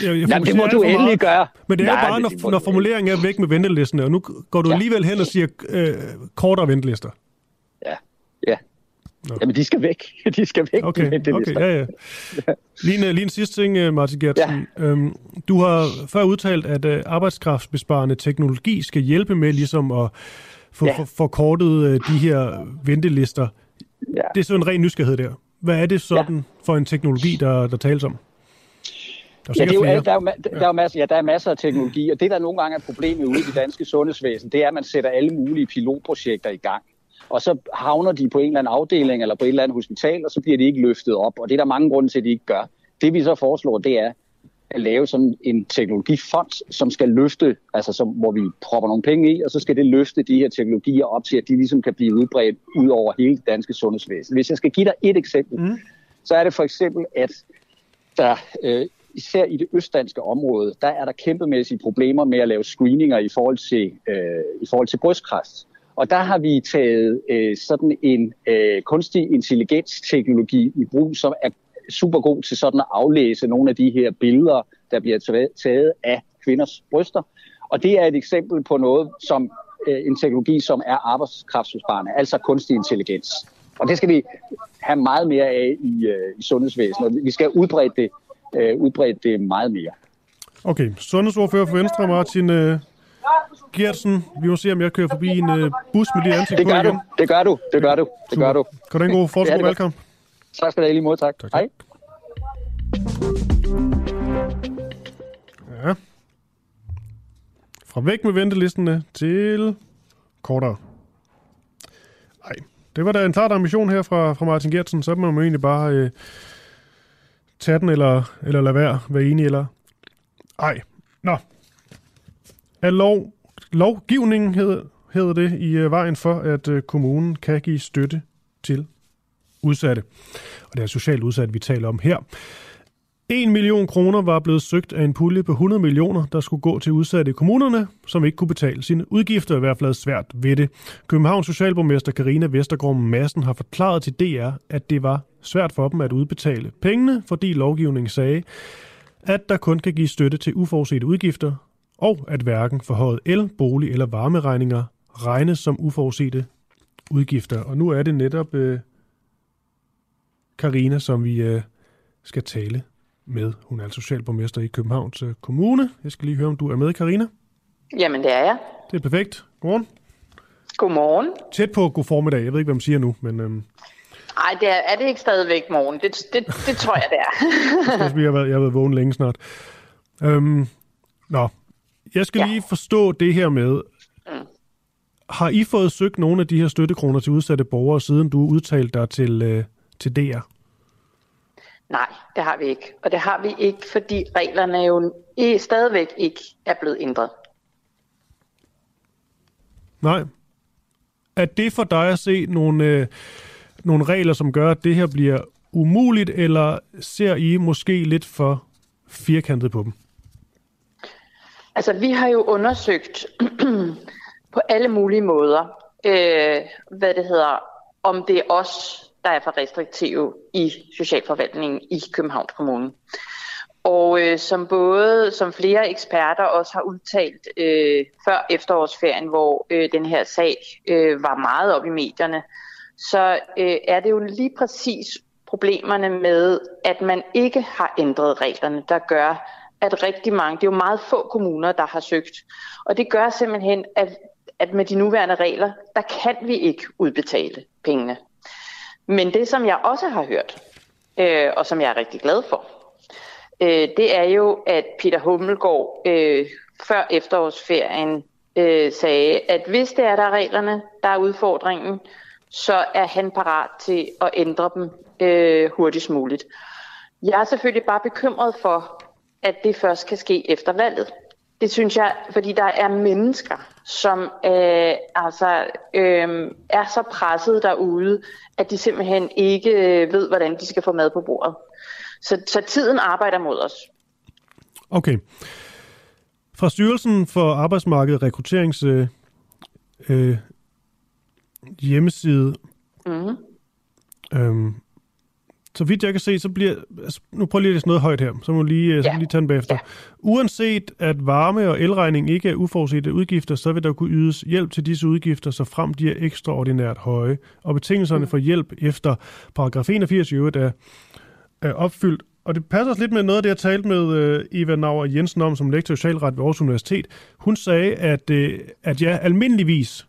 jeg, jeg Jamen, det må du endelig meget, gøre. Men det er Nej, bare, når, når formuleringen er væk med ventelisterne, og nu går du ja. alligevel hen og siger øh, kortere ventelister. Ja, ja. Nå. Jamen, de skal væk. De skal væk, okay, de Okay, ja, ja. Lige en, lige en sidste ting, øh, Martin Gertsen. Ja. Øhm, du har før udtalt, at øh, arbejdskraftsbesparende teknologi skal hjælpe med ligesom at få ja. forkortet øh, de her ventelister. Ja. Det er sådan en ren nysgerrighed der. Hvad er det sådan ja. for en teknologi, der, der tales om? Der er, ja, det er jo, der, er jo, der, er masser, ja, der er masser af teknologi, og det, der nogle gange er problemet ude i det danske sundhedsvæsen, det er, at man sætter alle mulige pilotprojekter i gang. Og så havner de på en eller anden afdeling eller på et eller andet hospital, og så bliver de ikke løftet op. Og det er der mange grunde til, at de ikke gør. Det vi så foreslår, det er, at lave sådan en teknologifond, som skal løfte, altså som, hvor vi propper nogle penge i, og så skal det løfte de her teknologier op til, at de ligesom kan blive udbredt ud over hele det danske sundhedsvæsen. Hvis jeg skal give dig et eksempel, mm. så er det for eksempel, at der øh, især i det østdanske område, der er der kæmpemæssige problemer med at lave screeninger i forhold til, øh, i forhold til brystkræft. Og der har vi taget øh, sådan en øh, kunstig intelligens teknologi i brug, som er super god til sådan at aflæse nogle af de her billeder, der bliver taget af kvinders bryster. Og det er et eksempel på noget, som øh, en teknologi, som er arbejdskraftsbesparende, altså kunstig intelligens. Og det skal vi have meget mere af i, øh, i sundhedsvæsenet. Vi skal udbrede det, øh, udbrede det meget mere. Okay, sundhedsordfører for Venstre, Martin øh, Gertsen. Vi må se, om jeg kører forbi en øh, bus med det ansigt det gør du. Det gør du. Det gør du. Det gør du. Kan du en god fortsat velkommen? Tak skal du have lige mod. Tak. tak, tak. Hej. Ja. Fra væk med ventelistene til kortere. Nej, det var da en klart ambition her fra, fra Martin Gertsen, så må man egentlig bare øh, tage den eller, eller lade være, være enig eller ej. Nå. Er lov, lovgivningen hedder, hedder det i øh, vejen for, at øh, kommunen kan give støtte til udsatte. Og det er socialt udsatte, vi taler om her. 1 million kroner var blevet søgt af en pulje på 100 millioner, der skulle gå til udsatte i kommunerne, som ikke kunne betale sine udgifter, i hvert fald svært ved det. Københavns Socialborgmester Karina Vestergaard Madsen har forklaret til DR, at det var svært for dem at udbetale pengene, fordi lovgivningen sagde, at der kun kan give støtte til uforudsete udgifter, og at hverken forhøjet el, bolig eller varmeregninger regnes som uforudsete udgifter. Og nu er det netop øh, Karina, som vi øh, skal tale med. Hun er altså socialborgmester i Københavns øh, Kommune. Jeg skal lige høre, om du er med, Karina. Jamen, det er jeg. Det er perfekt. Godmorgen. Godmorgen. Tæt på god formiddag. Jeg ved ikke, hvad man siger nu, men... Øhm, Ej, det er, er det ikke stadigvæk morgen? Det, det, det tror jeg, det er. jeg har været, jeg har været vågen længe snart. Øhm, nå, jeg skal ja. lige forstå det her med, mm. har I fået søgt nogle af de her støttekroner til udsatte borgere, siden du udtalte dig til, øh, til DR? Nej, det har vi ikke. Og det har vi ikke, fordi reglerne jo stadigvæk ikke er blevet ændret. Nej. Er det for dig at se nogle, øh, nogle regler, som gør, at det her bliver umuligt, eller ser I måske lidt for firkantet på dem? Altså, vi har jo undersøgt på alle mulige måder, øh, hvad det hedder, om det er os, der er for restriktive i socialforvaltningen i Københavns Kommune. Og øh, som både som flere eksperter også har udtalt øh, før efterårsferien, hvor øh, den her sag øh, var meget op i medierne, så øh, er det jo lige præcis problemerne med, at man ikke har ændret reglerne, der gør, at rigtig mange, det er jo meget få kommuner, der har søgt. Og det gør simpelthen, at, at med de nuværende regler, der kan vi ikke udbetale pengene. Men det, som jeg også har hørt, øh, og som jeg er rigtig glad for, øh, det er jo, at Peter Hummelgaard øh, før efterårsferien øh, sagde, at hvis det er der reglerne, der er udfordringen, så er han parat til at ændre dem øh, hurtigst muligt. Jeg er selvfølgelig bare bekymret for, at det først kan ske efter valget. Det synes jeg, fordi der er mennesker, som øh, altså, øh, er så presset derude, at de simpelthen ikke øh, ved, hvordan de skal få mad på bordet. Så, så tiden arbejder mod os. Okay. Fra Styrelsen for Arbejdsmarked og Rekrutterings øh, øh, hjemmeside, mm-hmm. Så vidt jeg kan se, så bliver... Altså, nu prøver lige at læse noget højt her, så må jeg lige, ja. så lige tage den bagefter. Ja. Uanset at varme- og elregning ikke er uforudsete udgifter, så vil der kunne ydes hjælp til disse udgifter, så frem de er ekstraordinært høje. Og betingelserne mm. for hjælp efter paragraf 81 er, er opfyldt. Og det passer også lidt med noget af det, jeg talte med uh, Eva Nauer Jensen om som lektor i socialret ved Aarhus Universitet. Hun sagde, at, uh, at ja, almindeligvis Øh,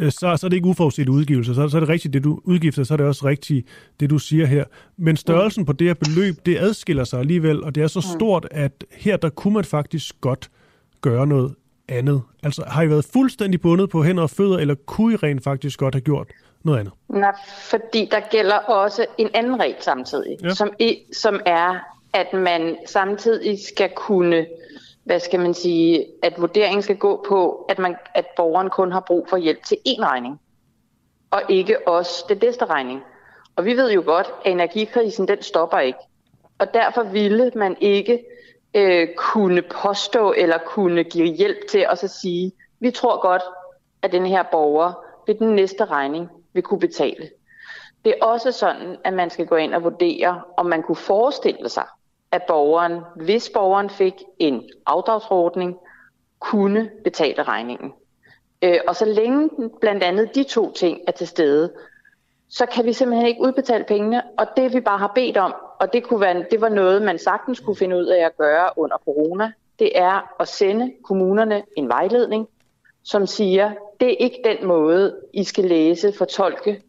så, så er det ikke uforudset udgivelse. Så, så er det rigtigt, det du udgifter, så er det også rigtigt, det du siger her. Men størrelsen på det her beløb, det adskiller sig alligevel, og det er så stort, at her der kunne man faktisk godt gøre noget andet. Altså har I været fuldstændig bundet på hænder og fødder, eller kunne I rent faktisk godt have gjort noget andet? Nej, fordi der gælder også en anden regel samtidig, ja. som, i, som er, at man samtidig skal kunne hvad skal man sige, at vurderingen skal gå på, at, man, at borgeren kun har brug for hjælp til én regning, og ikke også det næste regning. Og vi ved jo godt, at energikrisen den stopper ikke. Og derfor ville man ikke øh, kunne påstå eller kunne give hjælp til at så sige, vi tror godt, at den her borger ved den næste regning vil kunne betale. Det er også sådan, at man skal gå ind og vurdere, om man kunne forestille sig, at borgeren, hvis borgeren fik en afdragsordning, kunne betale regningen. Øh, og så længe blandt andet de to ting er til stede, så kan vi simpelthen ikke udbetale pengene, og det vi bare har bedt om, og det, kunne være, det var noget, man sagtens kunne finde ud af at gøre under corona, det er at sende kommunerne en vejledning, som siger, det er ikke den måde, I skal læse, fortolke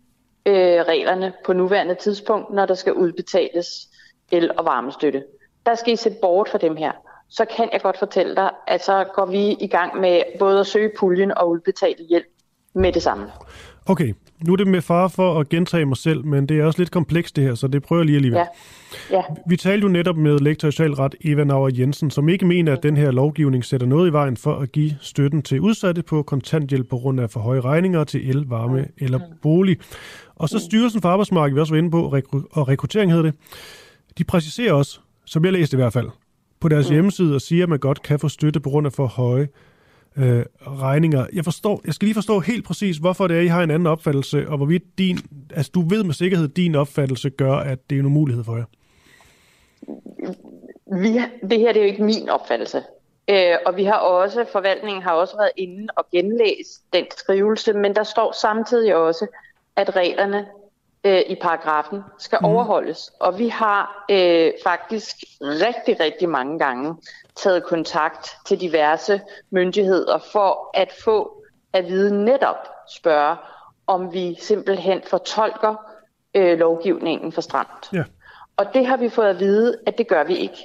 øh, reglerne på nuværende tidspunkt, når der skal udbetales el- og varmestøtte. Der skal I sætte bort for dem her. Så kan jeg godt fortælle dig, at så går vi i gang med både at søge puljen og udbetale hjælp med det samme. Okay, nu er det med far for at gentage mig selv, men det er også lidt komplekst det her, så det prøver jeg lige alligevel. Ja. Ja. Vi talte jo netop med lektor i socialret Eva Nauer Jensen, som ikke mener, at den her lovgivning sætter noget i vejen for at give støtten til udsatte på kontanthjælp på grund af for høje regninger til el, varme mm. eller bolig. Og så Styrelsen for Arbejdsmarkedet, vi også var inde på, og rekruttering hedder det, de præciserer også, som jeg læste i hvert fald, på deres mm. hjemmeside og siger, at man godt kan få støtte på grund af for høje øh, regninger. Jeg forstår, jeg skal lige forstå helt præcis, hvorfor det er, I har en anden opfattelse, og hvorvidt din, altså du ved med sikkerhed, at din opfattelse gør, at det er en umulighed for jer. Vi, det her det er jo ikke min opfattelse. Øh, og vi har også, forvaltningen har også været inde og genlæst den skrivelse, men der står samtidig også, at reglerne øh, i paragrafen skal mm. overholdes. Og vi har øh, faktisk rigtig, rigtig mange gange taget kontakt til diverse myndigheder for at få at vide netop spørge, om vi simpelthen fortolker øh, lovgivningen for stramt. Ja. Og det har vi fået at vide, at det gør vi ikke.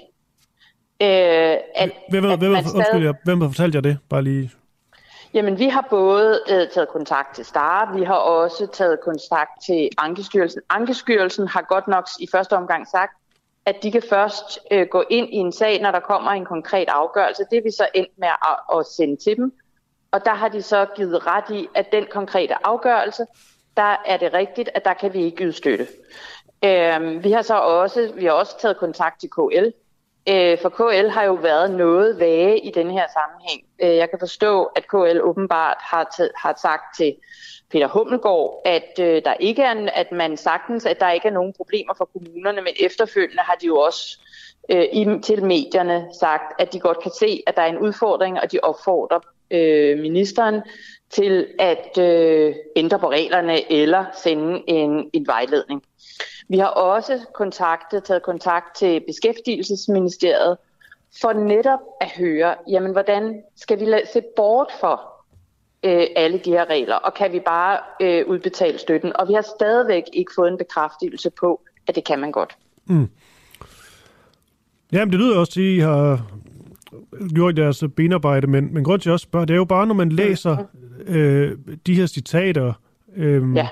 Øh, at, hvem, at hvem, man stadig... undskyld, hvem har fortalt jer det? Bare lige... Jamen, vi har både øh, taget kontakt til STAR, vi har også taget kontakt til Ankestyrelsen. Ankestyrelsen har godt nok i første omgang sagt, at de kan først øh, gå ind i en sag, når der kommer en konkret afgørelse. Det er vi så endt med at, at sende til dem. Og der har de så givet ret i, at den konkrete afgørelse, der er det rigtigt, at der kan vi ikke yde støtte. Øh, vi har så også, vi har også taget kontakt til KL, øh, for KL har jo været noget vage i den her sammenhæng. Øh, jeg kan forstå, at KL åbenbart har, har sagt til Peter Hummelgaard, at øh, der ikke er, at man sagtens, at der ikke er nogen problemer for kommunerne, men efterfølgende har de jo også øh, i, til medierne sagt, at de godt kan se, at der er en udfordring, og de opfordrer øh, ministeren til at øh, ændre på reglerne eller sende en, en vejledning. Vi har også kontaktet, taget kontakt til Beskæftigelsesministeriet for netop at høre, jamen hvordan skal vi se bort for øh, alle de her regler, og kan vi bare øh, udbetale støtten? Og vi har stadigvæk ikke fået en bekræftelse på, at det kan man godt. Mm. Jamen, det lyder også til, at I har gjort deres benarbejde, men, men grund til at også spørge, det er jo bare, når man læser øh, de her citater, øh, ja.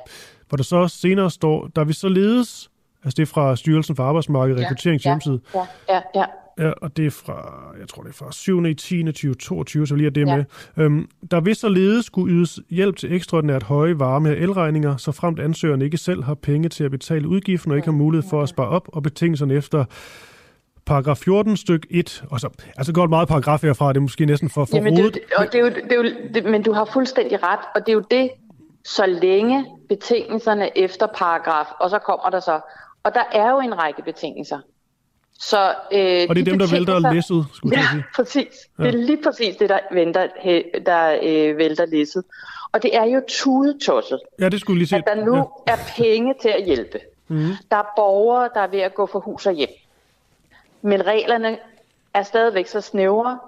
Hvor der så senere står, der vi således, altså det er fra Styrelsen for Arbejdsmarked og Rekrutterings ja, hjemmeside, ja, ja, ja. Ja, og det er fra, jeg tror det er fra 7. 10. 2022, så lige er det ja. med. Øhm, der vil således skulle ydes hjælp til ekstraordinært høje varme- og elregninger, så fremt ansøgeren ikke selv har penge til at betale udgiften og ikke har mulighed for at spare op, og betingelserne efter paragraf 14 styk 1, og så, altså godt meget paragraf herfra, det er måske næsten for, for Jamen, det, og det er jo, det er jo, det, men du har fuldstændig ret, og det er jo det, så længe betingelserne efter paragraf, og så kommer der så, og der er jo en række betingelser. Så, øh, og det er de dem, der vælter læsset, skulle ja, jeg sige. præcis. Ja. Det er lige præcis det, der, venter, der øh, vælter læsset. Og det er jo tudetosset, ja, det skulle lige sige. at der nu ja. er penge til at hjælpe. Mm. Der er borgere, der er ved at gå for hus og hjem. Men reglerne er stadigvæk så snævre,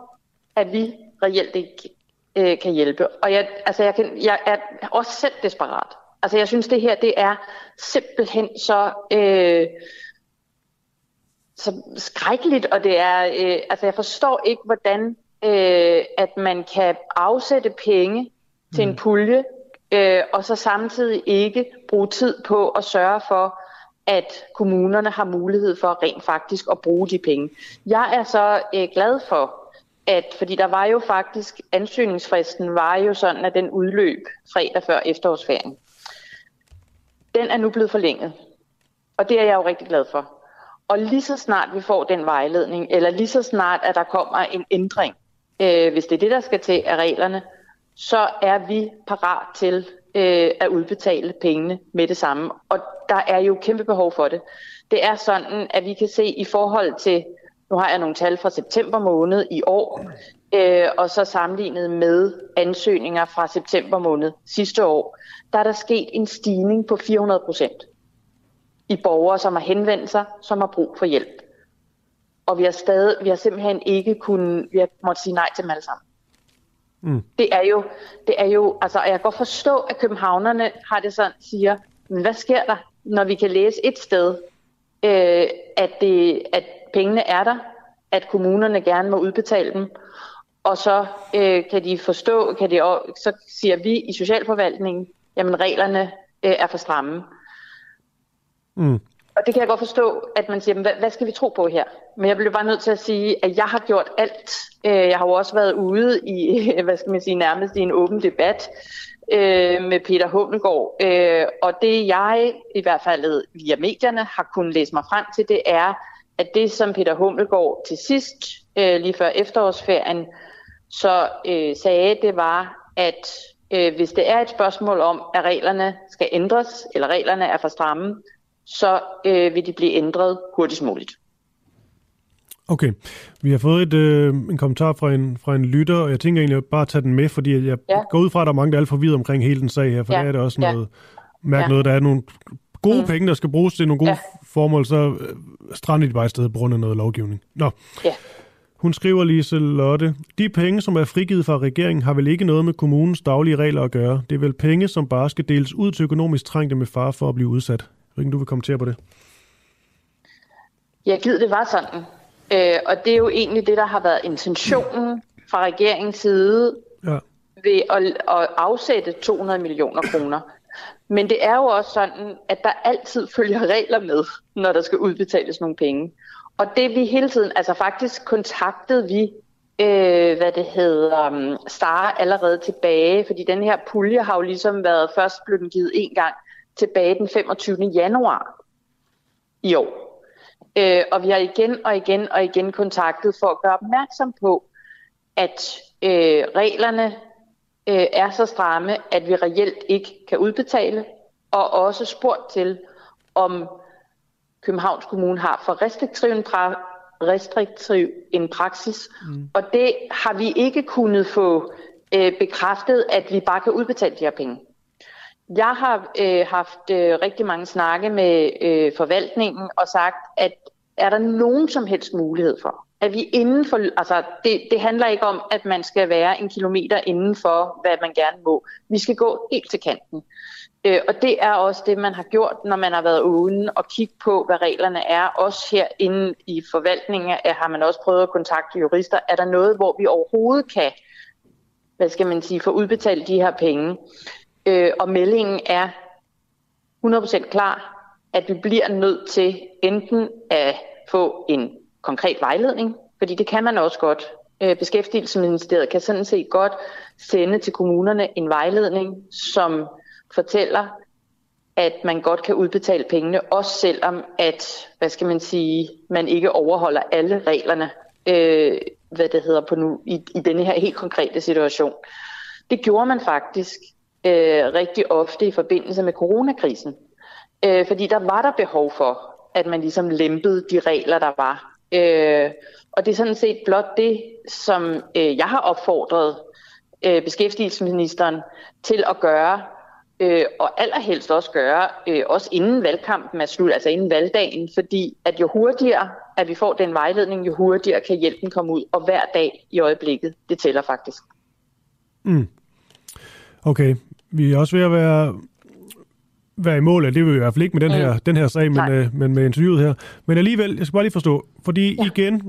at vi reelt ikke øh, kan hjælpe. Og jeg, altså jeg, kan, jeg er også selv desperat. Altså jeg synes, det her det er simpelthen så... Øh, så skrækkeligt, og det er, øh, altså jeg forstår ikke, hvordan øh, at man kan afsætte penge til en mm. pulje, øh, og så samtidig ikke bruge tid på at sørge for, at kommunerne har mulighed for rent faktisk at bruge de penge. Jeg er så øh, glad for, at, fordi der var jo faktisk, ansøgningsfristen var jo sådan, at den udløb fredag før efterårsferien. Den er nu blevet forlænget, og det er jeg jo rigtig glad for. Og lige så snart vi får den vejledning, eller lige så snart, at der kommer en ændring, øh, hvis det er det, der skal til af reglerne, så er vi parat til øh, at udbetale pengene med det samme. Og der er jo kæmpe behov for det. Det er sådan, at vi kan se i forhold til, nu har jeg nogle tal fra september måned i år, øh, og så sammenlignet med ansøgninger fra september måned sidste år, der er der sket en stigning på 400 procent i borgere, som har henvendt sig, som har brug for hjælp. Og vi har, stadig, vi har simpelthen ikke kunnet, vi har måttet sige nej til dem alle sammen. Mm. Det er jo, det er jo, altså jeg kan godt forstå, at københavnerne har det sådan, siger, men hvad sker der, når vi kan læse et sted, øh, at, det, at pengene er der, at kommunerne gerne må udbetale dem, og så øh, kan de forstå, kan de, så siger vi i socialforvaltningen, jamen reglerne øh, er for stramme. Mm. Og det kan jeg godt forstå, at man siger, hvad, hvad skal vi tro på her? Men jeg bliver bare nødt til at sige, at jeg har gjort alt. Øh, jeg har jo også været ude i, hvad skal man sige, nærmest i en åben debat øh, med Peter Hummelgaard. Øh, og det jeg i hvert fald via medierne har kunnet læse mig frem til, det er, at det, som Peter Hummelgaard til sidst, øh, lige før efterårsferien, så øh, sagde, det var, at øh, hvis det er et spørgsmål om, at reglerne skal ændres, eller reglerne er for stramme, så øh, vil de blive ændret hurtigst muligt. Okay, vi har fået et, øh, en kommentar fra en, fra en lytter, og jeg tænker egentlig bare at tage den med, fordi jeg ja. går ud fra, at der er mange, der er alt for videre omkring hele den sag her, for ja. der er det også noget, ja. mærke ja. noget, der er nogle gode mm. penge, der skal bruges til nogle gode ja. Formål, så øh, strander de bare i stedet på grund af noget lovgivning. Nå. Ja. Hun skriver lige Lotte, de penge, som er frigivet fra regeringen, har vel ikke noget med kommunens daglige regler at gøre. Det er vel penge, som bare skal deles ud til økonomisk trængte med far for at blive udsat. Rikken, du vil kommentere på det. Jeg gider det var sådan. Øh, og det er jo egentlig det, der har været intentionen fra regeringens side ja. ved at, at afsætte 200 millioner kroner. Men det er jo også sådan, at der altid følger regler med, når der skal udbetales nogle penge. Og det vi hele tiden, altså faktisk kontaktede vi, øh, hvad det hedder, um, Star allerede tilbage, fordi den her pulje har jo ligesom været, først blevet givet en gang tilbage den 25. januar i år. Øh, og vi har igen og igen og igen kontaktet for at gøre opmærksom på, at øh, reglerne øh, er så stramme, at vi reelt ikke kan udbetale, og også spurgt til, om Københavns Kommune har for restriktiv en, pra- restriktiv en praksis. Mm. Og det har vi ikke kunnet få øh, bekræftet, at vi bare kan udbetale de her penge. Jeg har øh, haft øh, rigtig mange snakke med øh, forvaltningen og sagt, at er der nogen som helst mulighed for, at vi inden for, altså det, det handler ikke om, at man skal være en kilometer inden for, hvad man gerne må. Vi skal gå helt til kanten. Øh, og det er også det, man har gjort, når man har været uden og kigge på, hvad reglerne er. Også herinde i forvaltningen øh, har man også prøvet at kontakte jurister. Er der noget, hvor vi overhovedet kan, hvad skal man sige, få udbetalt de her penge? Øh, og meldingen er 100% klar, at vi bliver nødt til enten at få en konkret vejledning, fordi det kan man også godt. Øh, Beskæftigelsesministeriet kan sådan set godt sende til kommunerne en vejledning, som fortæller, at man godt kan udbetale pengene, også selvom at, hvad skal man sige, man ikke overholder alle reglerne, øh, hvad det hedder på nu, i, i denne her helt konkrete situation. Det gjorde man faktisk øh, rigtig ofte i forbindelse med coronakrisen. Øh, fordi der var der behov for, at man ligesom lempede de regler, der var. Øh, og det er sådan set blot det, som øh, jeg har opfordret øh, beskæftigelsesministeren til at gøre, øh, og allerhelst også gøre, øh, også inden valgkampen er slut, altså inden valgdagen, fordi at jo hurtigere, at vi får den vejledning, jo hurtigere kan hjælpen komme ud, og hver dag i øjeblikket, det tæller faktisk. Mm. Okay, vi er også ved at være være i mål, det vil vi i hvert fald ikke med den her, mm. den her sag, men, øh, men med interviewet her. Men alligevel, jeg skal bare lige forstå, fordi ja. igen,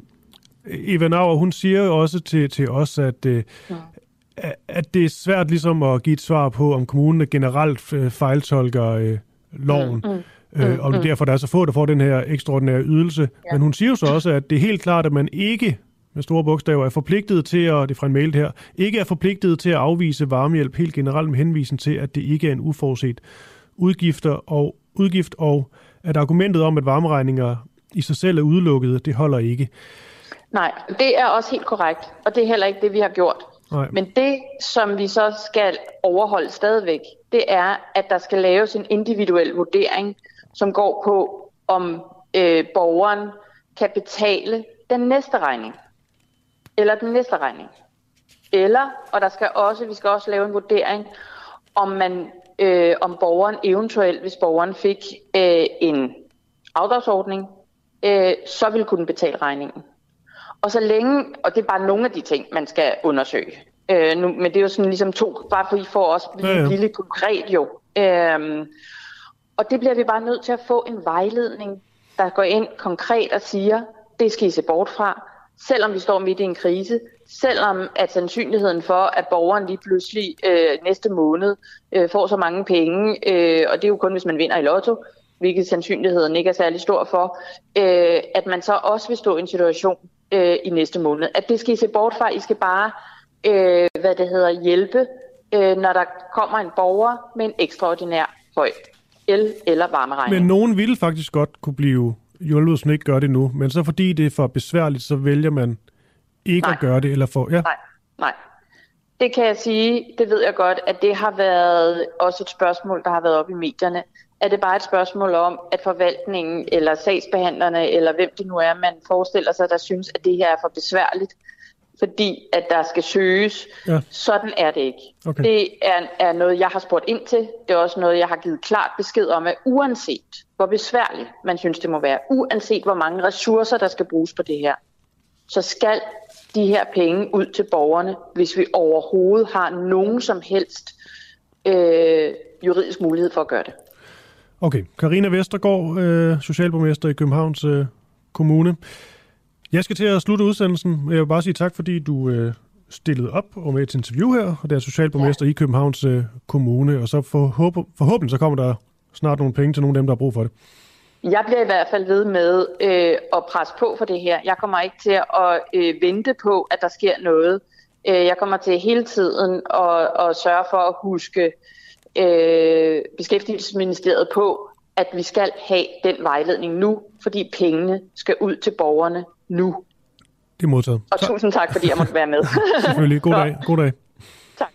Eva Nauer, hun siger jo også til, til os, at, øh, ja. at det er svært ligesom at give et svar på, om kommunen generelt øh, fejltolker øh, loven. Mm, mm, øh, og mm, derfor der er så få, der får den her ekstraordinære ydelse. Ja. Men hun siger jo så også, at det er helt klart, at man ikke med store bogstaver, er forpligtet til, at, det er fra en mail her, ikke er forpligtet til at afvise varmehjælp helt generelt med henvisning til, at det ikke er en uforudset udgifter og udgift, og at argumentet om, at varmeregninger i sig selv er udelukket, det holder ikke. Nej, det er også helt korrekt, og det er heller ikke det, vi har gjort. Nej. Men det, som vi så skal overholde stadigvæk, det er, at der skal laves en individuel vurdering, som går på, om øh, borgeren kan betale den næste regning, eller den næste regning. Eller, og der skal også, vi skal også lave en vurdering, om man øh, om borgeren eventuelt, hvis borgeren fik øh, en afdragsordning, øh, så ville kunne betale regningen. Og så længe, og det er bare nogle af de ting, man skal undersøge. Øh, nu, men det er jo sådan ligesom to, bare for I får også blive ja, ja. lille konkret jo. Øh, og det bliver vi bare nødt til at få en vejledning, der går ind konkret og siger, det skal I se bort fra selvom vi står midt i en krise, selvom at sandsynligheden for, at borgeren lige pludselig øh, næste måned øh, får så mange penge, øh, og det er jo kun, hvis man vinder i lotto, hvilket sandsynligheden ikke er særlig stor for, øh, at man så også vil stå i en situation øh, i næste måned. At det skal I se bort fra. I skal bare, øh, hvad det hedder, hjælpe, øh, når der kommer en borger med en ekstraordinær høj el- eller varmeregning. Men nogen ville faktisk godt kunne blive hjulpet, ikke gør det nu, men så fordi det er for besværligt, så vælger man ikke Nej. at gøre det, eller for... Ja. Nej, nej. Det kan jeg sige, det ved jeg godt, at det har været også et spørgsmål, der har været op i medierne. Er det bare et spørgsmål om, at forvaltningen eller sagsbehandlerne, eller hvem det nu er, man forestiller sig, der synes, at det her er for besværligt, fordi at der skal søges. Ja. Sådan er det ikke. Okay. Det er, er noget, jeg har spurgt ind til. Det er også noget, jeg har givet klart besked om, at uanset hvor besværligt man synes, det må være, uanset hvor mange ressourcer, der skal bruges på det her, så skal de her penge ud til borgerne, hvis vi overhovedet har nogen som helst øh, juridisk mulighed for at gøre det. Okay, Karina Vestergaard, øh, socialborgmester i Københavns øh, Kommune. Jeg skal til at slutte udsendelsen. Jeg vil bare sige tak, fordi du øh, stillede op og med et interview her, og det er socialborgmester ja. i Københavns øh, Kommune, og så forhåb- forhåbentlig så kommer der snart nogle penge til nogle af dem, der har brug for det. Jeg bliver i hvert fald ved med øh, at presse på for det her. Jeg kommer ikke til at øh, vente på, at der sker noget. Øh, jeg kommer til hele tiden at, at sørge for at huske øh, Beskæftigelsesministeriet på, at vi skal have den vejledning nu, fordi pengene skal ud til borgerne nu. Det er modtaget. Og tusind tak, fordi jeg måtte være med. Selvfølgelig. God dag. God dag. Tak.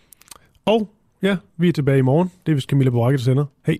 Og ja, vi er tilbage i morgen. Det er vist Camilla Boracke, der sender. Hej.